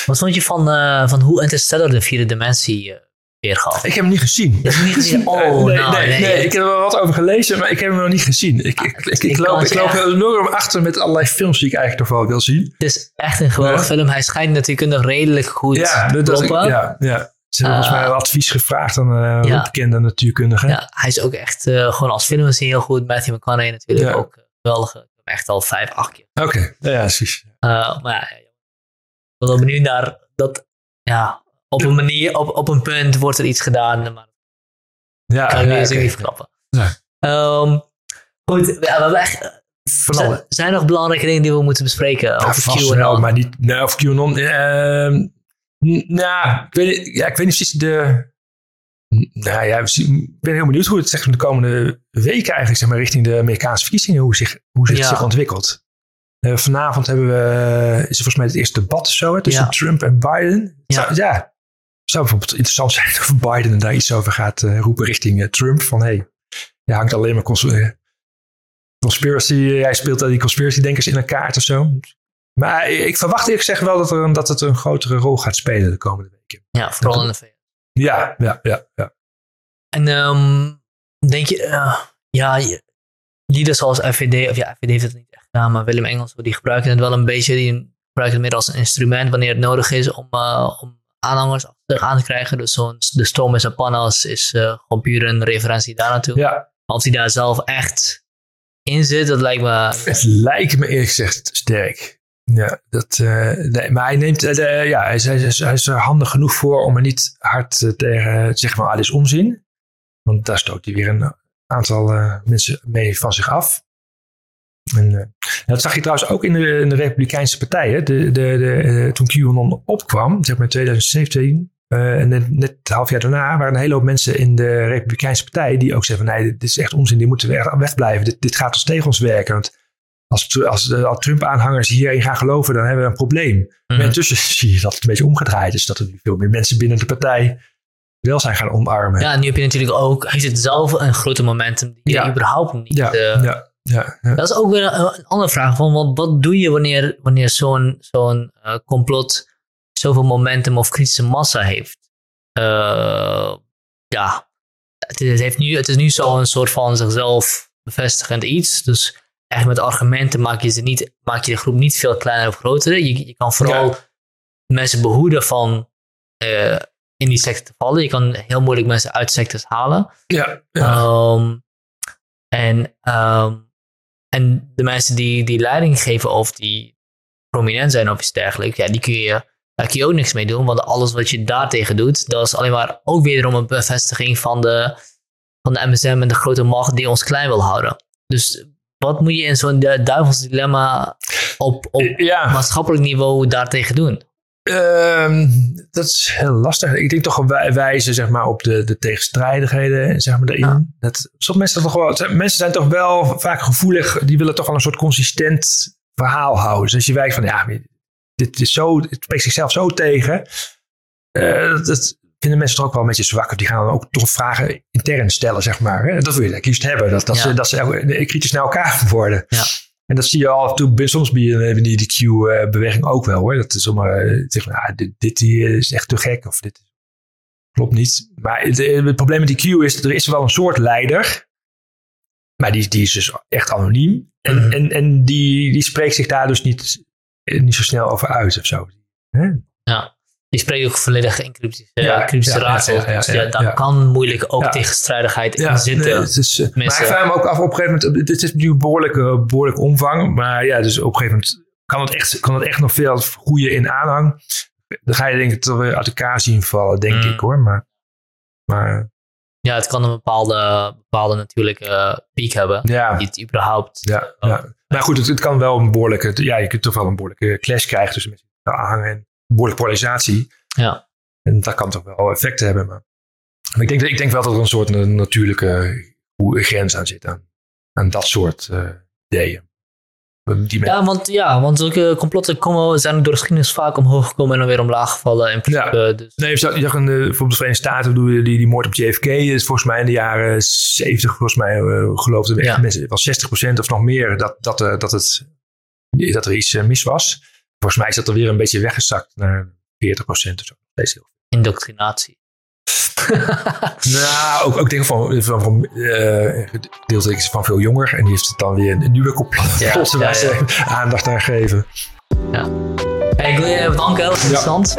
Wat vond je van, eh, van hoe Interstellar de vierde dimensie weergaf? Ik heb hem niet gezien. Je hebt hem niet gezien? [laughs] Oh, nee, nou, nee, nee. nee, ik heb er wel wat over gelezen, maar ik heb hem nog niet gezien. Ik, ik, ik, ik, Ik loop, ik loop echt- enorm achter met allerlei films die ik eigenlijk nog wel wil zien. Het is echt een geweldige film. Hij schijnt natuurkundig redelijk goed Ja, dat, dat, ja, ja. Ze hebben volgens Eh, mij wel advies gevraagd aan uh, ja. bekende natuurkundigen. Ja, hij is ook echt, eh, gewoon als film is hij heel goed. Matthew McConaughey natuurlijk Ja. ook eh, echt al vijf, acht keer. Oké, ja, ja, precies. Eh, maar ja, ik ben wel benieuwd naar dat, ja, op een manier, op, op een punt wordt er iets gedaan, maar Ja, kan ik ja, niet verklappen. Ja. Ehm, goed, ja, we hebben echt, zijn, zijn er nog belangrijke dingen die we moeten bespreken Ja, over QAnon? wel, maar niet, nou, of QAnon. n- nou, ik weet, ja, ik weet niet precies de... Nou ja, ik ben heel benieuwd hoe het zeg, de komende weken eigenlijk zeg maar, richting de Amerikaanse verkiezingen, hoe zich, hoe zich, Ja. zich ontwikkelt. Eh, vanavond hebben we, is er volgens mij het eerste debat zo, hè, tussen Ja. Trump en Biden. Ja. Zou, ja, zou bijvoorbeeld interessant zijn of Biden daar iets over gaat eh, roepen richting eh, Trump. Van hé, hey, je hangt alleen maar cons- conspiracy, jij speelt al die conspiracy denkers in een kaart of zo. Maar ik verwacht eerlijk gezegd wel dat, er, dat het een grotere rol gaat spelen de komende weken. Ja, vooral in de VS. Ja, ja, ja. ja. En ehm, denk je, eh, ja, lieden zoals FVD, of ja, FVD heeft het niet echt gedaan, maar Willem Engels, die gebruiken het wel een beetje, die gebruiken het meer als een instrument wanneer het nodig is om, eh, om aanhangers aan te krijgen. Dus zo'n de storm is Panas is eh, gewoon puur een referentie daar naartoe. ja. Maar of die daar zelf echt in zit, dat lijkt me... Het lijkt me eerlijk gezegd sterk. Ja, dat, uh, nee, maar hij neemt, uh, ja, hij is, hij, hij is, er handig genoeg voor om er niet hard uh, tegen te zeggen van, ah, is onzin. Want daar stoot hij weer een aantal mensen mee van zich af. En, dat zag je trouwens ook in de, in de Republikeinse partijen. De, de, de, toen QAnon opkwam, zeg maar in 2017, uh, en net, net een half jaar daarna waren een hele hoop mensen in de Republikeinse Partij die ook zeggen: van, nee, dit is echt onzin, die moeten we wegblijven. Dit, dit gaat ons tegen ons werken. Als, als, als Trump-aanhangers hierin gaan geloven, dan hebben we een probleem. Mm -hmm. Maar intussen [laughs] zie je dat het een beetje omgedraaid is. Dat er veel meer mensen binnen de partij wel zijn gaan omarmen. Ja, nu heb je natuurlijk ook, zit zelf een grote momentum die ja. je überhaupt niet. Ja, uh, ja, ja, ja, Dat is ook weer een, een andere vraag. Van wat, wat doe je wanneer, wanneer zo'n zo'n uh, complot zoveel momentum of kritische massa heeft? Uh, ja, het, het, heeft nu, het is nu zo een soort van zichzelf bevestigend iets. Dus eigenlijk met argumenten maak je, ze niet, maak je de groep niet veel kleiner of groter. Je, je kan vooral ja. mensen behoeden van uh, in die secte te vallen. Je kan heel moeilijk mensen uit sectes halen. Ja. ja. Um, en, um, en de mensen die, die leiding geven of die prominent zijn of iets dergelijks, ja, die kun je, daar kun je ook niks mee doen. Want alles wat je daartegen doet, dat is alleen maar ook wederom een bevestiging van de, van de MSM en de grote macht die ons klein wil houden. Dus wat moet je in zo'n duivels dilemma op, op ja. maatschappelijk niveau daartegen doen? Um, dat is heel lastig. Ik denk toch wij, wijzen zeg maar, op de, de tegenstrijdigheden zeg maar, daarin. Ja. Dat, sommige mensen, toch wel, mensen zijn toch wel vaak gevoelig. Die willen toch wel een soort consistent verhaal houden. Dus als je wijkt van ja, dit is zo, het spreekt zichzelf zo tegen. Uh, dat, dat, vinden mensen toch ook wel een beetje zwak. Die gaan dan ook toch vragen intern stellen, zeg maar. Hè? Dat wil je kiest hebben. Dat, dat, ja. ze, dat ze kritisch naar elkaar [laughs] worden. Ja. En dat zie je al toe, soms bij die, die Q-beweging ook wel hoor. Dat is zomaar zeggen, ah, dit, dit is echt te gek. Of dit klopt niet. Maar het, het, probleem met die Q is dat er is wel een soort leider. Maar die, die is dus echt anoniem. En, mm -hmm. en, en die, die spreekt zich daar dus niet, niet zo snel over uit of zo. Hè? Ja. Die spreekt ook volledig in cryptische, ja, cryptische ja, dus daar kan moeilijk ook tegenstrijdigheid in zitten. Nee, uh, maar ik vraag me ook af op een gegeven moment, dit is natuurlijk behoorlijke, behoorlijke omvang, maar ja, dus op een gegeven moment kan het echt, kan het echt nog veel groeien in aanhang. Dan ga je denk ik toch weer uit elkaar zien vallen, denk mm. ik hoor. Maar, maar ja, het kan een bepaalde, bepaalde natuurlijke piek hebben. Ja. Die het überhaupt. Ja, oh. ja. Maar goed, het, het, kan wel een behoorlijke. Ja, je kunt toch wel een behoorlijke clash krijgen tussen mensen die aanhangen en behoorlijke polarisatie. Ja. En dat kan toch wel effecten hebben. Maar, maar ik, denk, ik denk wel dat er een soort natuurlijke grens aan zit. Aan, aan dat soort uh, ideeën. Die ja, want, ja, want zulke complotten komen, zijn door de geschiedenis vaak omhoog gekomen en dan weer omlaag gevallen. In principe, ja. dus. Nee, je zag, je zag in de, bijvoorbeeld de Verenigde Staten, die, die, die moord op JFK is volgens mij in de jaren 70, volgens mij uh, geloofden ja. mensen, wel 60% of nog meer, dat, dat, uh, dat, het, dat er iets mis was. Volgens mij is dat er weer een beetje weggezakt naar 40% of zo. Steeds heel Indoctrinatie. [laughs] nou, ook, ook dingen van, van, van uh, deeltjes van veel jonger. En die heeft het dan weer een nieuwe complot [laughs] ja, ja, ja. [laughs] aandacht aan gegeven. Ja. Hey, ik wil je bedanken, heel interessant.